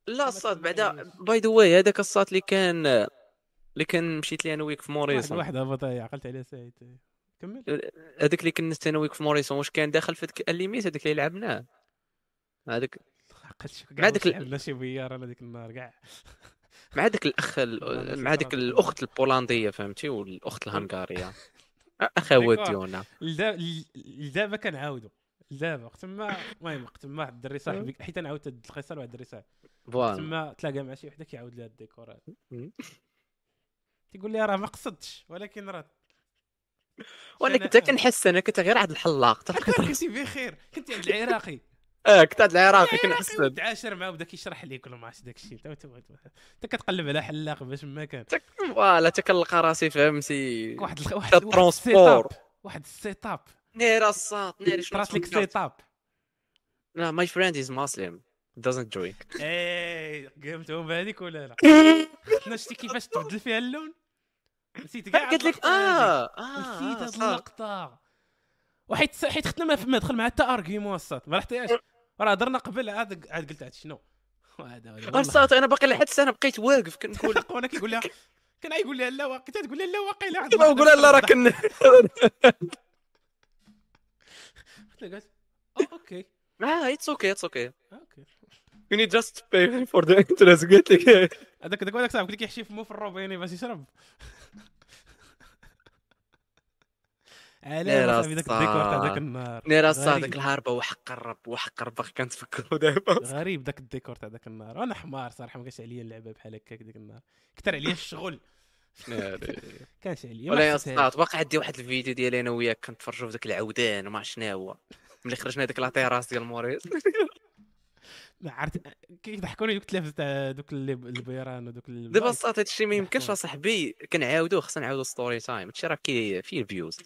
لا الصاط بعدا باي ذا واي هذاك الصاط اللي كان اللي كان مشيت لي أنا وياك في واحد موريسون. واحد هبط عقلت عليه سعيد. كمل. هذاك اللي كنت أنا وياك في موريسون واش كان داخل في ديك الليميت هذاك اللي لعبناه هذاك مع ال- لعبنا شي بيار أنا ديك النهار كاع مع داك الأخ مع ديك الطريقة. الأخت البولندية فهمتي؟ والأخت الهنغارية. اخواتيونا لدا- لدابا كنعاودو. لدابا وقت ما المهم وقت ما واحد الدري صاحبي حيت أنا عاودت هاد القصة لواحد الدري صاحبي. فوالا. تما تلاقى مع شي وحده كيعاود لها الديكورات. مم. تيقول لي راه ما قصدتش ولكن راه وأنا كنت كنحس أنا كنت غير عند الحلاق حتى كنتي بخير كنتي عند العراقي. آه كنت عند العراقي كنحس تعاشر معاه بدا كيشرح ليك ولا ما عرفتش داك الشيء انت كتقلب على حلاق باش ما كان. فوالا حتى كنلقى راسي فهمتي. واحد واحد transport. واحد setup نيرا الصاط نيري شنو لك تفكرت؟ setup لا my friend از مسلم doesn't drink. اي قمتهم بهذيك ولا لا. شنو شتي كيفاش تبدل فيها اللون؟ نسيت كاع قلت لك. آه آه نسيت آه، هاد صح. اللقطة. وحيت حيت ختنا ما دخل مع حتى ارغيومون الصات ما رحتيهاش راه هضرنا قبل عاد عاد قلت عاد شنو؟ هذا. الصاط أنا باقي لحد السنة بقيت واقف كنقول وأنا كيقول لها كان يقول لها لا واقيلا تقول لها لا واقيلا. كيما نقول لا راه كن قلت "أوه، أوكي. آه اتس أوكي اتس أوكي أوكي you need just to pay for the interest قلت لك هذاك هذاك هذاك صاحبك اللي كيحشي فمو في الروبيني باش يشرب لا، علاه صاحبي ذاك. الديكور تاع ذاك النهار نيرا غريب. ديك الهربة وحق الرب وحق الرب كنتفكروا دابا غريب ذاك الديكور تاع ذاك النهار وأنا حمار صراحة ما كانش عليا اللعبة بحال هكاك ديك النهار كثر عليا الشغل. كانش عليا ولا يا. الصاط باقي عندي واحد الفيديو ديالي أنا وياك كنتفرجوا في ذاك العودان وما عرفت شنو هو. ملي خرجنا ديك la terrasse ديال موريس. ما عرفت كيضحكوني دوك التلافز تاع دوك اللي- البيران ودوك دابا الصاط هادشي ما يمكنش أصاحبي كنعاودوه خصنا نعاودو story time هادشي راه كي فيه الفيوز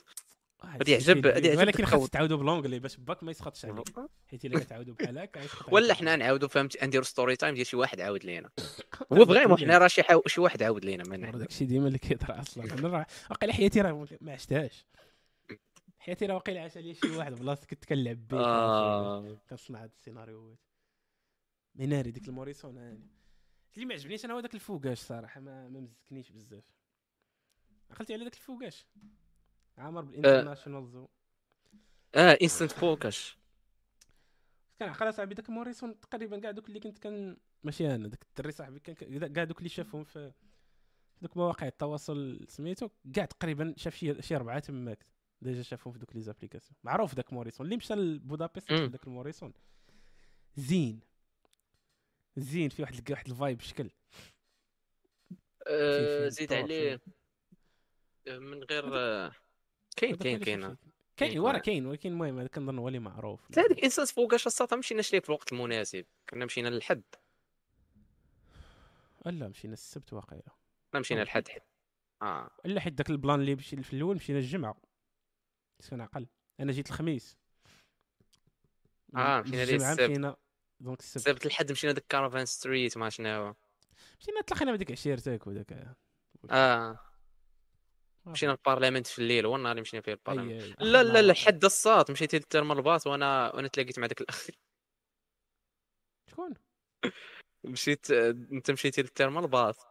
واحد غادي يعجب- غادي يعجب ولكن خاص. تعاودوا بالـ anglais باش باك ما يسخطش عليك. حيت إلا كتعاودوا بحال هكا ولا. حنا نعاودو فهمتي نديرو story time ديال شي واحد عاود لينا. هو vraiment حنا راه شي. شي واحد عاود لينا من مرة هنا داك الشيء ديما اللي كيطرا أصلا. أنا راه واقيلا حياتي راه ما عشتهاش. حياتي راه واقيلا عاش عليا شي واحد بلاصه كنت كنلعب به آه. كنصنع هاد السيناريوهات من ناري ديك الموريسون هاني اللي ما عجبنيش أنا هو داك الفوقاش صراحة ما ما مزكنيش بزاف عقلتي على داك الفوقاش عامر بالإنترناشونال زو. آه إنستنت فوكس كان عقل صاحبي داك موريسون تقريبا كاع دوك اللي كنت كان ماشي أنا داك الدري صاحبي كان كاع دوك اللي شافهم في دوك مواقع التواصل سميتو؟ كاع تقريبا شاف شي شي أربعة تماك. déjà شافهم في دوك les applications. معروف داك موريسون. اللي مشى لبودابست داك الموريسون. زين. زين في واحد واحد vibe شكل. في زيد عليه. آه، من غير كاين كاين كاين كاين ورا كاين. ولكن المهم هذا كنظن هو اللي معروف. حتى هذيك Instant Fogas الصاط ما مشيناش ليه في الوقت المناسب. كنا مشينا للحد. لا مشينا السبت واقيلا. مشينا. للحد حد آه. إلا حيت داك plan اللي مشي في الأول مشينا الجمعه كان عقل أنا جيت الخميس. آه، مشينا ليه السبت. مشينا. donc السبت. سبت الحد مشينا ديك Karavan street ما شنو. هو مشينا تلاقينا بديك عشيرتك وداك. آه. مشينا لل parliament في الليل. هو النهار اللي مشينا فيه لل parliament أي- لا لا لا حد الصاط. مشيت لل terme الباص وأنا وأنا تلاقيت مع داك الأخ. شكون؟ مشيت أنت مشيتي للترم الباص.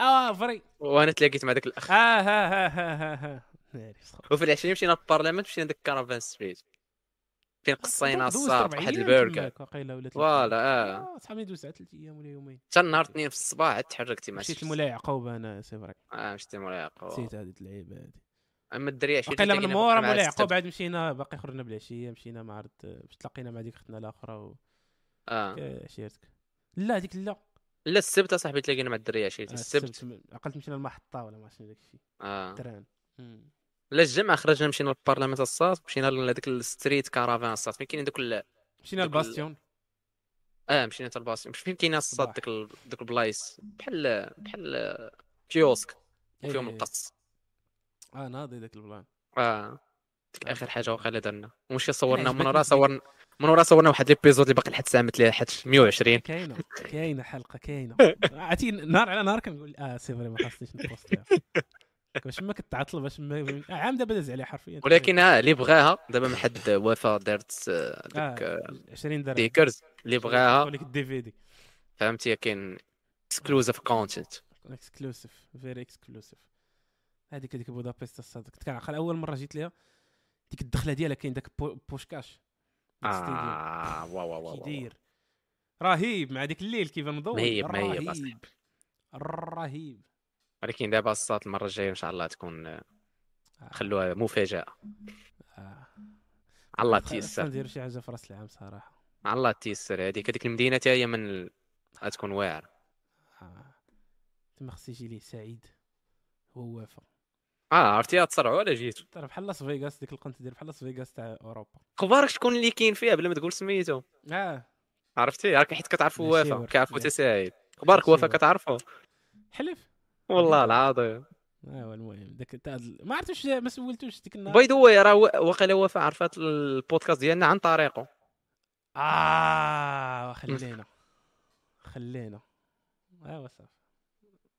آه فري. وأنا تلاقيت مع داك الأخ. آه ها ها ها ها ها. وفي العشرين مشينا للبارلمنت مشينا ديك كارفان ستريت فين قصينا الصاط واحد البرجر فوالا. آه. آه صحابي دوزت ثلاث أيام ولا يومين. حتى النهار اثنين في الصباح عاد تحركتي مع مشيت. المولاي يعقوب أنا سي فري. آه مشيت الملاعق نسيت هذه اللعيبة هذه. أما الدريه عشيت واقيلا من مورا مولاي. يعقوب عاد مشينا باقي خرجنا بالعشية مشينا مع عرض باش تلاقينا مع ديك اختنا الأخرى و... آه. عشيرتك. لا ديك لا. لا السبت أصاحبي تلاقينا مع الدريه عشيت آه، السبت. عقلت مشينا المحطه ولا ما شنو داك الشيء. آه. تران. لا الجمعه خرجنا مشينا للبرلمان الصاط مشينا لهذاك ال street Karavan الصاط. فين كاينين دوك. مشينا ال bastion آه مشينا حتى مش فين كاين الصاط. ديك ال... البلايص؟ بحال بحال kiosque. وفيهم إيه. القص آه ناضي ذاك البلان آه ديك. آخر حاجة واقيلا درنا. ومشي صورنا من ورا صورنا من ورا صورنا واحد ليبيزود اللي باقي لحد الساعة مثل حد 120 كاينة كاينة حلقة كاينة. عرفتي نهار على نهار كنقول آه سي فري ما خاصنيش نبوستيها باش ما كتعطل باش ما آه، عام دابا داز عليه حرفيا. ولكن آه اللي بغاها دابا ما حد وفا دارت آه، ديك آه، 20 درهم. ديكرز اللي بغاها لك الدي في دي فهمتي كاين exclusive content تكون exclusive very exclusive هذيك هذيك بودابست الصاط. كنت كنعقل أول مرة جيت ليها ديك الدخلة ديالها كاين داك بو- بوشكاش ديك ال stadium. آه wow wow wow كي wow. داير رهيب مع ديك الليل كيبان مضوي. مهيب مهيب رهيب. ولكن دابا الصات المرة الجاية إن شاء الله تكون آه، آه. خلوها مفاجأة. آه. الله تيسر نديرو شي حاجة في رأس العام صراحة. الله تيسر هذيك هذيك المدينة حتى هي من غتكون واعرة. آه. تما خص يجي ليه سعيد هو وافا آه عرفتي تسرعوا ولا جيتو. ترى بحال لاس فيغاس ديك القنت ديال بحال لاس فيغاس تاع أوروبا. أخبارك شكون اللي كاين فيها بلا ما تقول سميتو آه. عرفتي؟ راك حيت كتعرفوا وافا كيعرفوا. حتى سعيد أخبارك ماشي وافا. كتعرفوا حلف. والله العظيم. ايوا المهم داك تاع ما عرفتش ما سولتوش ديك النهار. by the way راه واقيلا وفاء عرفات البودكاست ديالنا عن طريقه. آه خلينا. خلينا. ايوا صافي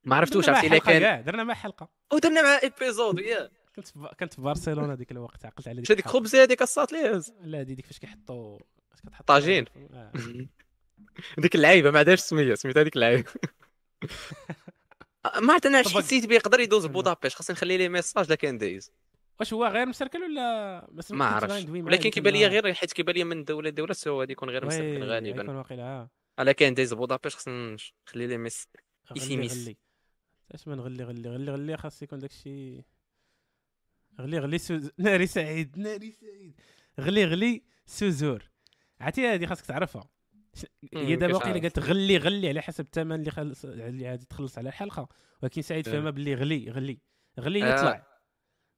ما عرفتوش عرفتي إلا حلقة كان درنا مع حلقة. ودرنا مع épisode يا كنت في كنت في برشلونة ديك الوقت عقلت على هذيك الحلقة. خبزة هذيك الصات ليز؟ لا هادي ديك فاش كيحطوا فاش كتحط طاجين. آه. ديك اللعيبة ما عندهاش سمية سميتها هذيك اللعيبة. ما عرفت أنا حسيت بيه؟ يقدر يدوز بودابيش خاصني نخلي ليه ميساج لا كان دايز واش هو غير مسركل ولا ما عرفتش ولكن كيبان لي. غير حيت كيبان لي من دولة لدوله سوا غادي يكون غير وي، غالبا. آه الا كان دايز بودابيش خصني نخلي ليه ميس يسيميس. اش ما نغلي غلي غلي غلي خاص يكون داكشي غلي غلي سوز ناري سعيد ناري سعيد. غلي غلي سوزور. عرفتي هادي خاصك تعرفها. هي دابا عارف؟ قالت غلي غلي على حسب الثمن اللي خلص اللي غادي تخلص على الحلقة ولكن سعيد. فهمها باللي غلي غلي غلي آه. يطلع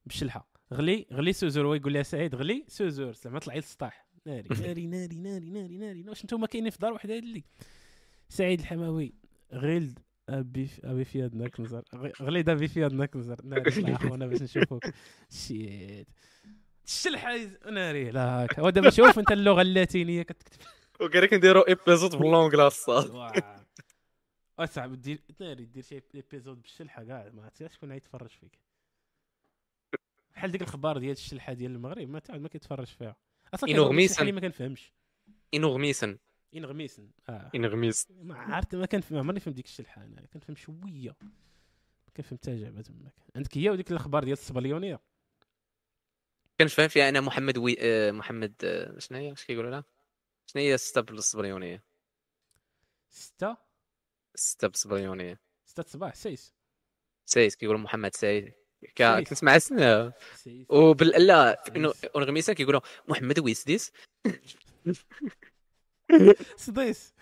بالشلحة. غلي غلي سوزور هو يقول لها سعيد غلي سوزور. زعما طلعي للسطاح. ناري ناري ناري ناري ناري ناري. واش نتوما كاينين في دار وحدة اللي؟ سعيد الحماوي. غيلد أبي أبي فياد نكنزر غ- غليد ابي فياد نكنزر ناري الله اخوانا باش نشوفوك. shit. الشلحه ناري لا هكا ودابا شوف انت اللغة اللاتينية كتكتب. وقال لك نديروا épisode الصاد واه. اصعب دير ناري دير شي épisode بالشلحه كاع ما عرفتش شكون غيتفرج فيك. بحال ديك الخبار ديال الشلحه ديال المغرب ما تعود ما كيتفرج فيها. أصلا بالشلحة غميسن. اللي ما كنفهمش. انغميسن انغميسن آه. انغميس ما عرفت ما كنفهم ما عمرني فهمت ديك الشلحه أنا كنفهم شوية. كنفهم حتى جابه تماك عندك هي وديك الاخبار ديال الصبليونيه كنفهم فيها أنا محمد وي... آه، محمد آه، شنو هي؟ اش كيقولوا لها؟ شنو هي السته بالصبريونيه ستة السته بالصبريونيه ستة صباح سيس. سايس كيقولوا محمد سايس ك- سايس. كنسمع اسمه؟ سيس. وبال لا انغميسن كيقولوا محمد ويسديس. سديس.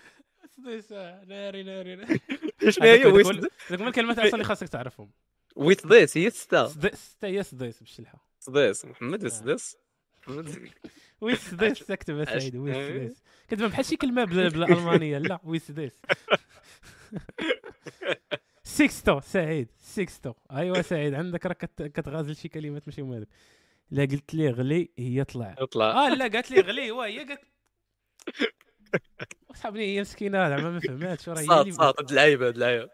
سديس. آه، ناري ناري ناري. شنو هي؟ هذوك- ويس هذوك هذوك من الكلمات أصلا اللي خاصك تعرفهم. ويسديس هي سدي- ستة هي سديس بالشلحه سديس محمد آه. ويسديس. محمد- ويس تكتبها أش- سعيد ويس. سديس كتبان بحال شي كلمة بال- بالالمانيه لا ويس سديس سيكستو سعيد. سيكستو. ايوا سعيد. عندك راك كت- كتغازل شي كلمات ماشي هما هذوك لا قلت لي غلي هي طلع. اطلع آه لا قالت لي غلي. هو هي قالت صاحبني هي مسكينة زعما ما فهماتش راه هي صاد صاد هاد اللعيبه هاد اللعيبه.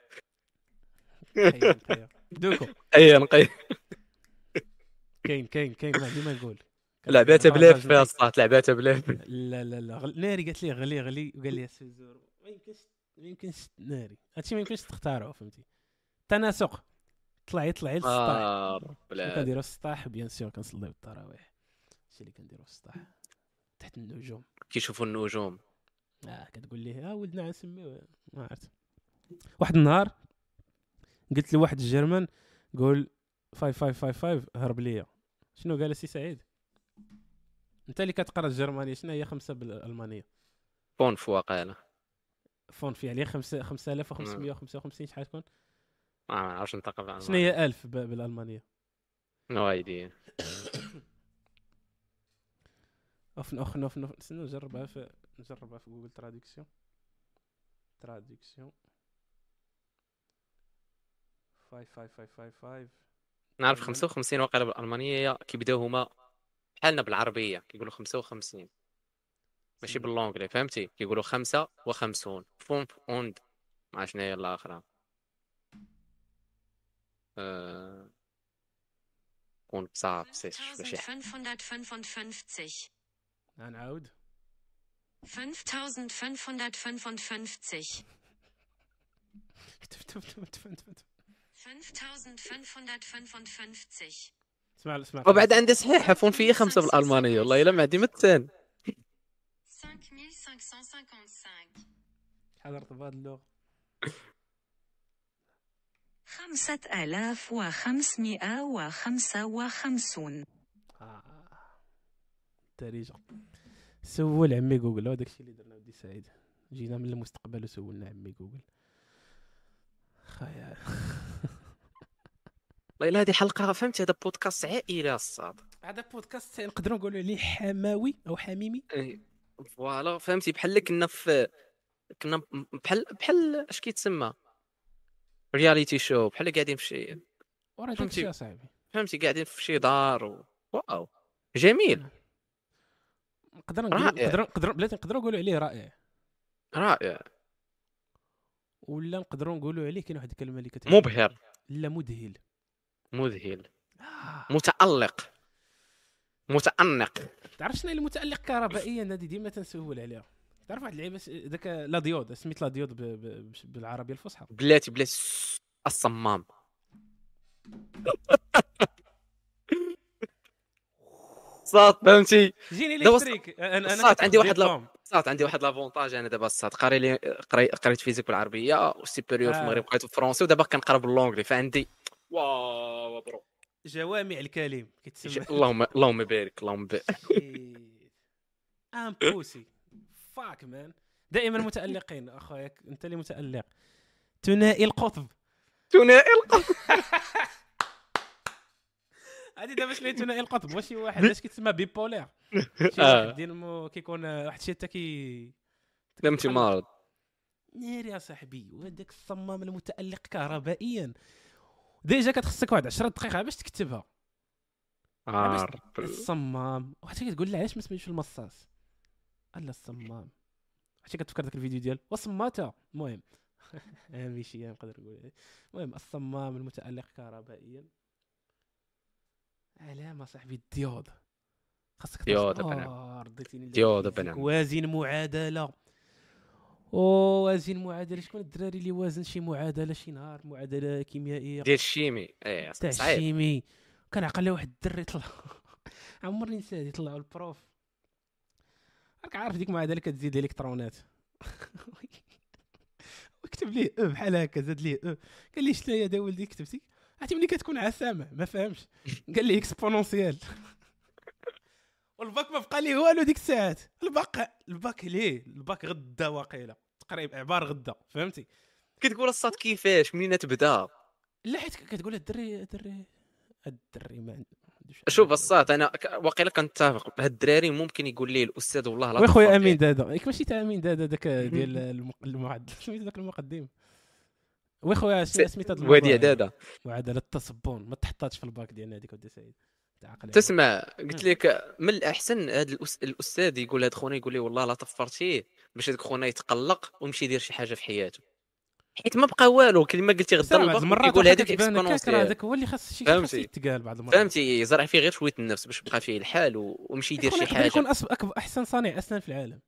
دوكو. اي نقي. كاين كاين كاين. ما عندي ما نقول. لعباتها بلاف فيها الصاد لعباتها بلاف لا لا لا. ناري قالت لي غلي غلي وقال لي سوزور ما يمكنش ما يمكنش ناري. هادشي ما يمكنش تختاروا فهمتي؟ تناسق. للسطاح. آه شنو بلا كنديروا السطاح؟ بيان سور كنصليو التراويح هادشي اللي كنديروا السطاح؟ تحت النجوم. كيشوفوا النجوم. آه كتقول لي ها ولدنا غنسميوه ما عرفت. واحد النهار قلت لواحد ال German قول 5555 هرب ليا. شنو قال سي سعيد؟ انت اللي كتقرا الجرمانيه شنو هي خمسة بالألمانية؟ فون في واقيلا فون في عليه خمسة 5555 شحال تكون؟ ما نعرفش نطق بالألمانية. شنو هي 1000 ب- بالألمانية؟ no idea. أوف أوف أوف أوف. استنى نجربها في نجربها في جوجل traduction؟ traduction. 55555 نعرف تمام. 55 واقيلا بالألمانية كيبداو هما بحالنا بالعربية كيقولوا 55 ماشي ب l'anglais فهمتي كيقولوا خمسة وخمسون fünf und ما شنو هي الاخرى آه... كون بصعب سيش باش يح- 5555. نعاود 5555. تف تف تف تف تف تف. 5555. اسمع اسمع وبعد عندي صحيح عفون في خمسة بالألمانية. والله إلا ما عندي 5555. حضرت بهذه اللغة. خمسة آلاف وخمسمائة وخمسة وخمسون. آه. الدارجه سول عمي جوجل. هذاك الشيء اللي درنا ودي سعيد. جينا من المستقبل وسولنا عمي جوجل. خايا والله إلا هذه حلقه فهمت هذا بودكاست عائلي الصاد. هذا بودكاست نقدروا نقولوا عليه حماوي أو حميمي. إيه، voilà فهمتي؟ بحال كنا في كنا بحال بحال اش كيتسمى؟ reality show بحال قاعدين في شي وراه فهمتي. الشيء أصاحبي. فهمتي؟ قاعدين في شي دار و... واو جميل. نقدر. نقدر نقدر بلاتي نقدروا نقولوا عليه رائع. رائع. ولا نقدروا نقولوا عليه كاين واحد الكلمة اللي كتعجبني. مبهر. لا مذهل. مذهل. آه. متألق. متأنق. تعرف شنو المتألق كهربائيا؟ هذه ديما تنسول عليها. تعرف واحد اللعيبة داك la diode سميت la diode بالعربية الفصحى. بلاتي بلاتي الصمام. صاد فهمتي؟ génie électrique أنا صات عندي واحد. صات عندي واحد l'avantage أنا دابا صاد. قاري لي قري- قريت physique بالعربية وال supérieur في آه. المغرب قريته بالفرنسي ودابا كنقرأ ب l'anglais فعندي wow bro. جوامع الكلم كيتسمى اللهم اللهم بارك اللهم بارك. ام بوسي fuck man دائما متألقين اخويا أنت اللي متألق. ثنائي القطب. ثنائي القلب هذه دابا شنو ثنائي القطب؟ واش شي واحد اش كيتسمى bipolaire؟ شي آه. واحد دينامو كيكون واحد الشيء حتى كي فهمتي مرض. ناري يا صاحبي وهذاك الصمام المتألق كهربائيا. déjà كتخصك واحد 10 دقائق باش تكتبها. عار الصمام. وحتى كتقول لا علاش ما سميتش المصاص؟ الا الصمام. حتى كتفكر ذاك الفيديو ديال وصماتها المهم. ماشي نقدر نقول. المهم الصمام المتألق كهربائيا. علامة صاحبي الديود خاصك ديود. آه، رديتيني. ديود. أبناء. وازن معادلة. أو وازن معادلة. شكون الدراري اللي وازن شي معادلة شي نهار معادلة كيميائية؟ ديال ال chimie. إيه تاع صعيب ال chimie. كان عقل واحد الدري طلع عمرني نسى هادي طلعوا البروف. راك عارف ديك معادله كتزيد الكترونات وكتب ليه أو بحال هكا زاد ليه أو قال لي شنو يا دا ولدي كتبتي عرفتي ملي كتكون عسامة ما فهمش. قال لي اكسبونونسيال والباك ما بقى ليه والو ديك الساعات. الباك الباك ليه؟ الباك غدا واقيلا. تقريبا عبار غدا فهمتي؟ كتقول الصاد كيفاش؟ منين تبدا لا حيت كتقول الدري الدري الدري ما شوف الصاد أنا واقيلا كنتفق هاد الدراري ممكن يقول لي الأستاذ والله لا وي خويا أمين فيه. دادا. ياك ماشي تاع أمين دادا داك ديال الم- المعدل سميتو داك المقدم. وي خويا سميت هاد وادي الموضوع عداده معادله التصبون ما تحطاتش في الباك ديالنا هذيك ودي سعيد. تعقل تسمع قلت لك من الأحسن هذا الأس... الأستاذ يقول هذا خونا يقول لي والله لا طفرتيه باش هذاك خونا يتقلق ويمشي يدير شي حاجة في حياته. حيت ما بقى والو كما قلتي غدا المرات يقول راه exponentielle هذاك هو اللي خاص شي خاص؟ يتقال بعض المرات. فهمتي يزرع فيه غير شوية النفس باش يبقى فيه الحال. ويمشي يدير يكون شي يكون حاجة أكبر أحسن صانع أسنان في العالم.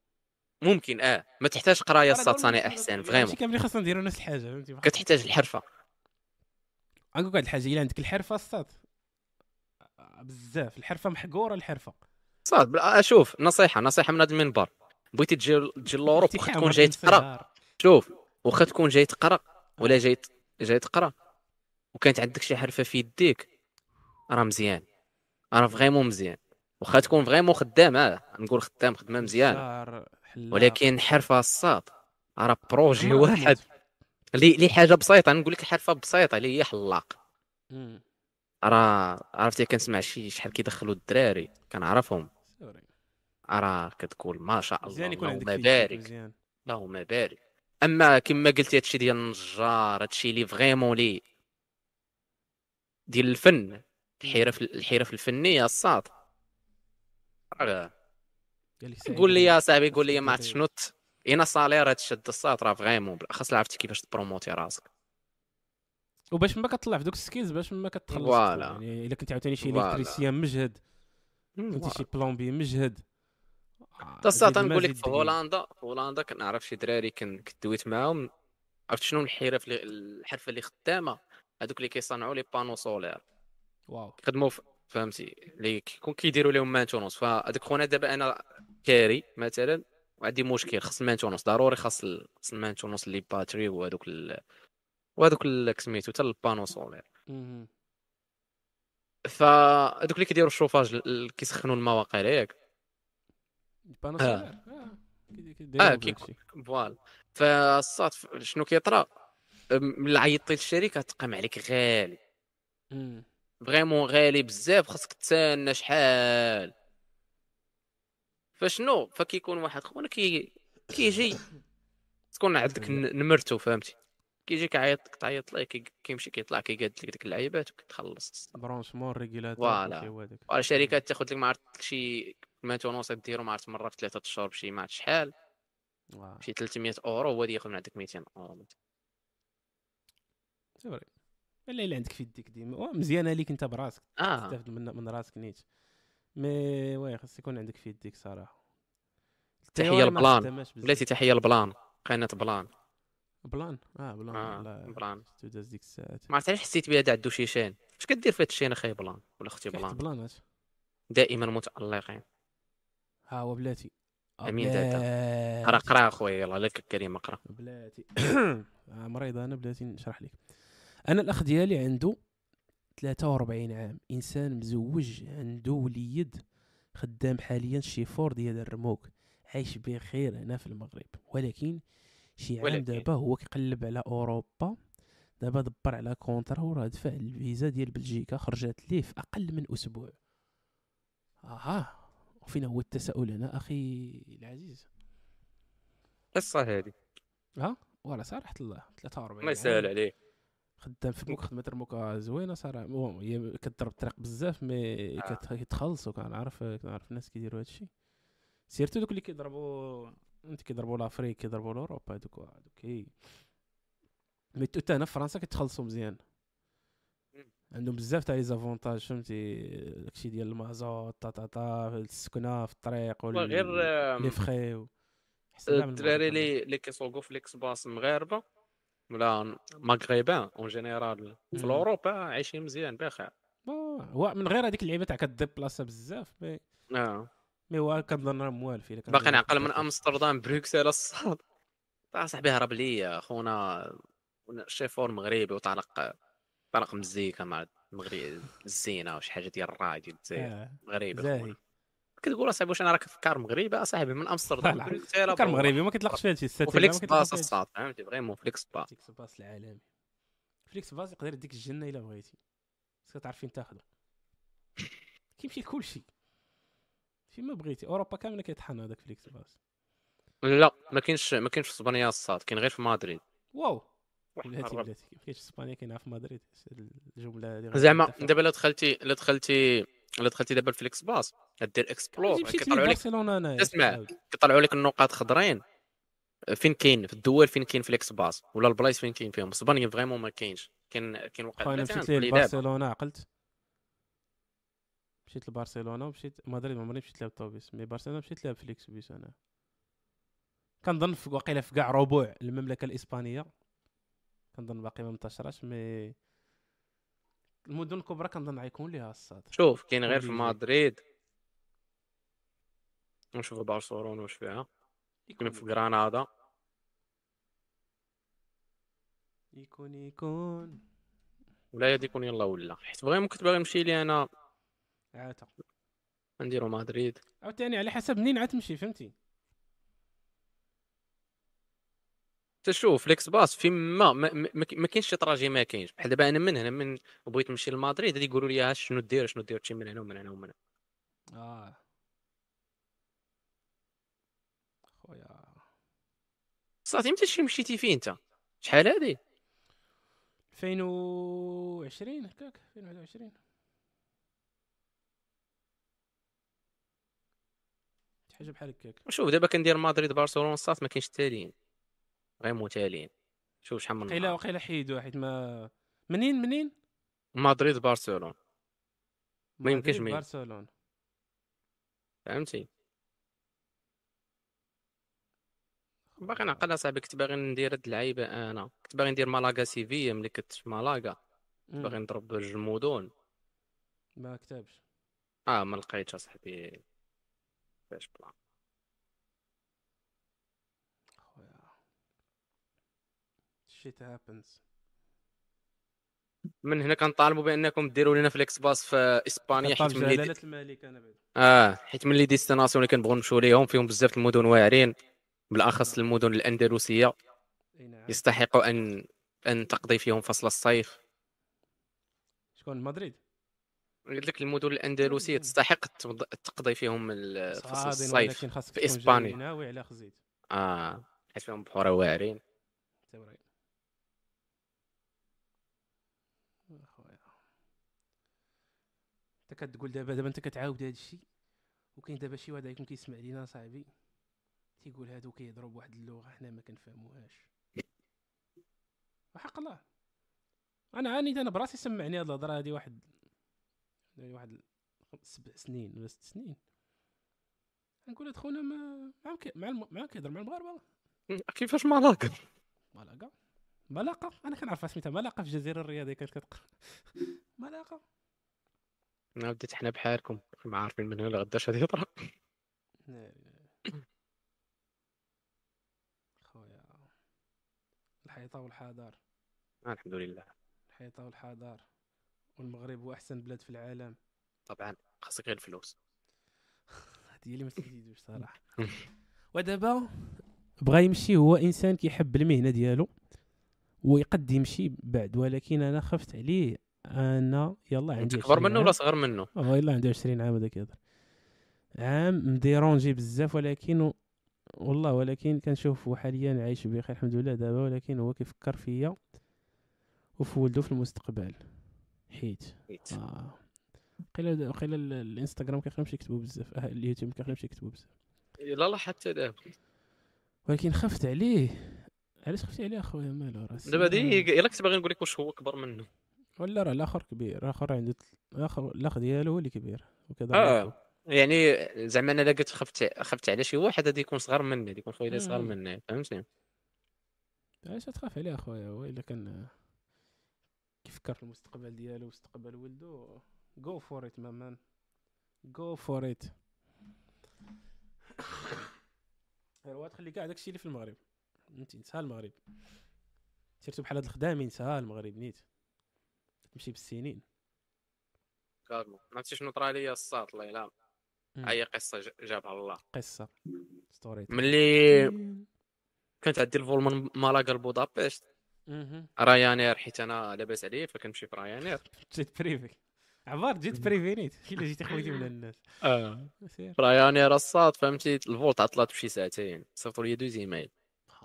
ممكن آه. ما تحتاج قراية الصاد نقول صانع أحسن ماشي vraiment كاملين خاصنا نديروا نفس الحاجة فهمتي؟ كتحتاج الحرفة. غنقول لك واحد الحاجة إلا عندك الحرفة الصاد بزاف الحرفة محقورة الحرفة. صاد بلا- شوف نصيحة نصيحة من هذا المنبر. بغيتي تجي تجي l'Europe واخا تكون جاي تقرأ. شوف واخا تكون جاي تقرأ ولا جاي جاي تقرأ. وكانت عندك شي حرفة في يديك راه مزيان. راه vraiment مزيان. واخا تكون vraiment خدام آه نقول خدام خدمة مزيانة. ولكن حرفة الصاد راه projet واحد. اللي اللي حاجة بسيطة نقول لك حرفة بسيطة اللي هي حلاق. راه عرفتي كنسمع شي شحال كيدخلوا الدراري كنعرفهم. sorry. راه كتقول ما شاء الله اللهم بارك. اللهم بارك. أما كما قلتي هادشي ديال النجار هادشي اللي vraiment لي ديال الفن الحرف الحرف الفنية الصاد قول لي يا صاحبي قول لي ما عرفت شنو إنا salaire هاد الشد الصاد راه vraiment. بالاخص لا عرفتي كيفاش تبروموتي راسك. وباش ما كطلع في دوك ال skills باش ما كتخلص voilà. يعني إلا كنت عاوتاني شي. électricien مجهد كنتي شي plombier مجهد. آه، تصا تنقول لك زيد في. هولندا في هولندا كنعرف شي دراري كن كنت دويت معاهم. عرفت شنو الحرف اللي الحرفة اللي خدامة؟ هذوك اللي كيصنعوا les panneaux solaires. wow. خدموا ف- فهمتي. اللي كيكون كيديروا لهم maintenance فهذاك خونا دابا أنا كاري مثلا وعندي مشكل خص ال maintenance ضروري خاص ال- خص ال maintenance les batteries وهذوك. وهذوك سميتو حتى ال panneau solaire مهم. فهذوك اللي كيديروا الشوفاج ال- ال- كيسخنوا الماء واقيلا ياك. ال panneau آه. solaire آه. كيديروا كي داكشي. voilà. فالصاد شنو كيطرا؟ ملي عيطتي للشركة تقام عليك غالي. vraiment غالي بزاف خاصك تسنى شحال. فشنو؟ فكيكون واحد خونا كي كيجي. تكون عندك نمرتو فهمتي؟ كيجي كيعيط لك تعيط ليه كي- كيمشي كيطلع كيقاد لك ديك اللعيبات وكتخلص branchement régulateur voilà. ولا شركات تاخذ لك ما عرفت شي maintenance ديرو ما عرفت مرة في ثلاثة اشهر بشي ما عرفت شحال. شي 300 أورو هو اللي ياخذ من عندك 200 أورو. c'est vrai. إلا إلا عندك في يديك ديما. واه مزيانة ليك أنت براسك. آه. تستافد من من راسك نيت. mais oui خاص يكون عندك في يديك صراحة. ما البلان. بلاتي تحية البلان قناة بلان. بلان. آه بلان لا بلان. داز ديك الساعات ما عرفت علاش حسيت بها عندو شي شان اش كدير في هاد الشين أخي بلان ولا أختي بلان؟ بلانات دائما متالقين ها هو بلاتي آه، أمين دادا. بلاتي. قرا قرأ اخويا يلا لك كريم اقرأ. بلاتي آه، مريض أنا بلاتي نشرح لك. أنا الأخ ديالي عنده 43 عام. إنسان مزوج عنده وليد خدام حاليا شيفور ديال ال remorque عايش بخير هنا في المغرب. ولكن شي عام. دابا هو كيقلب على أوروبا دابا دبر على contrat وراه دفع الفيزا ديال بلجيكا خرجت ليه في أقل من أسبوع. أها وفين هو التساؤل هنا أخي العزيز. قصة هذه. ها ولا صراحة الله 43 ما يسهل عليه خدام في ال remorque خدمه ال remorque زوينه صراحة؟ bon هي كضرب الطريق بزاف mais آه. كت- كتخلص وكنعرف كنعرف الناس كيديروا هادشي. surtout دوك اللي كيضربوا انت كيضربوا l'Afrique كيضربوا لأوروبا هادوك هادوك كي mais تو- حتى هنا في فرنسا كيتخلصوا مزيان. عندهم بزاف تاع les avantages فهمتي داكشي ديال المازوت تا تا تا السكنة في الطريق وال غير les vrais من الدراري. اللي اللي كيسوقوا في ليكس باص مغاربة ولا مغربان en général في. اوروبا عايشين مزيان بخير هو من غير هذيك اللعيبة تاع كديبلاصا بزاف مي آه مي هو كنظن راه موالف باقي نعقل من. أمستردام بروكسل الصاد. صاحبي هرب ليا خونا شيفور مغربي وطلق طلق مزيكا مع المغرب الزينة وشي حاجة ديال الراديو الجزائر. آه، مغربي خونا كتقول أصاحبي واش أنا راك فكار مغربي؟ اصاحبي من أمستردام كان مغربي ما كيطلقش فيها هادشي وفليكس ما كيطلقش باس. الصاد فهمتي؟ فريمون فليكس باس فليكس باس العالمي. FlixBus يقدر يديك الجنة إلا بغيتي. بس كتعرف فين تاخذو كيمشي لكلشي. فين ما بغيتي. أوروبا كاملة كيطحن هذاك FlixBus. لا ما كاينش ما كاينش في إسبانيا الصاط كاين غير في مدريد. واو. بلاتي. بلاتي. ما كاينش إسبانيا كاينها في مدريد. الجملة هذه زعما. دابا الا دخلتي الا دخلتي الا دخلتي دابا ال FlixBus دير explore. كيطلعوا لك اسمع. كيطلعوا لك النقاط خضرين. فين كاين؟ في الدول فين كاين FlixBus؟ ولا البلايص فين كاين فيهم؟ إسبانيا vraiment ما كاينش. كاين كاين وقع أنا مثلا مشيت في. لبرشلونة عقلت. مشيت لبرشلونة ومشيت مدريد ما عمرني مشيت لها بالطوبيس mais برشلونة مشيت لها ب FlixBus أنا. كنظن في واقيلا في كاع ربوع المملكة الإسبانية. كنظن باقي ما منتشراش mais المدن الكبرى كنظن غيكون ليها الصاط شوف كاين غير في. مدريد. ونشوف برشلونة واش فيها؟ كاين في غرناطه يكون يكون. ولا يكون يلا ولا. حيت vraiment كنت باغي نمشي لي أنا عاتا نديرو مدريد. عاوتاني على حسب منين عتمشي فهمتي؟ تشوف FlixBus فين ما ما, ما, كاينش شي trajet ما كاينش. بحال دابا أنا من هنا من بغيت نمشي لمدريد غادي يقولوا لي ها شنو دير شنو دير شي من هنا ومن هنا ومن هنا. آه. خويا. صافي متى شي مشيتي فين أنت؟ شحال هادي؟ 2020 هكاك 2021 حاجة بحال هكاك. شوف دابا كندير مدريد برشلونة صافي ما كاينش تاليين غير متاليين. شوف شحال من وقيلا نهار. وقيلا حيدوا حيت ما منين منين؟ مدريد برشلونة. ما يمكنش مين. برشلونة. فهمتي؟ باغي نعقل أصاحبي كنت باغي ندير هاد اللعيبة أنا. كنت باغي ندير مالاغا سيفيا ملي كنت في مالاغا. باغي نضرب جوج المدن ما كتبش. آه ما لقيتش أصاحبي. فاش بلان. خويا. Shit happens. من هنا كنطالبوا بأنكم ديروا لنا في ال FlixBus في إسبانيا حيت ملي جلالة الملك أنا بعد. آه حيت les destinations اللي كنبغوا نمشيو ليهم فيهم بزاف المدن واعرين. بالأخص المدن الأندلسية. نعم. يستحقوا أن أن تقضي فيهم فصل الصيف. شكون؟ مدريد؟ قلت لك المدن الأندلسية تستحق تقضي فيهم فصل الصيف في. جاي ناوي على خزيت. آه حيت فيهم بحورة واعرين. أنت كتقول دابا دابا أنت كتعاود هذا الشيء وكاين دابا شي واحد يكون كيسمع لينا صاحبي تيقول هادو كيهضروا بواحد اللغة حنا ما كنفهموهاش. وحق الله. أنا عانيت أنا براسي سمعني هاد الهضرة هادي واحد يعني واحد سبع سنين ولا ست سنين. نقول هاد خونا ما مع الم- معاهم كيهضر مع المغاربه كيفاش مالاكا ملاقا ملاقا أنا كنعرف سميتها ملاقا في الجزيرة الرياضية كانت كتقرأ. ملاقا بديت حنا بحالكم ما عارفين من هنا غدا اش غادي يطرا. خويا. الحيطة والحضار آه الحمد لله. الحيطة والحضار والمغرب هو أحسن بلاد في العالم. طبعا خاصك غير الفلوس. هذه هي اللي ما تزيدوش صراحة ودابا بغى يمشي هو إنسان كيحب المهنة ديالو ويقد يمشي بعد ولكن أنا خفت عليه. أنا يلا عندي كبر 20 منه. ولا صغر منه؟ والله الا عنده 20 عام هذا كيهضر عام مديرونجي بزاف ولكن والله ولكن كنشوفه حاليا عايش بخير الحمد لله. دابا ولكن هو كيفكر فيا وفي ولده في المستقبل. حيت. حيت. آه. قيل قيل ال- الانستغرام كيخدمش يكتبوا بزاف آه، اليوتيوب كيخدمش يكتبوا بزاف. لا لا حتى دابا ولكن خفت عليه. علاش خفتي عليه أخويا؟ مالو راه دابا دي السيدة- إلا كنت باغي نقول لك واش هو كبر منه. ولا راه الآخر كبير. الآخر عنده الآخر الأخ ديالو هو اللي كبير. وكذا آه. يعني زعما أنا إلا قلت خفت خفت على شي واحد غادي يكون صغر مني غادي يكون خويا صغر مم. مني فهمتي علاش تخاف عليه أخويا؟ هو إلا كان كيفكر في المستقبل ديالو ومستقبل ولدو؟ go for it man go for it هو تخلي كاع داكشي اللي في المغرب. انت نسى المغرب. surtout بحال هاد الخدام ينسى المغرب نيت. تمشي بالسنين. كارمو ما عرفتي شنو طرا ليا الصاط الله يلام. أي قصة جابها الله. قصة. story ملي كانت عندي ال vol من مالاغا لبودابست مهم. Ryanair حيت أنا لاباس عليه فكنمشي في Ryanair. jet privé عبار jet privé نيت. شي اللي جيتي خويتي من الناس. آه. Ryanair الصاط فهمتي؟ ال vol تعطلات بشي ساعتين. صيفطوا لي deux emails.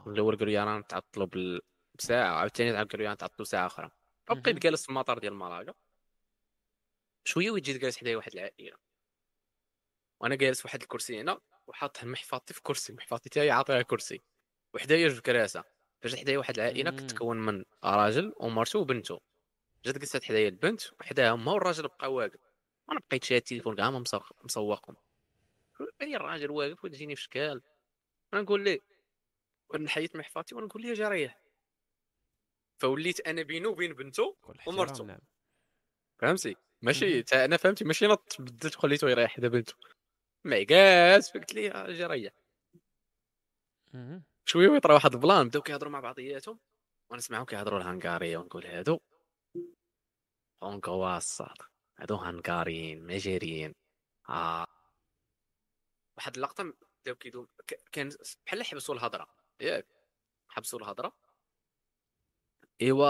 الأول قالوا لي راه تعطلوا بساعه عاوتاني قالوا لي تعطلوا ساعة أخرى. بقيت جالس في المطار ديال مالاغا شوية وجيت جالس حدايا واحد العائلة. وأنا جالس في واحد الكرسي هنا وحاط محفظتي في كرسي. محفظتي تاعي عاطيها كرسي. وحدايا جوج كراسة. فجات حدايا واحد العائلة. كتكون من راجل ومرته وبنته. جات جلست حدايا البنت وحداها امها والراجل بقى واقف. وأنا بقيت شاد التليفون كاع ما مسوقهم بالي الراجل واقف وتجيني في شكال. أنا نقول ليه؟ ونحيت محفظتي ونقول ليه ريح؟ ووليت أنا بينه وبين بنته ومرته. نعم. فهمتي؟ ماشي. تا أنا فهمتي ماشي نط بدلت وخليته يريح حدا بنته. معكاس فقلت لي ريح. شوية ويطرا واحد البلان بداو كيهضروا مع بعضياتهم وأنا نسمعهم كيهضروا الهنغاريه ونقول هادو. هونغواصات هادو هنغاريين مجريين. آه. واحد اللقطة بداو كيدوم كان بحال حبسوا الهضرة. ياك حبسوا الهضرة. إيوا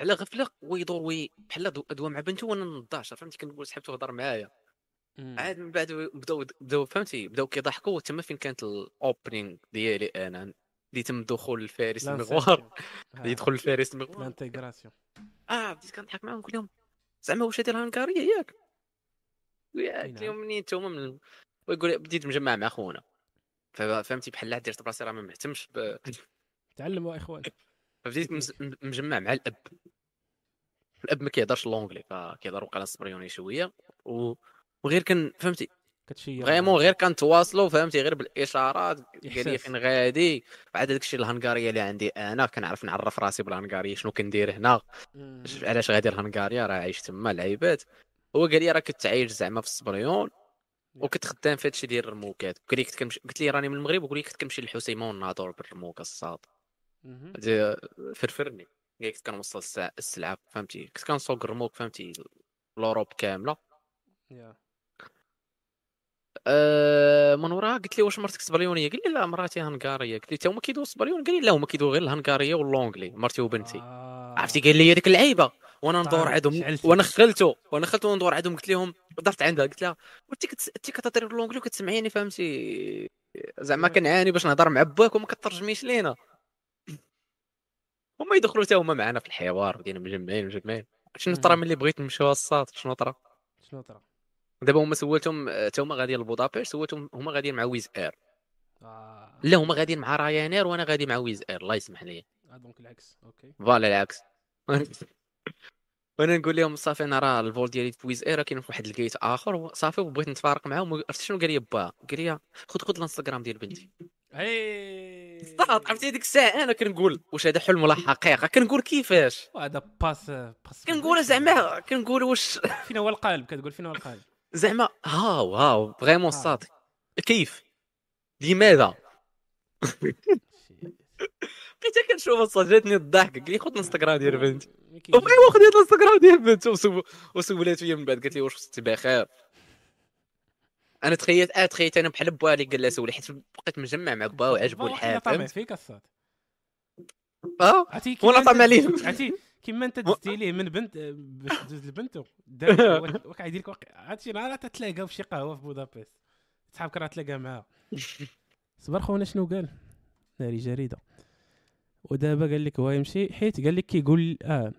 على غفلة ويدور وي بحال دو- دوا مع بنته وأنا نضاش فهمتي كنقول سحبته هضر معايا. عاد من بعد بداو بداو فهمتي؟ بداو كيضحكوا تما فين كانت ال opening ديالي أنا اللي تم دخول الفارس المغوار اللي يدخل الفارس المغوار. ال intégration آه بديت كنضحك معاهم نقول لهم زعما واش هادي الهنكاريه ياك؟ ياك. اليوم منين نتوما من ويقول بديت مجمع مع خونا. فهمتي؟ بحال لا درت براسي راه ما مهتمش ب... تعلموا اخوان فبديت مجمع مع الأب. الأب ما كيهضرش l'anglais فكيهضر وقيلا السبريوني شوية و... وغير كان فهمتي؟ vraiment غير كنتواصلوا فهمتي؟ غير بالإشارات قال لي. فين غادي؟ بعد داك الشيء الهنغارية اللي عندي أنا كنعرف نعرف راسي بالهنغارية شنو كندير هنا. علاش غادي الهنغاريا راه عايش تما لعيبات. هو قال لي راه كنت عايش زعما في الصبريون وكنت خدام في هادشي ديال الرموكات. قال لي كنت كنمشي قلت لي راني من المغرب وقال لي كنت كنمشي للحسيمه الصاط مهم. هادي فرفرني. قال لي كنت كنوصل السلعة فهمتي؟ كنت كنسوق الرموك فهمتي؟ l'Europe كاملة. يا. أه من وراها قلت لي واش مرتك سبريونيه قال لي لا مراتي هنغارية. قلت لي تا هما كيدوزوا سبريون قال لي لا هما كيدوزوا غير الهنغارية و l'anglais مرتي وبنتي. آه. عرفتي؟ قال لي هذيك اللعيبة. وأنا ندور طارق، عندهم. وأنا خلته وأنا خلته وندور عندهم. قلت لهم درت عندها. قلت لها وانت كت... انت كتهضري باللونجلي وكتسمعيني فهمتي؟ زعما كنعاني باش نهضر مع باك وما كترجميش لينا. هما يدخلوا حتى هما معنا في الحوار ديالنا مجمعين مجمعين. شنو طرا ملي بغيت نمشيو الصاد شنو طرا؟ شنو طرا؟ دابا هما سولتهم حتى هما غاديين لبودابست سولتهم هما غاديين مع ويز اير. آه. لا هما غاديين مع رايانير وأنا غادي مع ويز اير. الله يسمح لي. آه، دونك العكس. أوكي. فوالا العكس. وأنا نقول لهم صافي أنا راه الفول ديالي في ويز اير كاين في واحد الكيت آخر. صافي وبغيت نتفارق معاهم. عرفتي شنو قال لي؟ با. قال لي خذ خذ الانستغرام ديال بنتي. هي. بالضبط عرفتي ديك الساعة؟ أنا كنقول واش هذا حلم ولا حقيقة؟ كنقول كيفاش؟ وهذا باس باس كنقول زعما كنقول واش؟ فين هو القالب كتقول فين هو القالب زعما هاو هاو فريمون آه. صادق كيف لماذا بقيت كنشوف الصاد جاتني الضحك قال لي خذ الانستغرام ديال بنتي وفريمون خديت الانستغرام ديال بنتي وسو- وسولات فيا من بعد قالت لي واش وصلتي بخير أنا تخيلت آه تخيلت أنا بحال با اللي قال لها سولي حيت بقيت مجمع مع با وعجبو الحال فهمت فيك الصاد آه وأنا انت- ليه. عرفتي كيما انت دزتي ليه من بنت باش تدوز لبنتو دار وقع يدير لك عرفتي نهار تتلاقاو في شي قهوه في بودابست صحابك راه تلاقى معاها. صبر خونا شنو قال؟ ناري جريدة. ودابا قال لك هو يمشي. حيت قال لك كيقول آه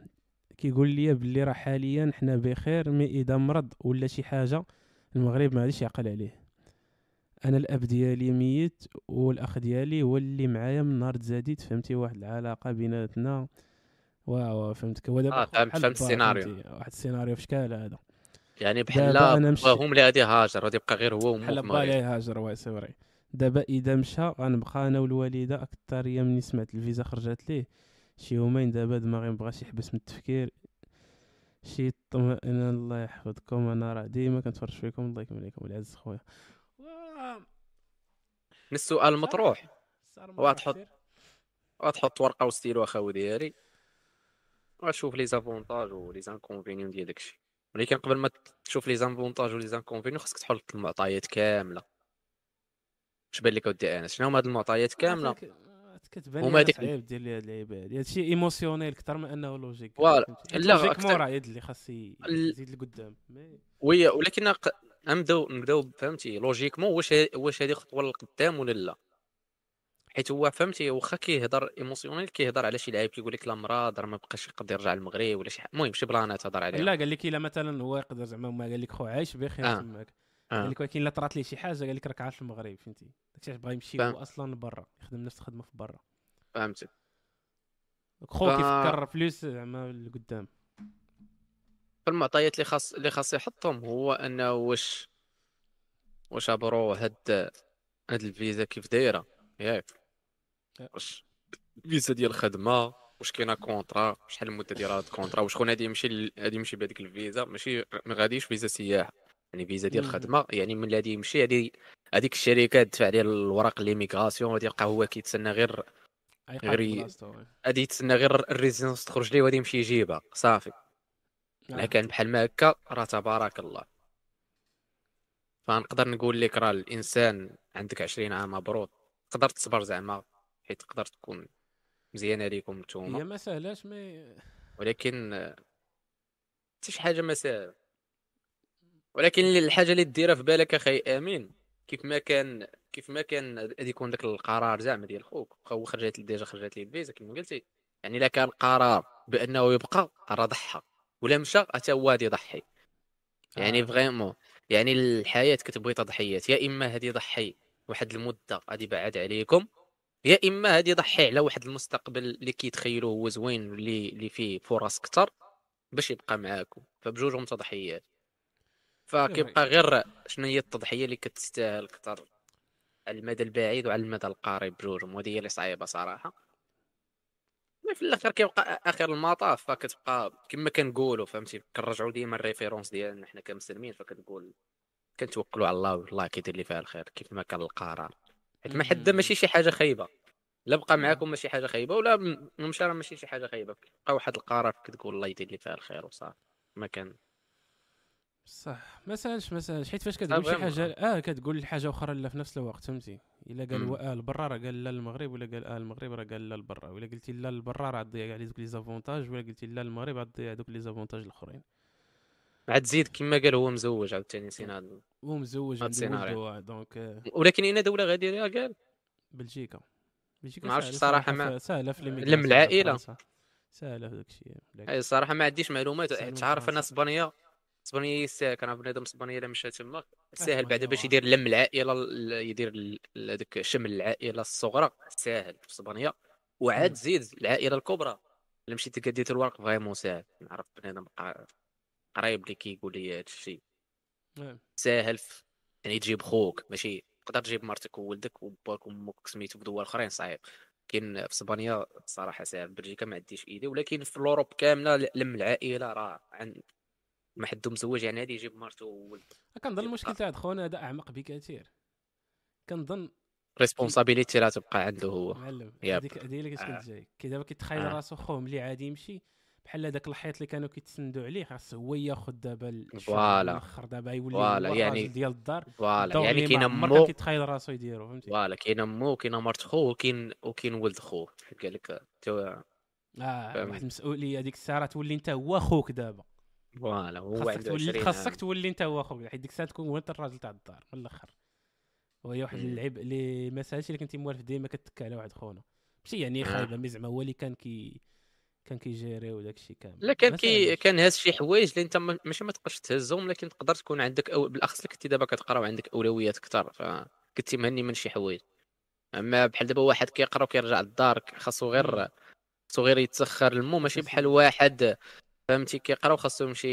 كيقول لي باللي راه حاليا حنا بخير مي إذا مرض ولا شي حاجة المغرب ما غاديش يعقل عليه. أنا الأب ديالي ميت والأخ ديالي هو اللي معايا من نهار تزاديت فهمتي؟ واحد العلاقة بيناتنا. واو فهمتك. هو دابا آه، فهمت- فهمت السيناريو. واحد السيناريو في شكال هذا. يعني بحال باهم اللي غادي هاجر غادي يبقى غير هو بحال في با المغرب ليه هاجر واه سي فري دابا إذا مشى غنبقى أنا والوالدة أكثر. ملي سمعت الفيزا خرجت ليه. شي يومين دابا دماغي مبغاش يحبس من التفكير. شي اطمئنان الله يحفظكم. أنا راه ديما كنتفرج فيكم. الله يكمل عليكم العز خويا. السؤال المطروح صار واه مرة تحط- كتير. غتحط ورقه وستيلو اخاو ديالي وغتشوف les avantages و les inconvénients ديال داكشي ولكن قبل ما تشوف les avantages و les inconvénients خاصك تحط المعطيات كامله اش بان لك اودي انس شنو هما هاد المعطيات كامله كتبان هما صعيب دير لي هاد اللعيبه هادي هادشي émotionnel أكثر من انه logique؟ لا، logique مورا يد اللي خاص يزيد لقدام oui ولكن نبداو نبداو فهمتي logiquement واش واش هذه خطوه للقدام ولا لا حيت هو فهمتي واخا كيهضر émotionnel كيهضر على شي لعيب كيقول لك لا مراد راه ما بقاش يقدر يرجع للمغرب ولا شي المهم شي بلانات هضر عليها لا قال لك إلا مثلا هو يقدر زعما ما قال لك خو عايش بخير آه. تماك آه. قال لك ولكن إلا طرات ليه شي حاجة قال لك راك عارف المغرب فهمتي داكشي علاش بغا يمشي. هو أصلا لبرا يخدم نفس الخدمة في برا فهمتي خو ف- كيفكر فلوس زعما لقدام فالمعطيات اللي خاص اللي خاص يحطهم هو انه واش واش برو هاد هاد الفيزا كيف دايرة ياك. واش الفيزا ديال الخدمة؟ واش كاينة contrat شحال المده ديال هاد ال contrat وشكون غادي يمشي غادي يمشي بهذيك الفيزا؟ ماشي ما غاديش فيزا سياحه يعني فيزا ديال. الخدمة يعني من اللي غادي يمشي هادي هذيك الشركة تدفع عليه الوراق l'immigration غادي يبقى هو كيتسنى غير غير غادي يتسنى غير ال résidence تخرج ليه وغادي يمشي يجيبها. صافي. الا كان بحال ما هكا راه تبارك الله. فنقدر نقول لك راه الإنسان عندك 20 عام مبروك. تقدر تصبر زعما. حيت تقدر تكون مزيانة ليكم هي نتوما ما سهلاش mais ولكن حتى شي حاجة ما ساهله ولكن الحاجة اللي ديرها في بالك أخي آمين. كيف ما كان كيف ما كان غادي يكون داك القرار زعما ديال خوك. واخا هو خرجت déjà خرجت لي الفيزا كما قلتي. يعني إلا كان قرار بأنه يبقى راه ضحى. ولا مشى حتى هو غادي يضحي. يعني آه. فريمون يعني الحياة كتبغي تضحيات. يا إما هادي يضحي واحد المدة غادي يبعد عليكم يا إما هادي يضحي على واحد المستقبل اللي كيتخيلوه هو زوين واللي اللي فيه فرص كثر باش يبقى معاكم فبجوجهم تضحيات فكيبقى غير شنو هي التضحية اللي كتستاهل أكثر على المدى البعيد وعلى المدى القريب بجوجهم وهذه هي اللي صعيبة صراحة. mais في الآخر كيبقى أخر المطاف فكتبقى كما كنقولوا فهمتي؟ كنرجعوا ديما ال référence ديالنا حنا كمسلمين فكتقول كنتوكلوا على الله والله كيدير لي فيها الخير كيف ما كان القرار. حيت ما حدا ماشي شي حاجة خايبة. لا بقى معاكم ماشي حاجة خايبة ولا مشى راه ماشي شي حاجة خايبة. بقى واحد القرار كتقول الله يدير لي فيها الخير وصافي. ما كان. صح. ما سألش ما سألش. حيت فاش كتقول شي حاجة آه كتقول حاجة أخرى لا في نفس الوقت فهمتي؟ إلا قال آه لبرا راه قال لا المغرب ولا قال آه المغرب راه قال لا لبرا ولا قلتي لا لبرا راه تضيع عليه دوك les avantages ولا قلتي لا المغرب راه تضيع دوك les avantages الأخرين. عاد زيد كما قال هو مزوج عاوتاني نسينا هاد- هو مزوج عنده donc ولكن اين دولة غادي ليها قال. بلجيكا. بلجيكا ما عرفتش صراحة ما- ساهلة في لم فرنسا. ساهلة في داك الشيء اي الصراحه ما عنديش معلومات. تعرف أنا. إسبانيا؟ إسبانيا يستاهل كان بنادم إسبانيا إلا مشى تما. ساهل إسبانيا بعدا باش. يدير لم العائلة ال- يدير هذاك شمل العائلة الصغرى. ساهل في إسبانيا. وعاد. زيد العائلة الكبرى. إلا مشيتي كديت الورق vraiment ساهل. نعرف بنادم قريب اللي كيقول لي هذا الشيء نعم. ساهل يعني تجيب خوك ماشي تقدر تجيب مرتك وولدك وباك وامك سميتو في دول اخرين صعيب كاين في إسبانيا الصراحه ساهل بلجيكا ما عنديش idée ولكن في ال Europe كاملة لم العائلة راه عند ما حد مزوج يعني غادي يجيب مرته وولده كنظن المشكل تاع خونا هذا أعمق بكثير كنظن responsabilité راه تبقى عنده هو معلم. هذيك هذه اللي كنت آه. جاي كي دابا كيتخيل آه. راسو خوه ملي عادي يمشي بحال هذاك الحيط اللي كانوا كيتسندوا عليه خاص هو ياخذ دابا voilà. الآخر دابا يولي voilà، يعني- ديال الدار voilà يعني كاين مو كان كيتخيل راسو يديرو فهمتي Voilà كاين مو كاين مرت خوه وكاين وكاين ولد خوه قال لك آه. واحد المسؤولية هذيك الساعة تولي انت هو خوك دابا voilà هو خاصك تولي 20 خاصك. تولي انت هو خوك حيت ديك الساعة تكون هو انت الراجل تاع الدار من الأخر وهي واحد. اللعب اللي ما ساهلش اللي كنتي موالف ديما كتكا على واحد خونا ماشي يعني. خايبة مي زعما هو اللي كان كي كان كيجيري وداك الشيء كامل. لا كان كي. كان هاز شي حوايج اللي انت ما- ماشي ما تقدرش تهزهم لكن تقدر تكون عندك أو بالأخص كنتي دابا كتقرا وعندك أولويات أكثر فكنتي مهني من شي حوايج. أما بحال دابا واحد كيقرا وكيرجع للدار خاصو غير خاصو غير يتسخر المو ماشي. بحال واحد فهمتي؟ كيقرا وخاصو يمشي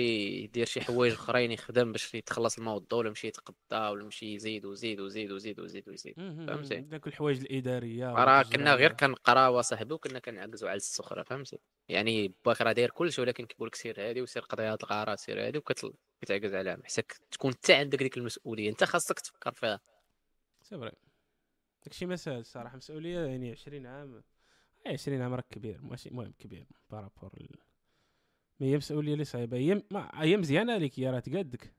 يدير شي حوايج اخرين يخدم باش يتخلص الموضوع ولا يمشي يتقضى ولا يمشي يزيد ويزيد ويزيد ويزيد ويزيد ويزيد. فهمتي؟ داك الحوايج الإدارية راه. كنا غير كنقراو صاحبي وكنا كنعكزوا على السخره فهمتي؟ يعني باك راه داير كلشي ولكن كيقول لك سير هادي وسير قضي هاد الغارات سير هادي وكتعكز عليها حسك تكون انت عندك ديك المسؤولية. أنت خاصك تفكر فيها. C'est vrai. داكشي ما ساهل الصراحة. مسؤولية يعني 20 عام أي 20 عام راه كبير ماشي المهم كبير par rapport. ما هي مسؤوليه اللي صعيبه هي ما هي مزيانه عليك هي راه تقادك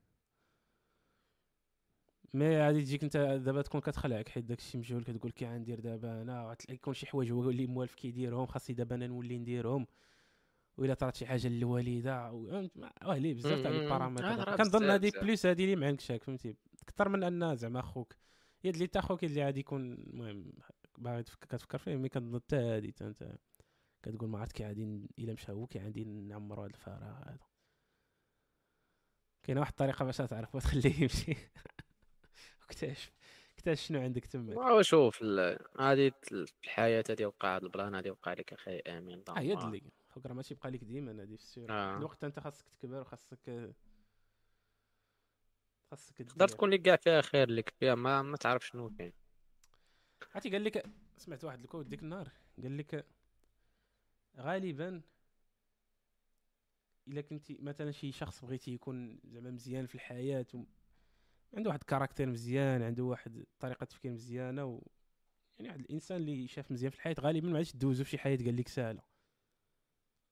mais غادي تجيك أنت دابا تكون كتخلعك حيت داكشي مجهول كتقول كي غندير دابا أنا غتلاقي يكون شي حوايج هو اللي موالف كيديرهم خاصني دابا أنا نولي نديرهم. وإلا طرات شي حاجة للوالدة واه ليه بزاف تاع مم. les paramètres راه كنظن هذيك بزاف. plus هذه اللي معندكش فهمتي؟ أكثر من أن زعما خوك يد اللي تا خوك اللي عادي يكون المهم باغي تفك- كتفكر فيه mais كنظن حتى هادي حتى أنت. كتقول ما عرفت كي غادي إلا مشى هو كي غادي نعمرو هذا الفراغ هذا كاينة واحد الطريقة باش تعرف وتخليه يمشي. اكتشف اكتشف شنو عندك تما؟ واو شوف هادي الحياة هادي وقع هاد ال plan هادي وقع لك أخي آمين آه يد اللي خوك راه ماشي بقى لك ديما هادي في السير آه. الوقت أنت خاصك تكبر وخاصك خاصك تقدر. تكون لك كاع فيها خير لك فيها ما ما تعرف شنو كاين. عرفتي قال لك سمعت واحد الكود ديك النهار قال لك غالبا إلا كنتي مثلا شي شخص بغيتي يكون زعما مزيان في الحياة و... عنده واحد الكاركتير مزيان عنده واحد طريقة تفكير مزيانة و... يعني واحد الإنسان اللي شاف مزيان في الحياة غالبا ما عادش دوزو في شي حياة قال لك سهلة.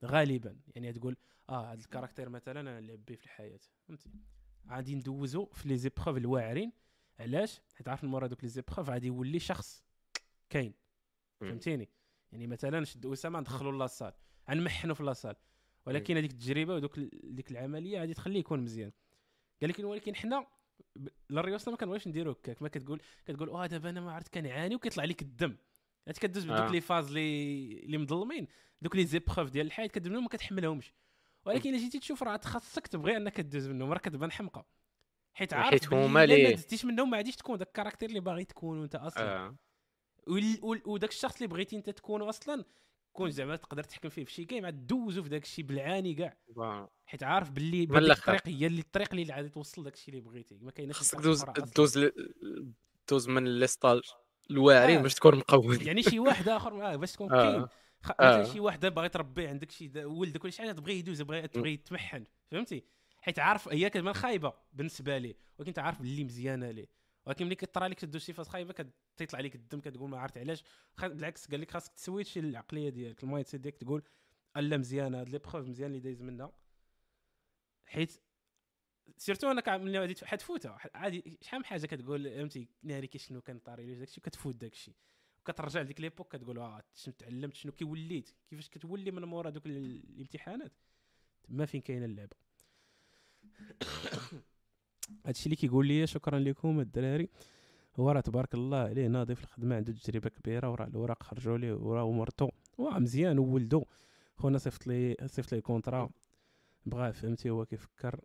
غالبا يعني تقول آه هذا ال caractère مثلا أنا نلعب به في الحياة. فهمتي؟ غادي ندوزو في les épreuves الواعرين. علاش؟ حيت عارف مورا دوك les épreuves غادي يولي شخص كاين. فهمتيني؟ يعني مثلا شد أسامة ندخلوا la salle غنمحنوا في la salle. ولكن هذيك التجربة ودوك ديك العملية غادي تخليه يكون مزيان. قال لك ولكن حنا للريوسنا ما كنبغيوش نديرو هكاك. ما كتقول كتقول آه دابا أنا ما عرفت كنعاني وكيطلع لك الدم. انت كدوز بدوك آه. les phases اللي اللي مظلمين. دوك les épreuves ديال الحياة كدوز ما كتحملهمش. ولكن إلا جيتي تشوف راه خاصك تبغي أنك تدوز منهم. راه كتبان حمقى. حيت عارف حيت هما إلا ما دزتيش منهم ما غاديش تكون داك ال caractère اللي باغي تكون وأنت أصلا. وال- وداك الشخص اللي بغيتي انت تكون أصلا كون زعما تقدر تحكم فيه في شي game عاد دوزو في داك الشيء بالعاني كاع. حيت عارف باللي. الطريق هي اللي الطريق اللي غادي توصل داك الشيء اللي بغيتي ما خاصك طريق دوز. دوز دوز من les stages الواعرين آه. باش تكون مقود يعني شي واحد آخر آه، باش تكون آه. كاين خ... آه. شي واحد باغي تربي عندك شي ولدك ولا شي حاجة تبغي يدوز بغي تبغي يتمحن فهمتي حيت عارف هي كتبان خايبة بالنسبة ليه ولكن انت عارف باللي مزيانة ليه ولكن ملي كطرى لك تدوز شي phase خايبة كتطلع عليك الدم كتقول ما عرفت علاش. بالعكس قال لك خاصك ت switchي العقلية ديالك ال mindset ديالك تقول ألا مزيانه هاد l'épreuve مزيان اللي دايز منها. حيت surtout أنا كع- ملي غادي حد فوتها عادي شحال من حاجة كتقول فهمتي ناري كي شنو كان طاري لي داكشي وكتفوت داكشي. وكترجع لديك l'époque كتقول آه شنو تعلمت شنو كي وليت كيفاش كتولي من مورا دوك ال- الامتحانات. ما فين كاينة اللعبة. هادشي اللي كيقول لي شكرا لكم الدراري. هو راه تبارك الله عليه ناضي في الخدمة عنده تجربة كبيرة وراه الاوراق خرجوا ليه وراه ومرتو واه مزيان وولدو. خونا صيفط لي صيفط لي ال contrat بغاه فهمتي هو كيفكر.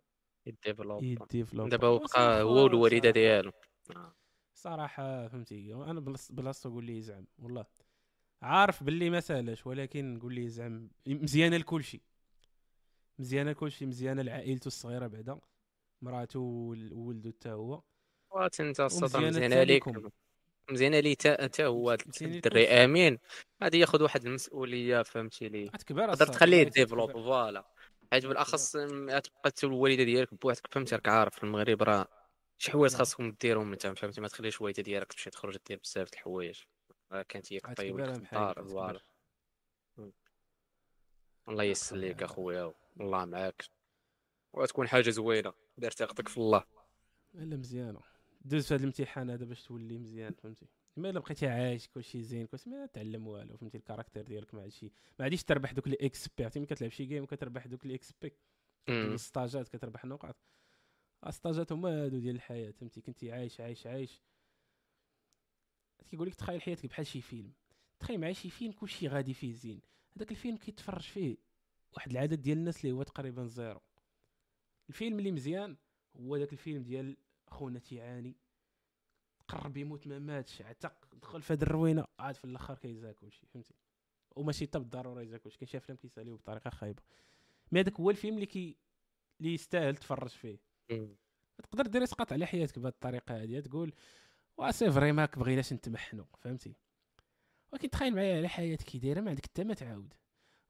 ي développe. ي développe. دابا هو بقى هو والوالده ديالو. صراحة فهمتي أنا بلاص- بلاصتو قول لي زعم والله. عارف باللي ما سالاش ولكن قول لي زعم مزيانة لكل شيء مزيانة لكل شيء مزيانة لعائلته الصغيرة بعدا. مراته وولدو حتى هو. انت السطر مزيانه عليك لكم. مزيانة لي تا هو الدري. آمين. غادي ياخذ واحد المسؤولية فهمتي لي. تقدر تخليه développe. Voilà. حيت بالاخص تبقى انت الوالدة ديالك بوحدك. فهمتي راك عارف في المغرب راه شي حوايج نعم. خاصكم ديرهم أنت فهمتي؟ ما تخليش الوالدة ديالك تمشي تخرج دير بزاف د الحوايج. كانت هي كطيب الدار voilà. الله يسر ليك أخويا والله معاك. وتكون حاجة زوينة. دار ثقتك في الله. لا مزيانة. دوز في هذا الامتحان هذا باش تولي مزيان فهمتي؟ ما الا بقيتي عايش كلشي زين كلشي ما تعلم والو فهمتي؟ ال caractère ديالك ما عادش ما عاديش تربح دوك les XP عرفتي ملي كتلعب شي game كتربح دوك les XP. ال stageات كتربح نقاط. ال stageات هما هادو ديال الحياة فهمتي؟ كنتي عايش عايش عايش. كيقول لك تخيل حياتك بحال شي فيلم. تخيل معايا شي فيلم كلشي غادي فيه زين. هذاك الفيلم كيتفرج فيه واحد العدد ديال الناس اللي هو تقريبا زيرو. الفيلم اللي مزيان هو داك الفيلم ديال خونا تيعاني. قرب يموت ما ماتش عتق دخل في هاد الروينة. عاد في الأخر كيزا كلشي فهمتي؟ وماشي حتى بالضروره كلشي كاين شي أفلام كيساليو بطريقة خايبة. mais هذاك هو الفيلم اللي كي اللي يستاهل تفرج فيه. تقدر دير اسقاط على حياتك بهذه الطريقة هذه تقول وا c'est vrai ماك بغيناش نتمحنوا. فهمتي؟ ولكن تخيل معايا على حياتك كي دايرة ما عندك حتى ما تعاود.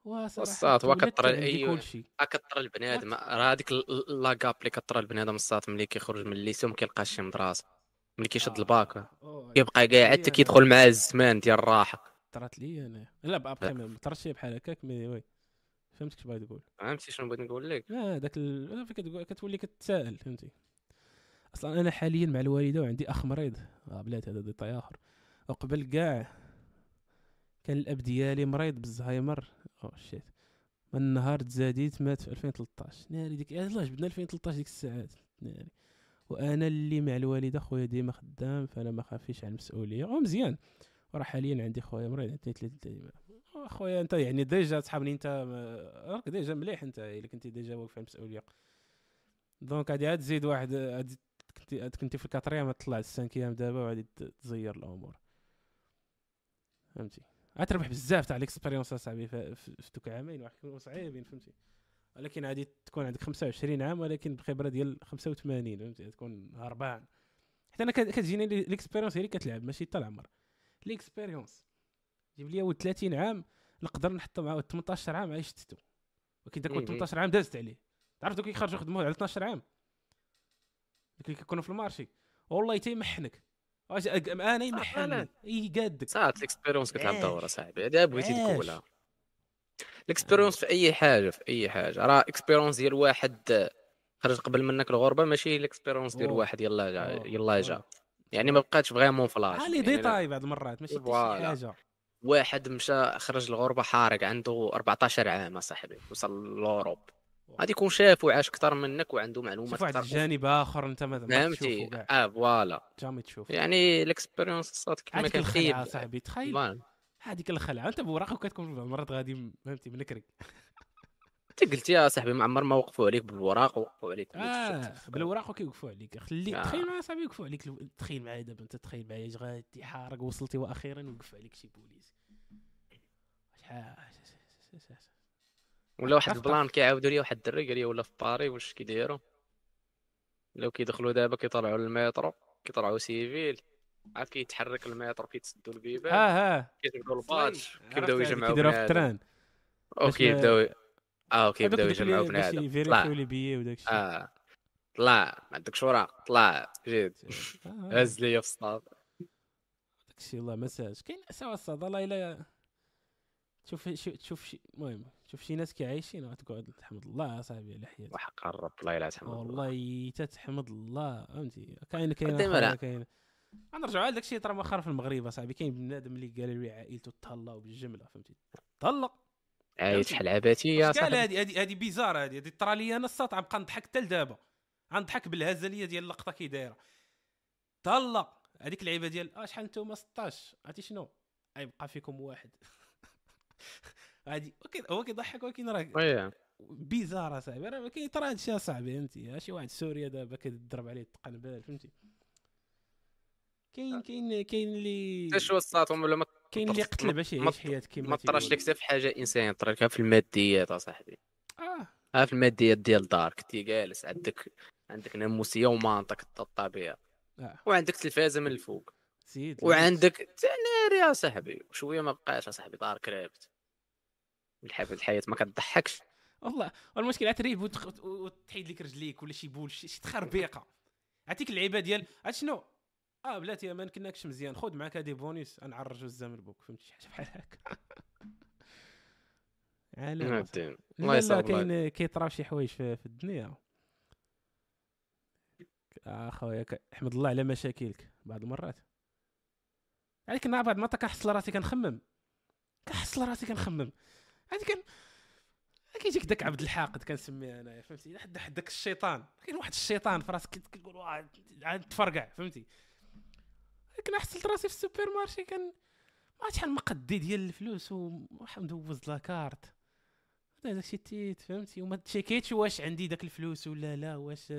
وصات، هو كطر- عندي أيوة. كلشي راه كطر البنادم راه هذيك le cap اللي كطر البنادم الصات ملي كيخرج من ال lycée وما كيلقاش شي مدرسة ملي كيشد الباك أوه، كيبقى قاعد حتى كيدخل مع الزمان ديال الراحة. طرات لي أنا. لا ابخي ما طرات شي بحال هكاك mais oui فهمتك اش باغي تقول فهمتي شنو بغيت نقول لك. لا داك ال... كتقول كتولي كتسائل فهمتي. أصلا أنا حاليا مع الوالدة وعندي أخ مريض. آه بلاتي هذا détail آخر. وقبل كاع كان الأب ديالي مريض بألزهايمر. oh shit. من النهار تزاديت مات في 2013 ناري ديك يلاه جبنا 2013 ديك الساعات. ناري. وأنا اللي مع الوالدة خويا ديما خدام فأنا ما خافيش على المسؤولية. ومزيان وراه حاليا عندي خويا مريض عندي ثلاث أيام خويا أنت يعني déjà تصحابني أنت راك déjà مليح أنت إلا كنتي déjà واقف على المسؤولية. donc غادي عاد تزيد واحد غادي كنتي عاد كنتي في ال quatrième تطلع ال cinquième دابا وغادي تزير الأمور. فهمتي؟ عاد تربح بزاف تاع l'expérience اصاحبي في دوك عامين واحد يكونوا صعيبين فهمتي؟ ولكن غادي تكون عندك 25 عام ولكن بخبرة ديال 85 فهمتي؟ تكون هربان حتى أنا كت- كتجيني l'- l'expérience هي اللي كتلعب ماشي حتى العمر. l'expérience. جيب لي ولد 30 عام نقدر نحطو مع ولد 18 عام عايش ولكن داك ولد مهم. 18 عام دازت عليه. تعرف دوك اللي يخرجوا يخدموا على 12 عام؟ دوك اللي كيكونوا في ال marché. والله تيمحنك أنا يمحني لا. أي قادك ساعات ال expérience كتلعب عاش. دور صاحبي هذا بغيتي. تقولها ال expérience في أي حاجة في أي حاجة راه expérience ديال واحد خرج قبل منك الغربة ماشي الاكسبيرونس ديال. واحد يلا جا. يلا جا. يعني ما بقاتش فغيمون فلاش عالي يعني ديتاي بعض المرات ماشي. حاجة واحد مشى خرج الغربة حارق عنده 14 عام صاحبي وصل لوروب غادي يكون شاف وعاش أكثر منك وعنده معلومات شوف واحد أكثر الجانب آخر أنت ما فهمتي؟ آه فوالا. جامي تشوف. يعني الاكسبيريونس صات كما كان خيب. صاحبي تخيل. هذيك الخلعة. أنت بوراقك كتكون المرات غادي فهمتي منكرك. أنت قلت يا صاحبي ما عمر ما وقفوا عليك بالوراق وقفوا عليك آه بالوراق كيوقفوا عليك. خلي آه. تخيل معايا صاحبي يوقفوا عليك. لو- تخيل معايا دابا أنت تخيل معايا غادي حارق وصلتي وأخيرا وقف عليك شي بوليس. شحال؟ ولا واحد. ال plan كيعاودوا لي واحد الدري قال لي ولا في باري واش كيديروا ولاو كيدخلوا دابا كيطلعوا للمترو كيطلعوا civil عاد كيتحرك المترو كيتسدوا البيبان آه آه كيجبدوا ال badge كيبداو يجمعوا كيديروها في ال train. باش وكيبداو آه دوك اللي يجمعوا بنادم. طلع. لي بيي وداك الشيء. آه. طلع. ما عندكش وراق طلع. جيد آه، هز ليا في الصاد داك الشيء الله ما ساهلش. كاين سوا الصاد الله الا تشوف تشوف شي المهم. تشوف شي ناس كيعايشين وتقعد تحمد الله اصاحبي على حياتك. وحق الرب الله الا تحمد الله. والله تتحمد الله فهمتي؟ كاين كاين كاين. غنرجعوا على داك الشيء طرا مؤخرا في المغرب أصاحبي. كاين بنادم اللي قال لي عائلته تهلاو بالجملة فهمتي؟ طلق عايش شحال عباتي يا صاحبي؟ هذه هذه هذه بيزار هذه هذه طرا لي أنا الساط غنبقى نضحك حتى لدابا. غنضحك بالهزلية ديال اللقطة كي دايرة. طلق هذيك اللعيبه ديال آه شحال نتوما؟ 16 عرفتي شنو؟ غيبقى فيكم واحد. أوكي هو كيضحك ولكن راه بيزار اصاحبي راه كاين ترى هادشي اصاحبي فهمتي؟ شي واحد سوريا دابا كيضرب عليه التقنبال فهمتي؟ كاين كاين كاين اللي حتى الساطهم ولا ما كاين اللي قتل باش يعيش حياة كيما ما طراش لك. حتى في حاجة انسانيه طرا لك في الماديات أصاحبي. آه. ها في الماديات ديال الدار كنتي جالس عندك عندك ناموسية ومنطق الطبيعة. آه. وعندك تلفازة من الفوق. سيد وعندك تناري يا صاحبي. وشوية ما بقاش صاحبي دار كرابت الحياة ما كتضحكش. والله المشكل عتريب وتخ- وتحيد لك رجليك ولا شي بول شي تخربيقة. عرفتيك اللعيبة ديال عرفت شنو؟ آه بلاتي ما يمكنكش مزيان. خذ معاك هادي بونيس نعرجو الزمن البوك فهمتي؟ شي حاجة بحال هكا. عالم. الله كاين كيطراو شي حوايج في, في الدنيا. خويا ك- أحمد الله على مشاكلك بعض المرات. عليك أنا بعض المرات كنحس راسي كنخمم. كنحس راسي كنخمم. هادي كان كيجيك داك عبد الحاقد كنسميه انايا فهمتي؟ حد داك الشيطان. كاين واحد الشيطان في راسك كت- كتقول عاد تفرقع فهمتي؟ كنحس راسي في ال supermarché كان ما شحال مقدي ديال الفلوس ومدوز la carte داك شي تيت فهمتي؟ وما تشيكيتش واش عندي داك الفلوس ولا لا واش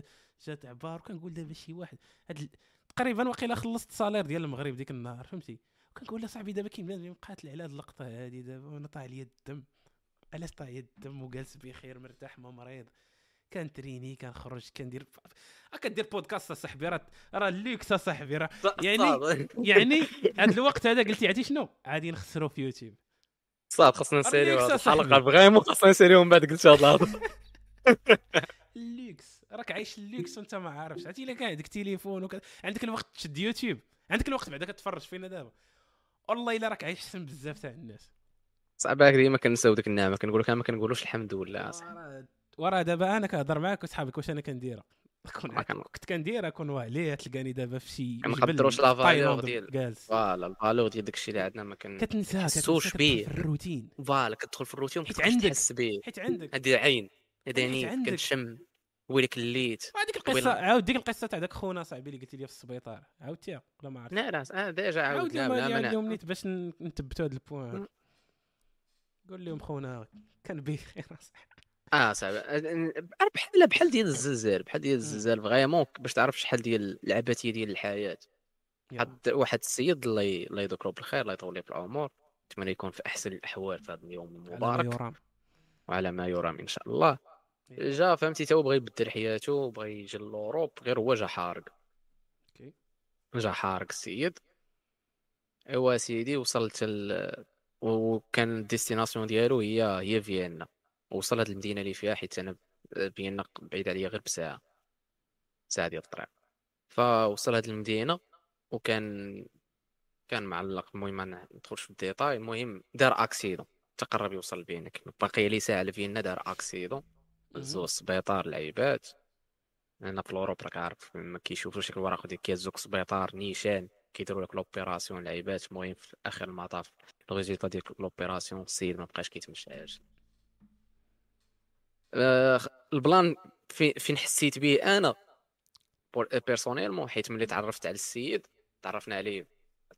جات عبار. وكنقول دابا شي واحد هاد. تقريبا واقيلا خلصت ال salaire ديال المغرب ديك النهار فهمتي؟ وكنقول له صاحبي دابا كاين بنادم مقاتل على هاد اللقطة هادي دابا وأنا طاح ليا الدم. علاش طاح ليا الدم وجالس بخير مرتاح ما مريض. كنتريني كنخرج كندير كدير بودكاست اصاحبي راه راه الليكس اصاحبي راه يعني- يعني هاد الوقت هذا قلتي عرفتي شنو؟ عادي نخسروا في يوتيوب. صاد خاصنا نساليو. الحلقة vraiment خاصنا نساليو من بعد قلت هاد الهضره الليكس راك عايش الليكس وانت ما عارفش. عرفتي إلا كان عندك تليفون وك... عندك الوقت تشد يوتيوب. عندك الوقت بعدا كتفرج فينا دابا. والله إلا راك عايش احسن بزاف تاع الناس. صعب هكا ديما كنساو ديك النعمة كنقول لك ما كنقولوش الحمد لله أصاحبي. وراه- وراه دابا أنا كنهضر معاك وصحابك واش أنا كنديرها كون كنت كنديرها كون واه تلقاني دابا في شي ما نقدروش لا فالور ديال- جالس فوالا الفالور ديال داكشي اللي عندنا ما كن كتنسى بيه. في الروتين فوالا كتدخل في الروتين حيت عندك. تحس به حيت عندك هادي عين عينيك عندك. كنشم ويلك الليت هذيك القصة عاود ديك القصة تاع داك خونا صاحبي اللي قلت لي في السبيطار عاودتيها ولا ما عرفت لا لا آه ديجا عاود عاود ما لهم نيت باش نثبتوا هذا البوان. قول لهم خونا كان بخير آه صعب. بحال بحال ديال الزلزال بحال ديال الزلزال فغيمون باش تعرف شحال ديال العبثيه ديال الحياة. حد واحد السيد الله الله يذكره بالخير الله يطول في العمر. نتمنى يكون في أحسن الأحوال في هذا اليوم على ما المبارك. يرام. وعلى ما يرام إن شاء الله. جا فهمتي تا هو بغى يبدل حياته بغى يجي لوروب غير هو جا حارق. جا حارق السيد. أيوا سيدي وصلت ال... وكان ال destination ديالو هي هي فيينا. وصل هاد المدينة اللي فيها حيت أنا فيينا بعيد عليا غير بساعة ساعة ديال الطريق. فوصل هاد المدينة وكان كان معلق. المهم ما ندخلش في ال détail المهم دار accident تقرب يوصل كان باقي لي ساعة لفيينا دار accident هزوه السبيطار العيبات هنا في ال Europe راك عارف ما كيشوفوش ديك الوراق ديال كيهزوك السبيطار نيشان. كيديروا لك l'opération العيبات المهم في آخر المطاف. ال résultat ديال l'opération السيد ما بقاش كيتمشى عاجل آه، ال plan في فين حسيت به أنا؟ personnellement حيت ملي تعرفت على السيد تعرفنا عليه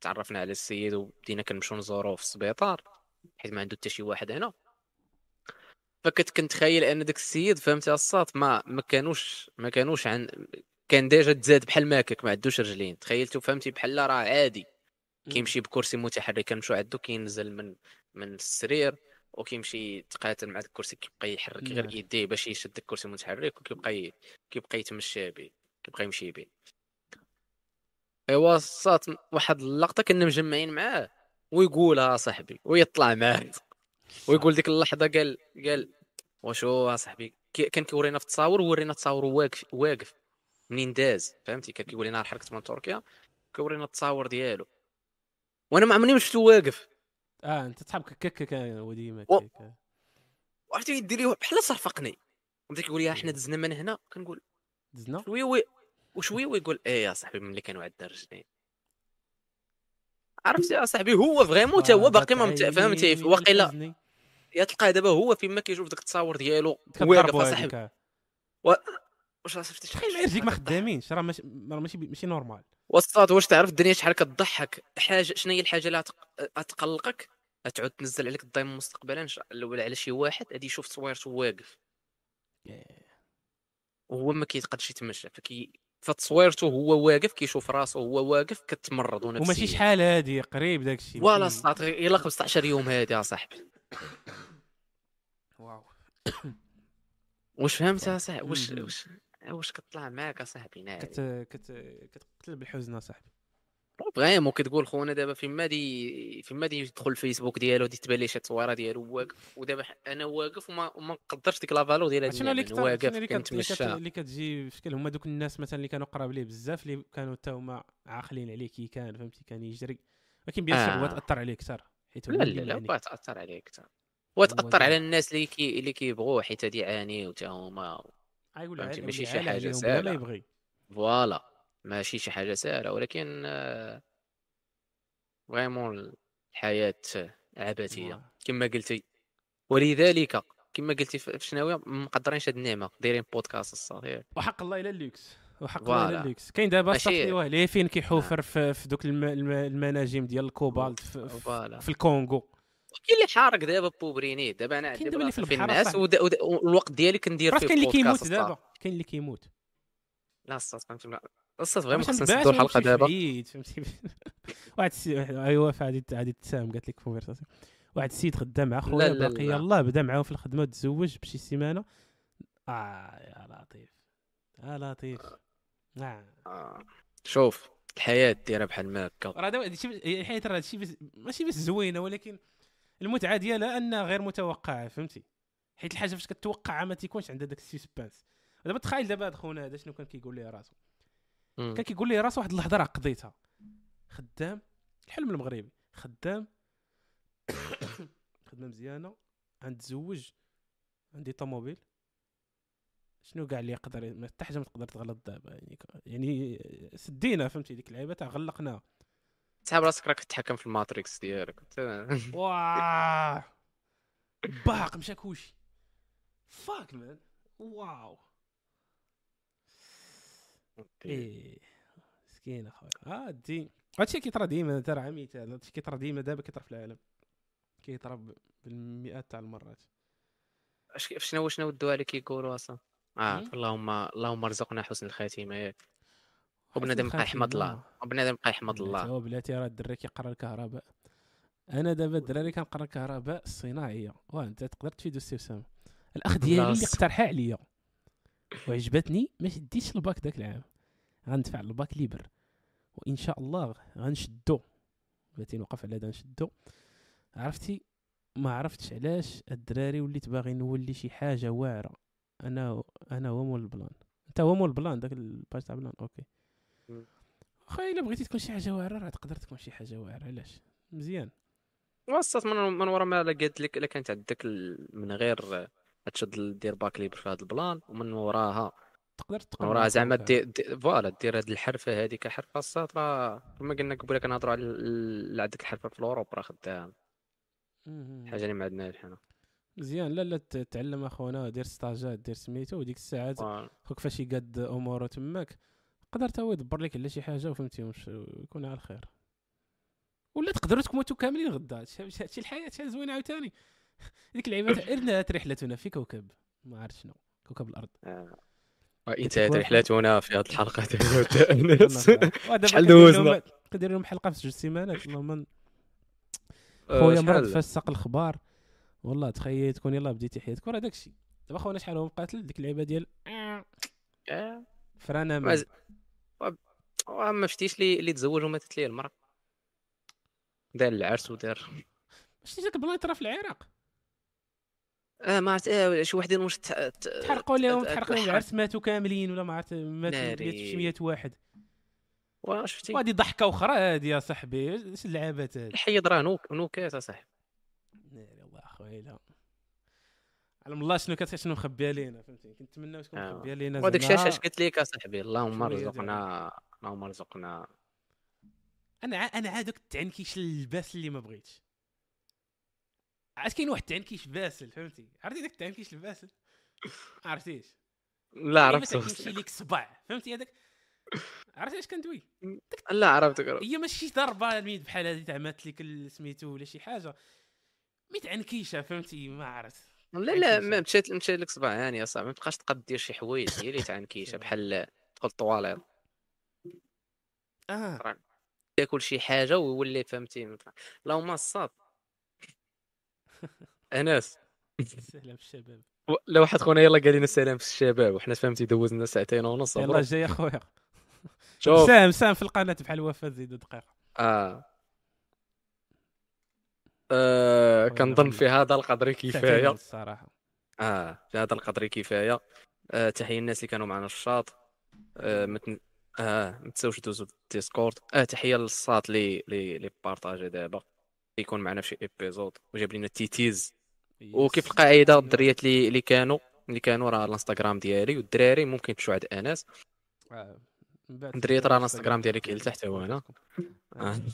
تعرفنا على السيد وبدينا كنمشيو نزوروه في السبيطار حيت ما عنده حتى شي واحد هنا. فكنت كنتخيل أن داك السيد فهمتي الصاط ما ما كانوش ما كانوش عن كان déjà تزاد بحال ماكك ما عندوش رجلين. تخيلتو فهمتي؟ بحال راه عادي. كيمشي بكرسي متحرك كنمشيو عندو كينزل من من السرير وكيمشي يتقاتل مع الكرسي كيبقى يحرك غير. يديه باش يشد الكرسي متحرك وكيبقى. كيبقى يتمشى به كيبقى يمشي به ايوا صات واحد اللقطة كنا مجمعين معاه ويقولها صاحبي ويطلع معاه. ويقول ديك اللحظة قال قال وشو صاحبي؟ كان كيورينا في التصاور وورينا التصاور واقف واقف. منين داز فهمتي؟ كان كيقول لنا حركت من تركيا كيورينا التصاور ديالو. وأنا ما عمرني ما شفتو واقف. آه أنت تصحابك كك كان هو ديما و- كيك. وعرفتي يدير لي بحال صرفقني. وبدا كيقول لي حنا دزنا من هنا. كنقول دزنا؟ شوية وي وشويه ويقول إيه يا صاحبي ملي كانوا عند الرجلين عرفتي يا صاحبي؟ هو vraiment تا هو باقي ما مت- فهمتي؟ واقيلا يا تلقاه دابا هو فيما كيشوف داك التصاور ديالو واقف صاحبي. واش شفتي تخيل معايا رجليك ما خدامينش راه ماشي راه ماشي ماشي normal. وسط واش تعرف الدنيا شحال كتضحك؟ حاجة شنو هي الحاجة اللي غتق- غتقلقك غتعود تنزل عليك الضيم مستقبلا ش- الأول على شي واحد غادي يشوف تصويرته واقف. وهو ما كيتقدش يتمشى فكي فتصويرته هو واقف كيشوف راسو هو واقف كتمرض نفسيا وماشي شحال هادي قريب داك الشيء ماشي- صاط إلا 15 يوم هادي يا صاحبي. واو. واش فهمت يا صاحبي واش. واش واش كطلع معاك صاحبي ناري كت كت كتقتل بالحزن أصاحبي. vraiment كتقول خونا دابا فيما دي فيما دي يدخل الفيسبوك ديالو دي تبان لي شي تصويرة ديالو واقف. ودابا أنا واقف وما وما نقدرش ديك لا فالو ديال هاد شنو اللي واقف كنتمشى. اللي كتجي في شكل هما دوك الناس مثلا اللي كانوا قراب ليه بزاف اللي كانوا حتى هما عاقلين عليه كي كان فهمتي؟ كان يجري. ولكن bien sûr هو آه. تأثر عليه أكثر حيت هو لا لا لا. بغا تأثر عليك تا وتاثر على الناس اللي كي اللي كيبغوه حيت هادي يعانيو تا هما آه، يقول فهمتي، ماشي شي ما سهلة. يبغي. voilà ماشي شي حاجة سهله ولكن vraiment الحياة عبثية آه. كما قلتي. ولذلك كما قلتي في في شناويه مقدرينش هاد النعمة دايرين بودكاست الصغير. وحق الله إلى اللوكس وحق الله إلى. اللوكس كاين دابا ماشي- السوفتوير اللي فين كيحوفر في, في دوك الم- الم- المناجم ديال الكوبالت في, في الكونغو. كاين اللي حارق دابا بوبريني دابا أنا كاين دابا اللي في البحر ود- والوقت ديالي كندير فيه كاين اللي كيموت دابا. كاين اللي كيموت. لا الصاد فهمتي لا الصاد فريمون خصنا ما الحلقة دابا. فهمتي؟ واحد السي... أيوا غادي غادي تساهم قالت لك conversation واحد السيد خدام مع خويا باقي لا. يلاه بدأ معاهم في الخدمة وتزوج بشي سيمانة. آه يا لطيف. يا لطيف. آه. آه. شوف الحياة ديرها بحال ما هكا. راه الحياة راه هادشي ماشي بس زوينة ولكن المتعة ديالها أنها غير متوقعة فهمتي؟ حيت الحاجة فاش كتوقعها ما تيكونش عندها داك ال suspense دابا تخيل دابا هاد خونا هذا شنو كان كيقول لي راسو. كان كيقول لي راسو واحد اللحظه راه قضيتها. خدام الحلم المغربي. خدام خدمه مزيانه غنتزوج عندي طوموبيل. شنو كاع اللي يقدر ما حتى حاجة ما تقدر تغلط دابا يعني يعني سدينا فهمتي؟ ديك اللعيبة تاع غلقناها. تسحب راسك راك تتحكم في ال matrix ديالك. واه باق مشى كلشي. fuck man واو. إيه. مسكين أخويا. آه دي. هادشي كيطرى ديما ترى عمي مثال هادشي كيطرى ديما دابا كيطرى في العالم. كيطرى ب- بالمئات تاع المرات. اش شنو شنو الدعاء اللي كيقولوا أصلا؟ آه. اللهم اللهم ارزقنا حسن الخاتمة. ياك وبنادم يبقى يحمد. الله وبنادم يبقى يحمد الله هو بلاتي راه الدري كيقرا الكهرباء. أنا دابا الدراري كنقرا الكهرباء الصناعية. واه أنت تقدر تفيد أستاذ اسامه الاخ ديالي اللي. اقترحها عليا. وعجبتني ما شديتش الباك داك العام. غندفع ال bac libre. وإن شاء الله غنشدو. بغيتي نوقف على هذا نشدو. عرفتي؟ ما عرفتش علاش الدراري وليت باغي نولي شي حاجة واعرة. أنا أنا هو مول ال plan. أنت هو مول ال plan داك الباج تاع plan أوكي. واخا إلا بغيتي تكون شي حاجة واعرة راه تقدر تكون شي حاجة واعرة علاش؟ مزيان. وصلت من من ورا ما قالت لك الا كانت عندك من غير تشد دير bac libre في هذا ال plan ومن وراها تقدر تقرا وراها زعما دير voilà دير هاد الحرفة هذيك حرفة الساط راه كما قلنا قبيلة كنهضروا على عندك الحرفة في ال Europe راه خدام. حاجة اللي ما عندناش حنا. مزيان. لا لا تعلم أخونا دير stageات دير سميتو وديك الساعات. خوك فاش يقاد أموره تماك. قدر تا هو يدبر لك على شي حاجة وفهمتي واش يكون على الخير. ولا تقدروا تموتوا كاملين غدا هادشي الحياة زوينة عاوتاني. ديك اللعيبة تاع انتهت رحلتنا في كوكب ما عرفت شنو كوكب الأرض. آه. وانتهت يعطيك رحلتنا في هذه الحلقة. ودابا شحال دوزنا؟ لهم- كندير لهم حلقة في جوج سيمانات اللهم آه، خويا؟ مرض فاش ساق الخبار. والله تخيل تكون يلاه بديتي حياتك. وراه داكشي. دابا خونا شحال هو مقاتل؟ ديك اللعبه ديال آه، فرانا ما شفتيش لي اللي تزوج وماتت ليه المرأة. دار العرس ودار. شتي داك ال plan راه في العراق. آه ما عرفت آه شي وحدين واش تحرقوا لهم تحرقوا لهم. العرس. ماتوا كاملين ولا ما عرفت ماتوا ناري. 100 شي 100 واحد. واه شفتي. وهذه ضحكة أخرى هذه يا صاحبي اش اللعابات هذه الحيد راه نوك نوكات اصاحبي ناري الله أخويا لا علم الله شنو كت شنو مخبية لينا فهمتي؟ كنتمنى تكون آه. مخبية لينا زعما- الشيء اش قلت لك اصاحبي اللهم رزقنا اللهم رزقنا أنا أنا عاد التعنكيش اللباس اللي ما بغيتش. عاد كاين واحد التعنكيش باسل فهمتي؟ عرفتي داك التعنكيش الباسل؟ عرفتيش؟ لا عرفت كيمشي ليك صبع فهمتي؟ هذاك عرفتي اش كندوي لا عرفتك هي ماشي شي ضربة الميد بحال هذه تعملت لك سميتو ولا شي حاجة. ميت عنكيشه فهمتي؟ ما عرفت. لا لا ما مشات مشات لك صباح يعني اصاحبي ما تبقاش تقد دير شي حوايج هي اللي تعنكيشه بحال تدخل الطواليط آه. تاكل شي حاجة ويولي فهمتي؟ اللهم الصاد. أنس. سهله بالشباب و- لا واحد خونا يلا قال لنا السلام في الشباب وحنا فهمتي دوزنا ساعتين ونص يلا. جاي اخويا شوف. سام سام في القناة بحال وفاء زيدوا دقيقه آه. آه كنظن نظن. في هذا القدر كفاية. الصراحة. آه في هذا القدر كفاية. آه تحية الناس اللي كانوا معنا في الشاط. آه متن... آه ما تنساوش دوزو الديسكورد آه تحية للصاط اللي اللي اللي بارطاجي دابا. يكون معنا في شي ايبيزود وجاب لنا تيتيز وكيف. القاعدة الدريات اللي اللي كانوا؟ اللي كانوا راه الانستغرام ديالي والدراري. ممكن تشوفوا عند انس آه، دريت راه الانستغرام ديالي كاين لتحت هو هنا آه.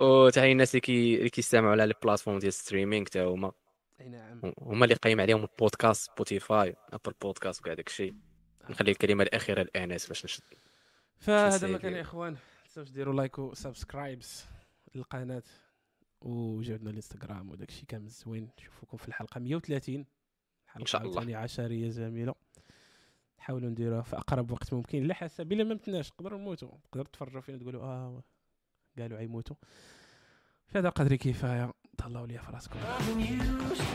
وتحية الناس اللي كي اللي كيستمعوا على les plateformes ديال streaming تا هما. أي نعم. هما اللي قايم عليهم البودكاست Spotify Apple Podcasts وكاع داك الشيء نخلي الكلمة الأخيرة لآنس باش نشد فهذا ما. كان يا إخوان تنساوش ديروا like و subscribe للقناة وجاوبنا الإنستغرام وداك الشيء كامل زوين نشوفكم في الحلقة 130 حلقه إن شاء الله. عشرية جميله نحاولوا نديروها في أقرب وقت ممكن لا حسب الا ما متناش نقدروا نموتوا. نقدروا تفرجوا فينا تقولوا آه قالوا عيموتوا. في هذا القدر كفايه تهلاو ليا في راسكم.